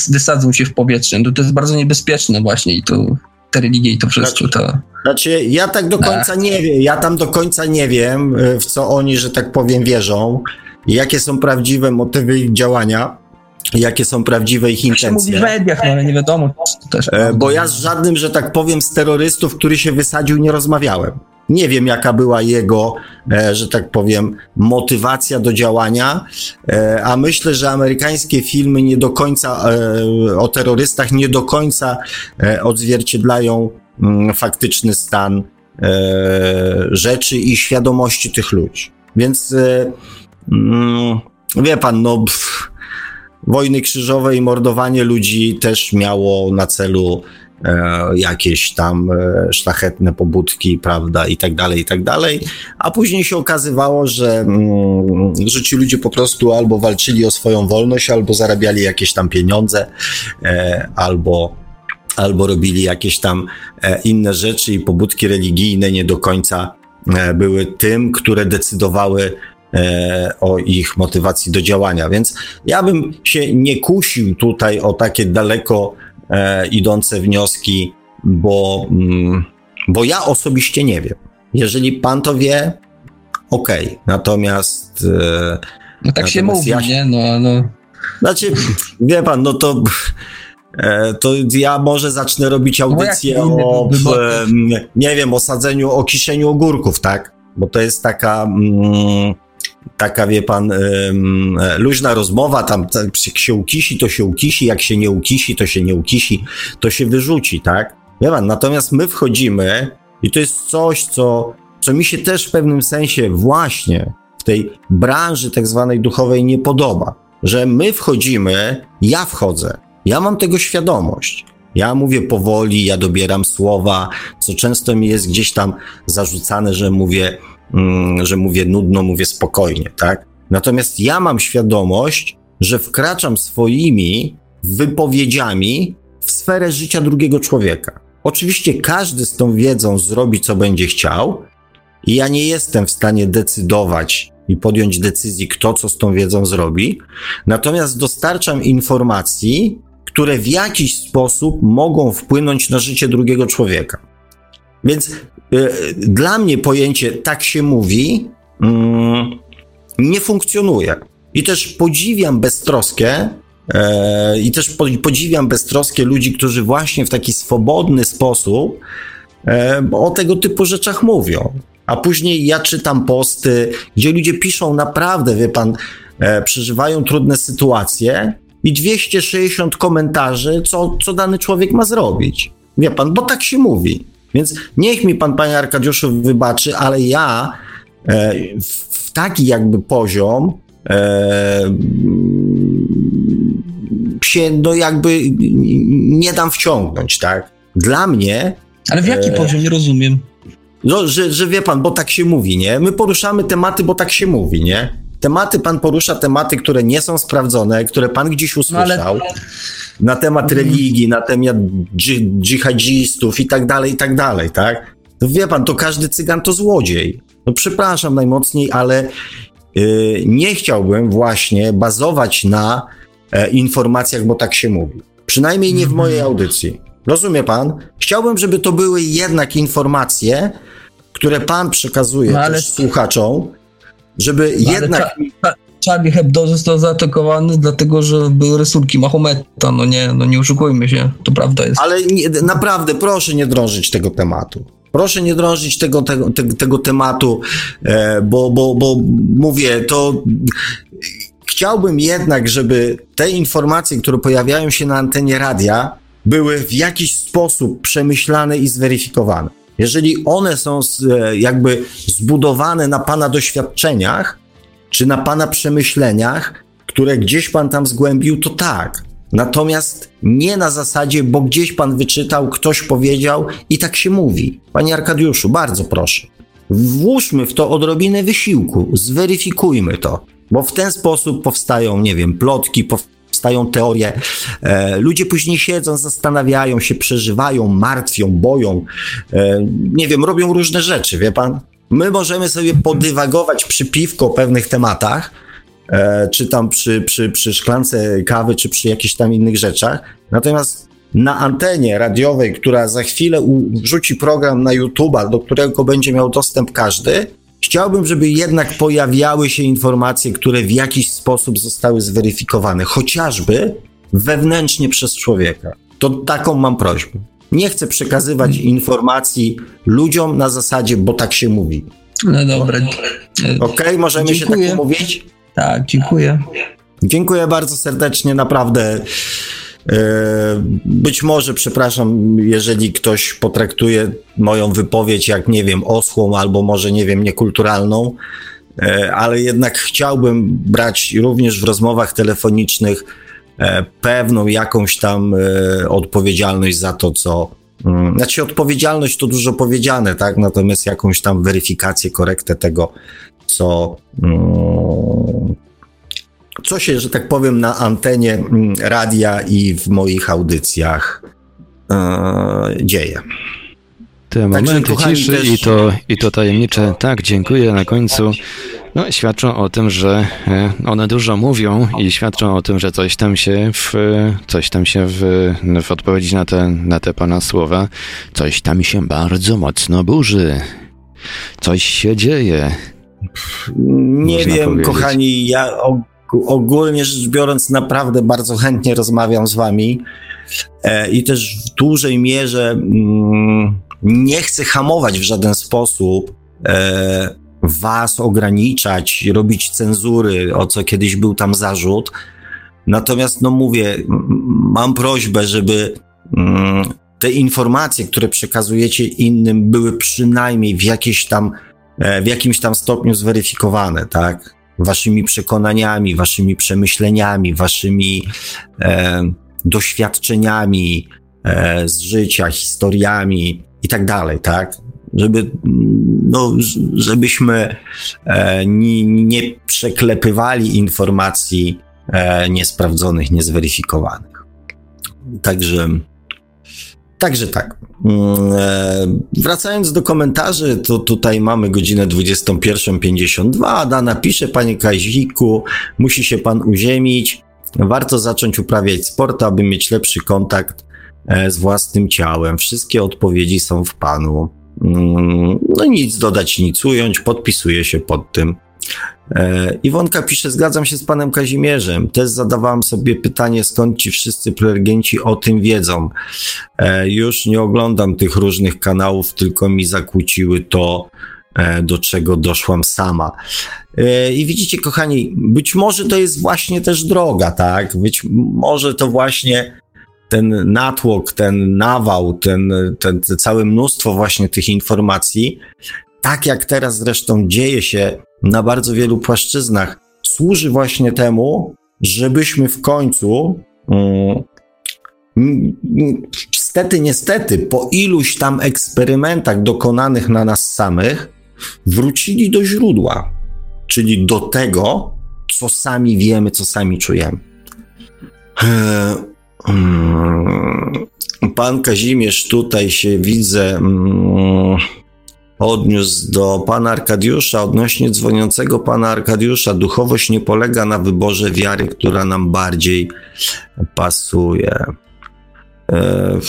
wysadzą się w powietrze. No to jest bardzo niebezpieczne właśnie i to te religie i to wszystko. To... Znaczy, ja tak do końca nie wiem, ja tam do końca nie wiem, w co oni, że tak powiem, wierzą jakie są prawdziwe motywy ich działania, jakie są prawdziwe ich intencje. To się mówi w mediach, no ale nie wiadomo. Też e, bo ja z żadnym, że tak powiem, z terrorystów, który się wysadził, nie rozmawiałem. Nie wiem, jaka była jego, e, że tak powiem, motywacja do działania, e, a myślę, że amerykańskie filmy nie do końca o terrorystach nie do końca odzwierciedlają mm, faktyczny stan rzeczy i świadomości tych ludzi. Więc Mm, wie pan, no. Pff, wojny krzyżowe i mordowanie ludzi też miało na celu e, jakieś tam e, szlachetne pobudki, prawda, i tak dalej, i tak dalej. A później się okazywało, że, mm, że ci ludzie po prostu albo walczyli o swoją wolność, albo zarabiali jakieś tam pieniądze, e, albo albo robili jakieś tam e, inne rzeczy i pobudki religijne nie do końca e, były tym, które decydowały E, o ich motywacji do działania. Więc ja bym się nie kusił tutaj o takie daleko e, idące wnioski, bo, mm, bo ja osobiście nie wiem. Jeżeli pan to wie, okej. Okay. Natomiast. E, no tak się mówi, ja, nie? No, no. Znaczy, wie pan, no to. To ja może zacznę robić audycję no o, nie wiem, o sadzeniu, o kiszeniu ogórków, tak? Bo to jest taka, mm, taka, wie pan, luźna rozmowa, tam jak się ukisi, to się ukisi, jak się nie ukisi, to się nie ukisi, to się wyrzuci, tak? Wie pan, natomiast my wchodzimy i to jest coś, co, co mi się też w pewnym sensie właśnie w tej branży tak zwanej duchowej nie podoba, że my wchodzimy, ja wchodzę, ja mam tego świadomość. Ja mówię powoli, ja dobieram słowa, co często mi jest gdzieś tam zarzucane, że mówię że mówię nudno, mówię spokojnie, tak? Natomiast ja mam świadomość, że wkraczam swoimi wypowiedziami w sferę życia drugiego człowieka. Oczywiście każdy z tą wiedzą zrobi, co będzie chciał, i ja nie jestem w stanie decydować i podjąć decyzji, kto co z tą wiedzą zrobi, natomiast dostarczam informacji, które w jakiś sposób mogą wpłynąć na życie drugiego człowieka. Więc E, dla mnie pojęcie tak się mówi mm, nie funkcjonuje. I też podziwiam beztroskę e, i też podziwiam beztroskę ludzi, którzy właśnie w taki swobodny sposób e, o tego typu rzeczach mówią. A później ja czytam posty, gdzie ludzie piszą naprawdę, wie pan, przeżywają trudne sytuacje i 260 komentarzy, co, co dany człowiek ma zrobić. Wie pan, bo tak się mówi. Więc niech mi pan, panie Arkadiuszu, wybaczy, ale ja e, w taki jakby poziom e, się no jakby nie dam wciągnąć, tak? Dla mnie... Ale w jaki e, poziom? Nie rozumiem. No, że, że wie pan, bo tak się mówi, nie? My poruszamy tematy, bo tak się mówi, nie? Tematy pan porusza, tematy, które nie są sprawdzone, które pan gdzieś usłyszał. No, ale na temat religii, na temat dżihadzistów i tak dalej, i tak dalej, tak? No wie pan, to każdy cygan to złodziej. No przepraszam najmocniej, ale yy, nie chciałbym właśnie bazować na e, informacjach, bo tak się mówi. Przynajmniej nie w mojej Mhm. audycji. Rozumie pan? Chciałbym, żeby to były jednak informacje, które pan przekazuje No ale- słuchaczom, żeby No, ale jednak... Charlie Hebdo został zaatakowany dlatego, że były rysunki Mahometa. No nie, no nie oszukujmy się, to prawda jest. Ale nie, naprawdę, proszę nie drążyć tego tematu. Proszę nie drążyć tego, tego, tego, tego tematu, e, bo, bo, bo mówię, to chciałbym jednak, żeby te informacje, które pojawiają się na antenie radia, były w jakiś sposób przemyślane i zweryfikowane. Jeżeli one są e, jakby zbudowane na pana doświadczeniach, czy na pana przemyśleniach, które gdzieś pan tam zgłębił, to tak. Natomiast nie na zasadzie, bo gdzieś pan wyczytał, ktoś powiedział i tak się mówi. Panie Arkadiuszu, bardzo proszę. Włóżmy w to odrobinę wysiłku, zweryfikujmy to, bo w ten sposób powstają, nie wiem, plotki, powstają teorie. E, ludzie później siedzą, zastanawiają się, przeżywają, martwią, boją, e, nie wiem, robią różne rzeczy, wie pan? My możemy sobie podywagować przy piwko o pewnych tematach, e, czy tam przy, przy, przy szklance kawy, czy przy jakichś tam innych rzeczach. Natomiast na antenie radiowej, która za chwilę wrzuci program na YouTube'a, do którego będzie miał dostęp każdy, chciałbym, żeby jednak pojawiały się informacje, które w jakiś sposób zostały zweryfikowane, chociażby wewnętrznie przez człowieka. To taką mam prośbę. Nie chcę przekazywać informacji ludziom na zasadzie, bo tak się mówi. No dobra. Okej, możemy się Dziękuję. tak umówić? Tak, dziękuję. Dziękuję bardzo serdecznie, naprawdę. E, Być może, przepraszam, jeżeli ktoś potraktuje moją wypowiedź jak, nie wiem, osłą albo może, nie wiem, niekulturalną, e, ale jednak chciałbym brać również w rozmowach telefonicznych e, pewną jakąś tam odpowiedzialność za to, co. mm, Znaczy, odpowiedzialność to dużo powiedziane, tak? Natomiast jakąś tam weryfikację, korektę tego, co. co się, że tak powiem, na antenie mm, radia i w moich audycjach e, dzieje. Te momenty kochani, ciszy też- i to, i to tajemnicze tak, dziękuję na końcu, no, świadczą o tym, że e, one dużo mówią i świadczą o tym, że coś tam się w, coś tam się w, w odpowiedzi na te, na te pana słowa, coś tam się bardzo mocno burzy. Coś się dzieje. Nie wiem, powiedzieć. kochani, ja ogólnie rzecz biorąc, naprawdę bardzo chętnie rozmawiam z wami e, i też w dużej mierze mm, nie chcę hamować w żaden sposób. E, was ograniczać, robić cenzury, o co kiedyś był tam zarzut. Natomiast, no mówię, mam prośbę, żeby mm, te informacje, które przekazujecie innym, były przynajmniej w jakiejś tam, e, w jakimś tam stopniu zweryfikowane, tak? Waszymi przekonaniami, waszymi przemyśleniami, waszymi e, doświadczeniami e, z życia, historiami i tak dalej, tak? Żeby, no, żebyśmy e, nie, nie przeklepywali informacji e, niesprawdzonych, niezweryfikowanych. Także, także tak. Mm, e, Wracając do komentarzy, to tutaj mamy godzinę 21.52. Ada napisze, panie Kaziku, musi się pan uziemić. Warto zacząć uprawiać sport, aby mieć lepszy kontakt e, z własnym ciałem. Wszystkie odpowiedzi są w panu. Mm, No nic dodać, nic ująć, podpisuję się pod tym. E, Iwonka pisze, zgadzam się z panem Kazimierzem. Też zadawałam sobie pytanie, skąd ci wszyscy prelegenci o tym wiedzą. E, Już nie oglądam tych różnych kanałów, tylko mi zakłóciły to, e, do czego doszłam sama. I widzicie, kochani, być może to jest właśnie też droga, tak? Być może to właśnie ten natłok, ten nawał, ten, ten, te całe mnóstwo właśnie tych informacji, tak jak teraz zresztą dzieje się na bardzo wielu płaszczyznach, służy właśnie temu, żebyśmy w końcu, mm, mm, niestety, niestety, po iluś tam eksperymentach dokonanych na nas samych, wrócili do źródła, czyli do tego, co sami wiemy, co sami czujemy. Eee, mm, Pan Kazimierz tutaj się widzę. Odniósł do pana Arkadiusza odnośnie dzwoniącego pana Arkadiusza. Duchowość nie polega na wyborze wiary, która nam bardziej pasuje. E,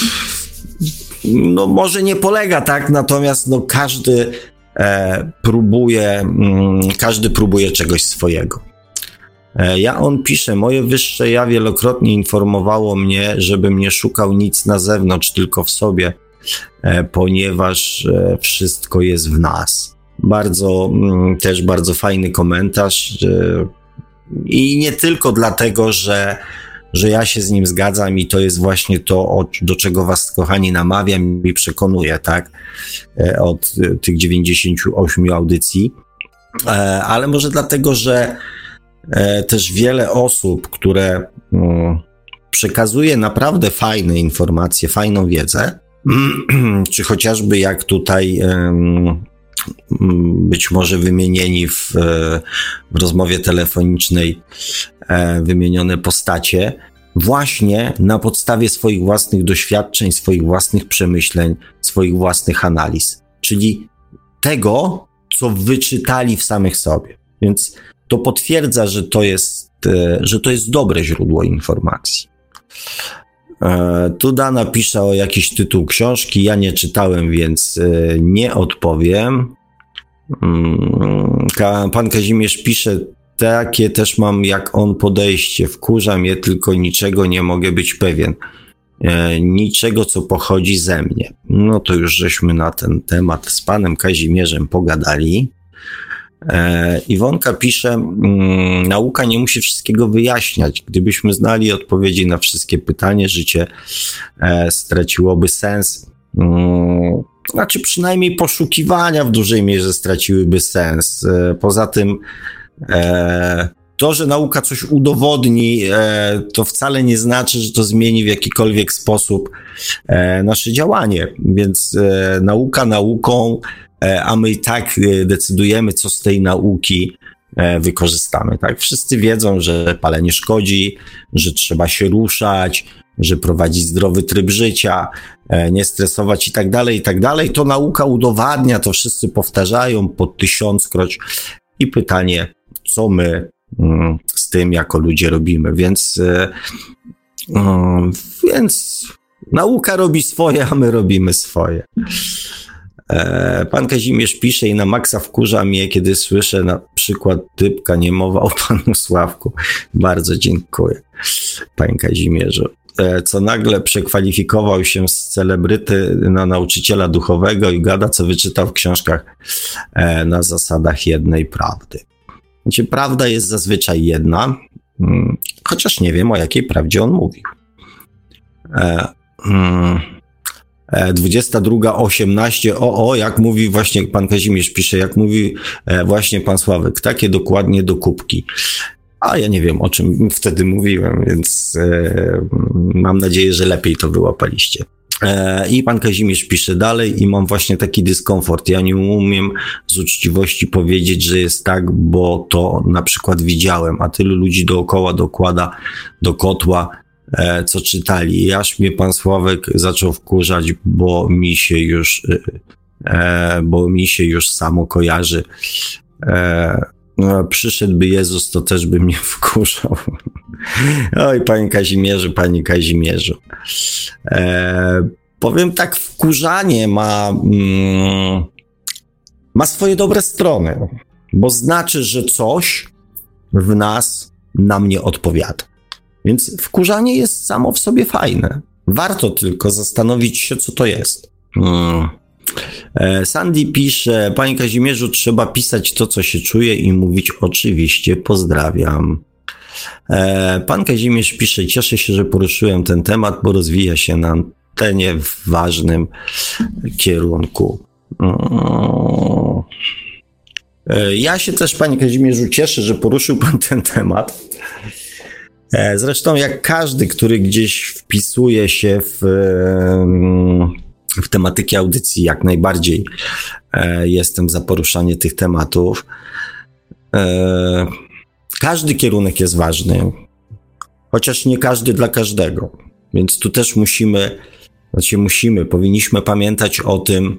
no może nie polega tak, natomiast no każdy e, próbuje, mm, każdy próbuje czegoś swojego. E, ja on pisze, moje wyższe ja wielokrotnie informowało mnie, żebym nie szukał nic na zewnątrz, tylko w sobie, ponieważ e, wszystko jest w nas. Bardzo, mm, też bardzo fajny komentarz. I nie tylko dlatego, że, że ja się z nim zgadzam i to jest właśnie to, do czego was, kochani, namawiam i przekonuję, tak, od tych 98 audycji, ale może dlatego, że E, też wiele osób, które mm, przekazuje naprawdę fajne informacje, fajną wiedzę, [clears throat] czy chociażby jak tutaj być może wymienieni w, w rozmowie telefonicznej e, wymienione postacie, właśnie na podstawie swoich własnych doświadczeń, swoich własnych przemyśleń, swoich własnych analiz, czyli tego, co wyczytali w samych sobie. Więc to potwierdza, że to jest, e, że to jest dobre źródło informacji. E, tu Dana pisze o jakiś tytuł książki. Ja nie czytałem, więc e, nie odpowiem. Mm, pan Kazimierz pisze, takie też mam jak on podejście. Wkurza mnie, tylko niczego nie mogę być pewien. Niczego, co pochodzi ze mnie. No to już żeśmy na ten temat z panem Kazimierzem pogadali. E, Iwonka pisze, mm, nauka nie musi wszystkiego wyjaśniać. Gdybyśmy znali odpowiedzi na wszystkie pytania, życie e, straciłoby sens. Mm, znaczy, przynajmniej poszukiwania w dużej mierze straciłyby sens. E, poza tym, to, że nauka coś udowodni, to wcale nie znaczy, że to zmieni w jakikolwiek sposób nasze działanie. Więc nauka nauką, E, a my i tak e, decydujemy, co z tej nauki e, wykorzystamy. Tak? Wszyscy wiedzą, że palenie szkodzi, że trzeba się ruszać, że prowadzić zdrowy tryb życia, nie stresować i tak dalej, i tak dalej. To nauka udowadnia, to wszyscy powtarzają po tysiąckroć. I pytanie, co my z tym jako ludzie robimy? Więc, więc nauka robi swoje, a my robimy swoje. E, pan Kazimierz pisze i na maksa wkurza mnie, kiedy słyszę na przykład typka nie mowa o panu Sławku. Bardzo dziękuję, panie Kazimierzu. E, co nagle przekwalifikował się z celebryty na nauczyciela duchowego i gada, co wyczytał w książkach e, na zasadach jednej prawdy. Gdzie prawda jest zazwyczaj jedna, mm, chociaż nie wiem o jakiej prawdzie on mówił. Hmm. 22.18, o, o, jak mówi właśnie pan Kazimierz pisze, jak mówi e, właśnie pan Sławek, takie dokładnie do kubki. A ja nie wiem, o czym wtedy mówiłem, więc e, mam nadzieję, że lepiej to wyłapaliście. E, I pan Kazimierz pisze dalej i mam właśnie taki dyskomfort. Ja nie umiem z uczciwości powiedzieć, że jest tak, bo to na przykład widziałem, a tylu ludzi dookoła dokłada do kotła E, co czytali. Aż mnie pan Sławek zaczął wkurzać, bo mi się już, bo mi się już samo kojarzy. No, przyszedłby Jezus, to też by mnie [laughs] wkurzał. Oj, panie Kazimierzu, panie Kazimierzu. E, powiem tak, wkurzanie ma, mm, ma swoje dobre strony, bo znaczy, że coś w nas nam nie odpowiada. Więc wkurzanie jest samo w sobie fajne. Warto tylko zastanowić się, co to jest. Hmm. E, Sandy pisze, Panie Kazimierzu, trzeba pisać to, co się czuje i mówić oczywiście pozdrawiam. E, pan Kazimierz pisze, cieszę się, że poruszyłem ten temat, bo rozwija się na antenie w ważnym kierunku. E, ja się też, Panie Kazimierzu, cieszę, że poruszył Pan ten temat. Zresztą jak każdy, który gdzieś wpisuje się w, w tematyki audycji, jak najbardziej e, jestem za poruszanie tych tematów. E, każdy kierunek jest ważny, chociaż nie każdy dla każdego. Więc tu też musimy, znaczy musimy, powinniśmy pamiętać o tym,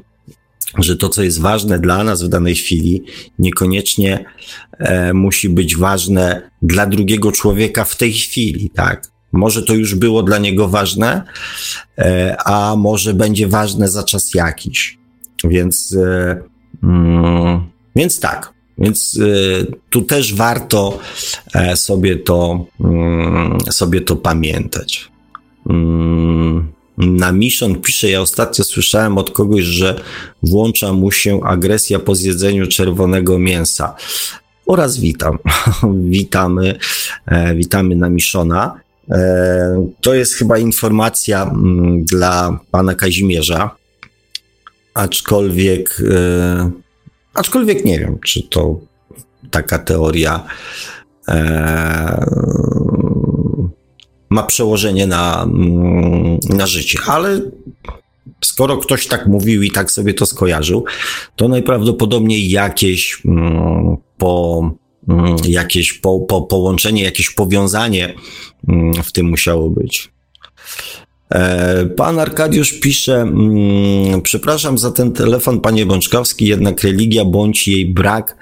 że to, co jest ważne dla nas w danej chwili, niekoniecznie e, musi być ważne dla drugiego człowieka w tej chwili, tak? Może to już było dla niego ważne, e, a może będzie ważne za czas jakiś. Więc, e, mm, więc tak. Więc e, tu też warto sobie to, mm, sobie to pamiętać. Mm, na Mission pisze, ja ostatnio słyszałem od kogoś, że włącza mu się agresja po zjedzeniu czerwonego mięsa. Oraz witam. [laughs] witamy, witamy na Miszona. E, to jest chyba informacja mm, dla pana Kazimierza. Aczkolwiek, e, aczkolwiek nie wiem, czy to taka teoria e, ma przełożenie na, mm, na życie. Ale skoro ktoś tak mówił i tak sobie to skojarzył, to najprawdopodobniej jakieś mm, po, jakieś po, po, połączenie, jakieś powiązanie w tym musiało być. E, pan Arkadiusz pisze, przepraszam za ten telefon, panie Bączkowski, jednak religia bądź jej brak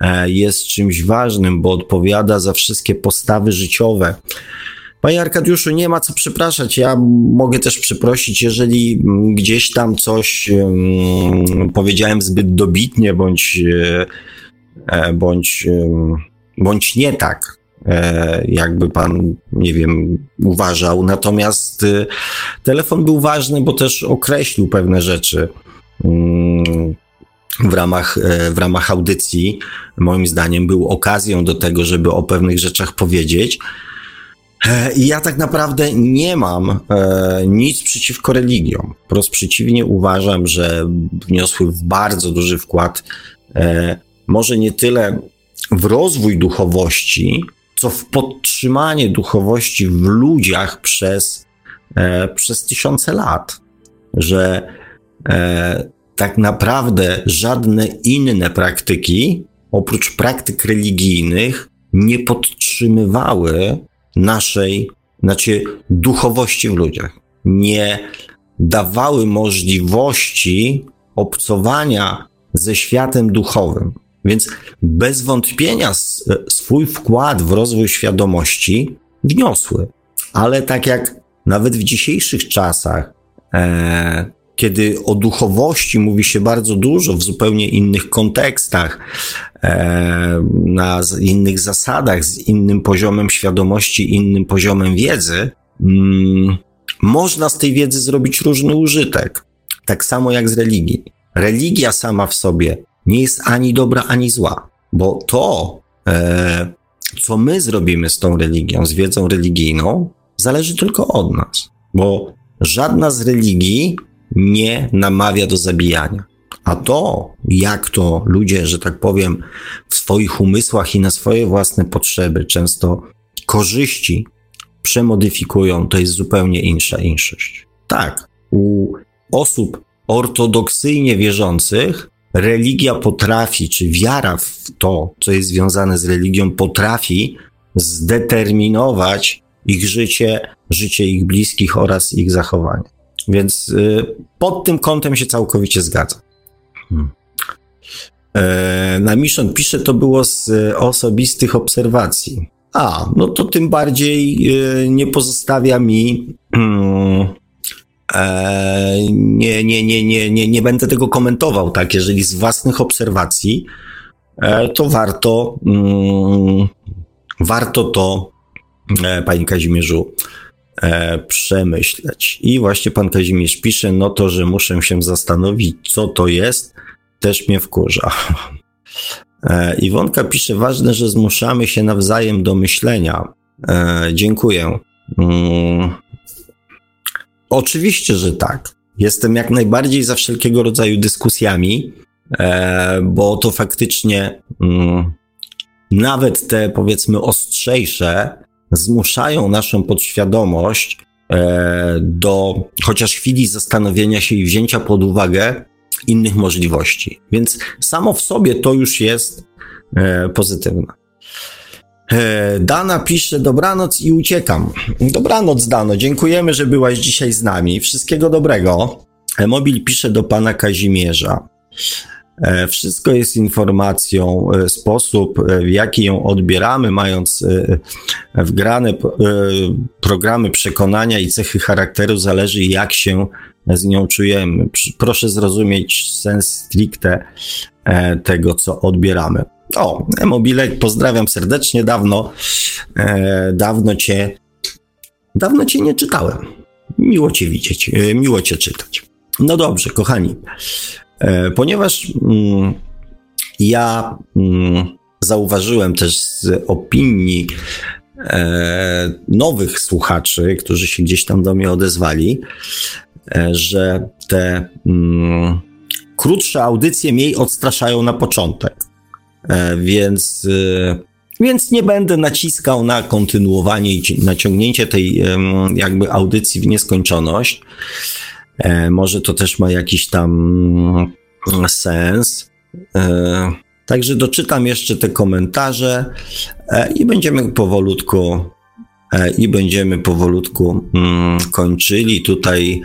e, jest czymś ważnym, bo odpowiada za wszystkie postawy życiowe. Panie Arkadiuszu, nie ma co przepraszać. Ja mogę też przeprosić, jeżeli mm, gdzieś tam coś powiedziałem zbyt dobitnie, bądź, e, bądź, bądź nie tak, jakby pan, nie wiem, uważał. Natomiast e, telefon był ważny, bo też określił pewne rzeczy. Um, w ramach, w ramach audycji, moim zdaniem, był okazją do tego, żeby o pewnych rzeczach powiedzieć. E, I ja tak naprawdę nie mam e, nic przeciwko religiom. Wprost przeciwnie, uważam, że wniosły bardzo duży wkład, e, może nie tyle w rozwój duchowości, co w podtrzymanie duchowości w ludziach przez, e, przez tysiące lat. Że e, tak naprawdę żadne inne praktyki, oprócz praktyk religijnych, nie podtrzymywały naszej, znaczy duchowości w ludziach. Nie dawały możliwości obcowania ze światem duchowym. Więc bez wątpienia swój wkład w rozwój świadomości wniosły. Ale tak jak nawet w dzisiejszych czasach, e, kiedy o duchowości mówi się bardzo dużo w zupełnie innych kontekstach, e, na innych zasadach, z innym poziomem świadomości, innym poziomem wiedzy, mm, można z tej wiedzy zrobić różny użytek. Tak samo jak z religii. Religia sama w sobie nie jest ani dobra, ani zła, bo to, e, co my zrobimy z tą religią, z wiedzą religijną, zależy tylko od nas, bo żadna z religii nie namawia do zabijania. A to, jak to ludzie, że tak powiem, w swoich umysłach i na swoje własne potrzeby, często korzyści przemodyfikują, to jest zupełnie insza inszość. Tak, u osób ortodoksyjnie wierzących religia potrafi, czy wiara w to, co jest związane z religią, potrafi zdeterminować ich życie, życie ich bliskich oraz ich zachowanie. Więc y, pod tym kątem się całkowicie zgadza. Hmm. E, na Mission pisze, to było z osobistych obserwacji. A, no to tym bardziej y, nie pozostawia mi. E, [clears throat] nie, nie, nie, nie, nie, nie będę tego komentował, tak? Jeżeli z własnych obserwacji, e, to warto, mm, warto to, Panie Kazimierzu, e, przemyśleć. I właśnie pan Kazimierz pisze, no to, że muszę się zastanowić, co to jest, też mnie wkurza. E, Iwonka pisze, ważne, że zmuszamy się nawzajem do myślenia. E, dziękuję. Oczywiście, że tak. Jestem jak najbardziej za wszelkiego rodzaju dyskusjami, e, bo to faktycznie mm, nawet te powiedzmy ostrzejsze zmuszają naszą podświadomość e, do chociaż chwili zastanowienia się i wzięcia pod uwagę innych możliwości. Więc samo w sobie to już jest e, pozytywne. E, Dana pisze, dobranoc i uciekam. Dobranoc, Dano, dziękujemy, że byłaś dzisiaj z nami. Wszystkiego dobrego. Mobil pisze do pana Kazimierza. E, wszystko jest informacją, e, sposób, w jaki ją odbieramy, mając wgrane programy przekonania i cechy charakteru, zależy jak się z nią czujemy. Proszę zrozumieć sens stricte tego, co odbieramy. O, Mobilek, pozdrawiam serdecznie, dawno, dawno cię, dawno cię nie czytałem. Miło cię widzieć, miło cię czytać. No dobrze, kochani. E, ponieważ mm, ja mm, zauważyłem też z opinii e, nowych słuchaczy, którzy się gdzieś tam do mnie odezwali, e, że te mm, krótsze audycje mniej odstraszają na początek. Więc, więc nie będę naciskał na kontynuowanie i naciągnięcie tej jakby audycji w nieskończoność. E, może to też ma jakiś tam mm, sens. E, także doczytam jeszcze te komentarze e, i będziemy powolutku i będziemy powolutku mm, kończyli. Tutaj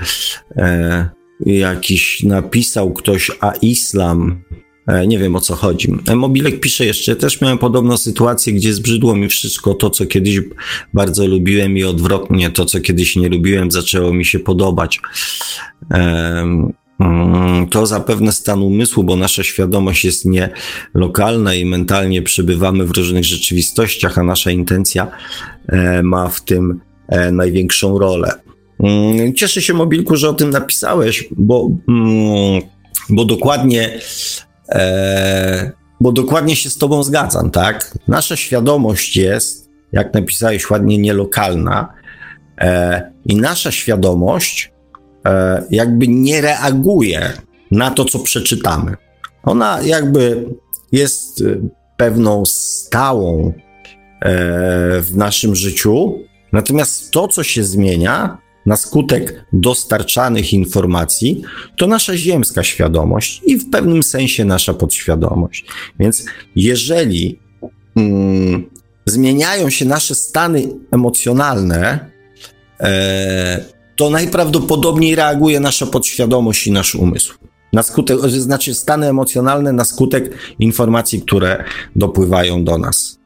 jakiś napisał ktoś, a islam E, nie wiem o co chodzi. E, Mobilek pisze jeszcze, też miałem podobną sytuację, gdzie zbrzydło mi wszystko to, co kiedyś bardzo lubiłem i odwrotnie to, co kiedyś nie lubiłem, zaczęło mi się podobać. Mm, to zapewne stan umysłu, bo nasza świadomość jest nielokalna i mentalnie przebywamy w różnych rzeczywistościach, a nasza intencja e, ma w tym największą rolę. Mm, cieszę się, Mobilku, że o tym napisałeś, bo, mm, bo dokładnie E, bo dokładnie się z Tobą zgadzam, tak? Nasza świadomość jest, jak napisałeś ładnie, nielokalna e, i nasza świadomość e, jakby nie reaguje na to, co przeczytamy. Ona jakby jest pewną stałą w naszym życiu, natomiast to, co się zmienia, na skutek dostarczanych informacji, to nasza ziemska świadomość i w pewnym sensie nasza podświadomość. Więc jeżeli mm, zmieniają się nasze stany emocjonalne, e, to najprawdopodobniej reaguje nasza podświadomość i nasz umysł. Na skutek, znaczy stany emocjonalne na skutek informacji, które dopływają do nas.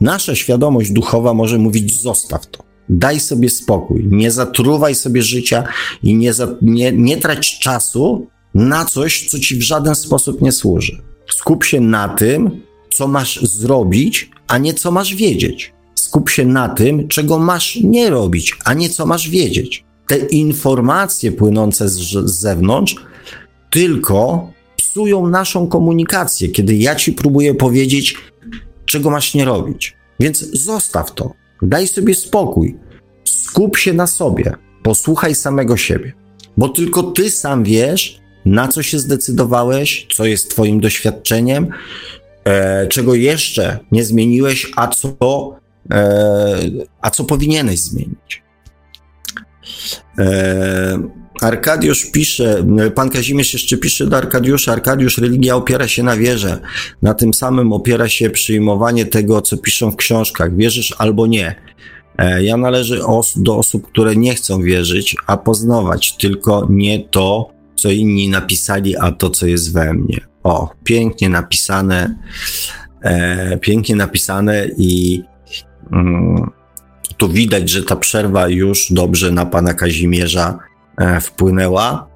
Nasza świadomość duchowa może mówić: zostaw to. Daj sobie spokój, nie zatruwaj sobie życia i nie, za, nie, nie trać czasu na coś, co ci w żaden sposób nie służy. Skup się na tym, co masz zrobić, a nie co masz wiedzieć. Skup się na tym, czego masz nie robić, a nie co masz wiedzieć. Te informacje płynące z, z zewnątrz tylko psują naszą komunikację, kiedy ja ci próbuję powiedzieć, czego masz nie robić. Więc zostaw to. Daj sobie spokój. Skup się na sobie. Posłuchaj samego siebie. Bo tylko ty sam wiesz, na co się zdecydowałeś, co jest twoim doświadczeniem, e, czego jeszcze nie zmieniłeś, a co, e, a co powinieneś zmienić. E, Arkadiusz pisze, pan Kazimierz jeszcze pisze do Arkadiusza, Arkadiusz, religia opiera się na wierze. Na tym samym opiera się przyjmowanie tego, co piszą w książkach. Wierzysz albo nie. E, ja należę do osób, które nie chcą wierzyć, a poznawać tylko nie to, co inni napisali, a to, co jest we mnie. O, pięknie napisane, e, pięknie napisane i mm, tu widać, że ta przerwa już dobrze na pana Kazimierza wpłynęła,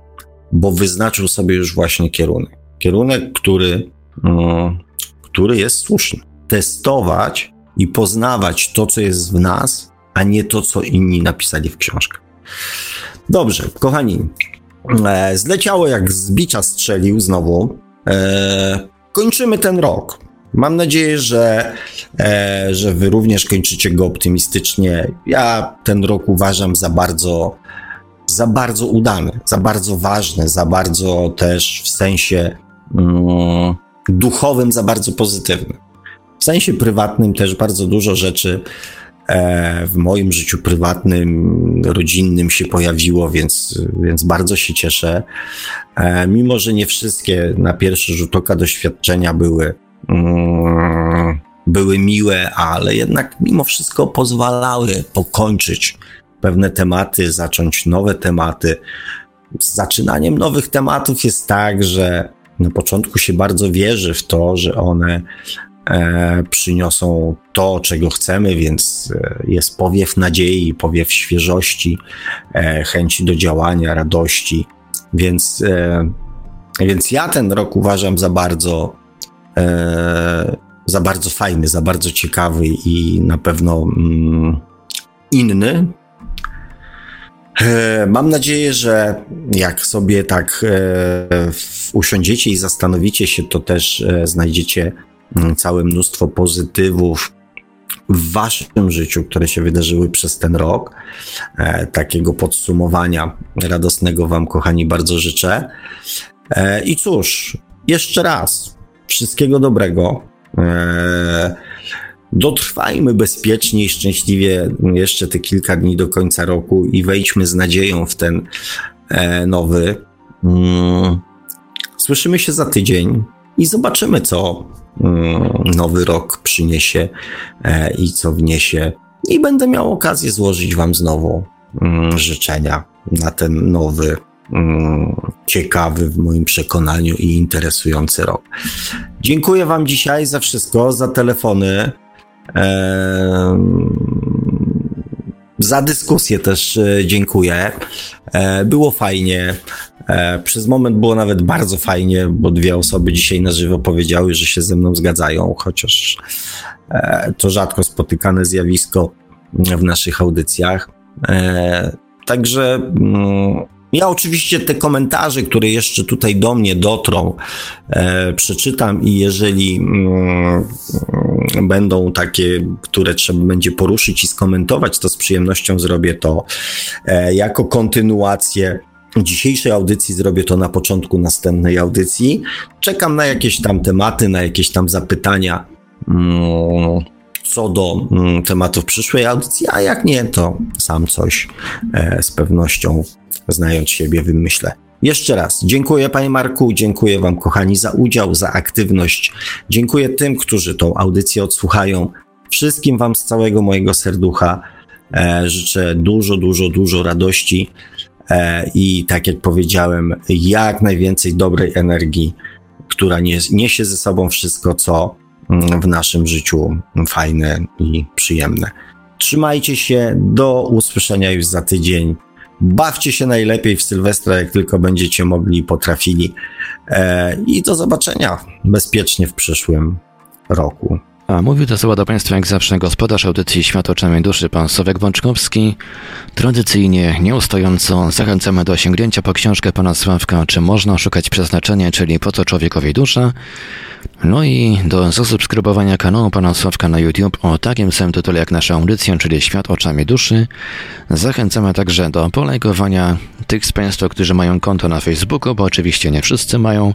bo wyznaczył sobie już właśnie kierunek. Kierunek, który, mm, który jest słuszny. Testować i poznawać to, co jest w nas, a nie to, co inni napisali w książkach. Dobrze, kochani, e, zleciało jak z bicza strzelił znowu. E, kończymy ten rok. Mam nadzieję, że, e, że wy również kończycie go optymistycznie. Ja ten rok uważam za bardzo za bardzo udany, za bardzo ważny, za bardzo też w sensie mm, duchowym, za bardzo pozytywny. W sensie prywatnym też bardzo dużo rzeczy e, w moim życiu prywatnym, rodzinnym się pojawiło, więc, więc bardzo się cieszę. E, mimo, że nie wszystkie na pierwszy rzut oka doświadczenia były, mm, były miłe, ale jednak mimo wszystko pozwalały pokończyć pewne tematy, zacząć nowe tematy. Z zaczynaniem nowych tematów jest tak, że Na początku się bardzo wierzy w to, że one e, przyniosą to, czego chcemy, więc e, jest powiew nadziei, powiew świeżości, e, chęci do działania, radości. Więc, e, więc ja ten rok uważam za bardzo, e, za bardzo fajny, za bardzo ciekawy i na pewno mm, inny. E, Mam nadzieję, że jak sobie tak e, usiądziecie i zastanowicie się, to też e, znajdziecie mm, całe mnóstwo pozytywów w waszym życiu, które się wydarzyły przez ten rok. Takiego podsumowania radosnego wam, kochani, bardzo życzę. I cóż, jeszcze raz, wszystkiego dobrego. Dotrwajmy bezpiecznie i szczęśliwie jeszcze te kilka dni do końca roku i wejdźmy z nadzieją w ten e, nowy. Mm, Słyszymy się za tydzień i zobaczymy, co mm, nowy rok przyniesie e, i co wniesie. I będę miał okazję złożyć Wam znowu mm, życzenia na ten nowy, ciekawy w moim przekonaniu i interesujący rok. Dziękuję Wam dzisiaj za wszystko, za telefony. Za dyskusję też e, dziękuję. E, Było fajnie. E, Przez moment było nawet bardzo fajnie, bo dwie osoby dzisiaj na żywo powiedziały, że się ze mną zgadzają, chociaż to rzadko spotykane zjawisko w naszych audycjach. Także mm, ja oczywiście te komentarze, które jeszcze tutaj do mnie dotrą, e, przeczytam i jeżeli mm, mm, będą takie, które trzeba będzie poruszyć i skomentować, to z przyjemnością zrobię to e, jako kontynuację dzisiejszej audycji, zrobię to na początku następnej audycji. Czekam na jakieś tam tematy, na jakieś tam zapytania. Mm, co do mm, tematów przyszłej audycji, a jak nie, to sam coś e, z pewnością, znając siebie, wymyślę. Jeszcze raz dziękuję Panie Marku, dziękuję Wam kochani za udział, za aktywność. Dziękuję tym, którzy tą audycję odsłuchają. Wszystkim Wam z całego mojego serducha e, życzę dużo, dużo, dużo radości e, i tak jak powiedziałem, jak najwięcej dobrej energii, która nies- niesie ze sobą wszystko, co w naszym życiu fajne i przyjemne. Trzymajcie się, do usłyszenia już za tydzień. Bawcie się najlepiej w Sylwestra, jak tylko będziecie mogli i potrafili. E, I do zobaczenia bezpiecznie w przyszłym roku. A mówił to słowa do Państwa jak zawsze gospodarz audycji Świat oczami duszy, pan Sławek Bączkowski. Tradycyjnie, nieustająco zachęcamy do sięgnięcia po książkę pana Sławka Czy można szukać przeznaczenia, czyli po co człowiekowi dusza. No i do zasubskrybowania kanału pana Sławka na YouTube o takim samym tytule jak nasza audycja, czyli Świat oczami duszy. Zachęcamy także do polajkowania tych z Państwa, którzy mają konto na Facebooku, bo oczywiście nie wszyscy mają.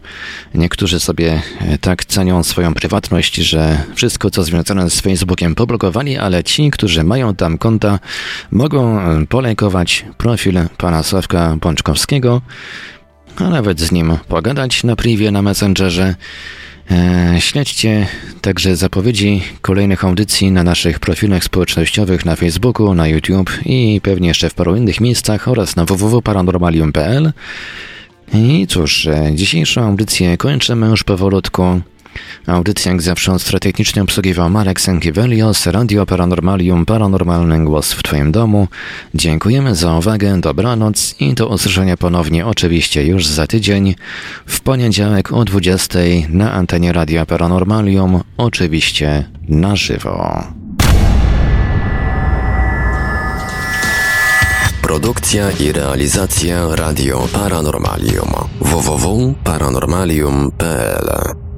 Niektórzy sobie e, tak cenią swoją prywatność, że wszystko co związane z Facebookiem poblokowali, ale ci, którzy mają tam konta, mogą e, polajkować profil pana Sławka Pączkowskiego, a nawet z nim pogadać na privie na Messengerze. E, Śledźcie także zapowiedzi kolejnych audycji na naszych profilach społecznościowych na Facebooku, na YouTube i pewnie jeszcze w paru innych miejscach oraz na www.paranormalium.pl. I cóż, e, dzisiejszą audycję kończymy już powolutku. Audycję jak zawsze od strategicznie obsługiwał Marek Sankiewelios, Radio Paranormalium, Paranormalny Głos w Twoim domu. Dziękujemy za uwagę, dobranoc i do usłyszenia ponownie oczywiście już za tydzień, w poniedziałek o 20 na antenie Radia Paranormalium, oczywiście na żywo. Produkcja i realizacja Radio Paranormalium www.paranormalium.pl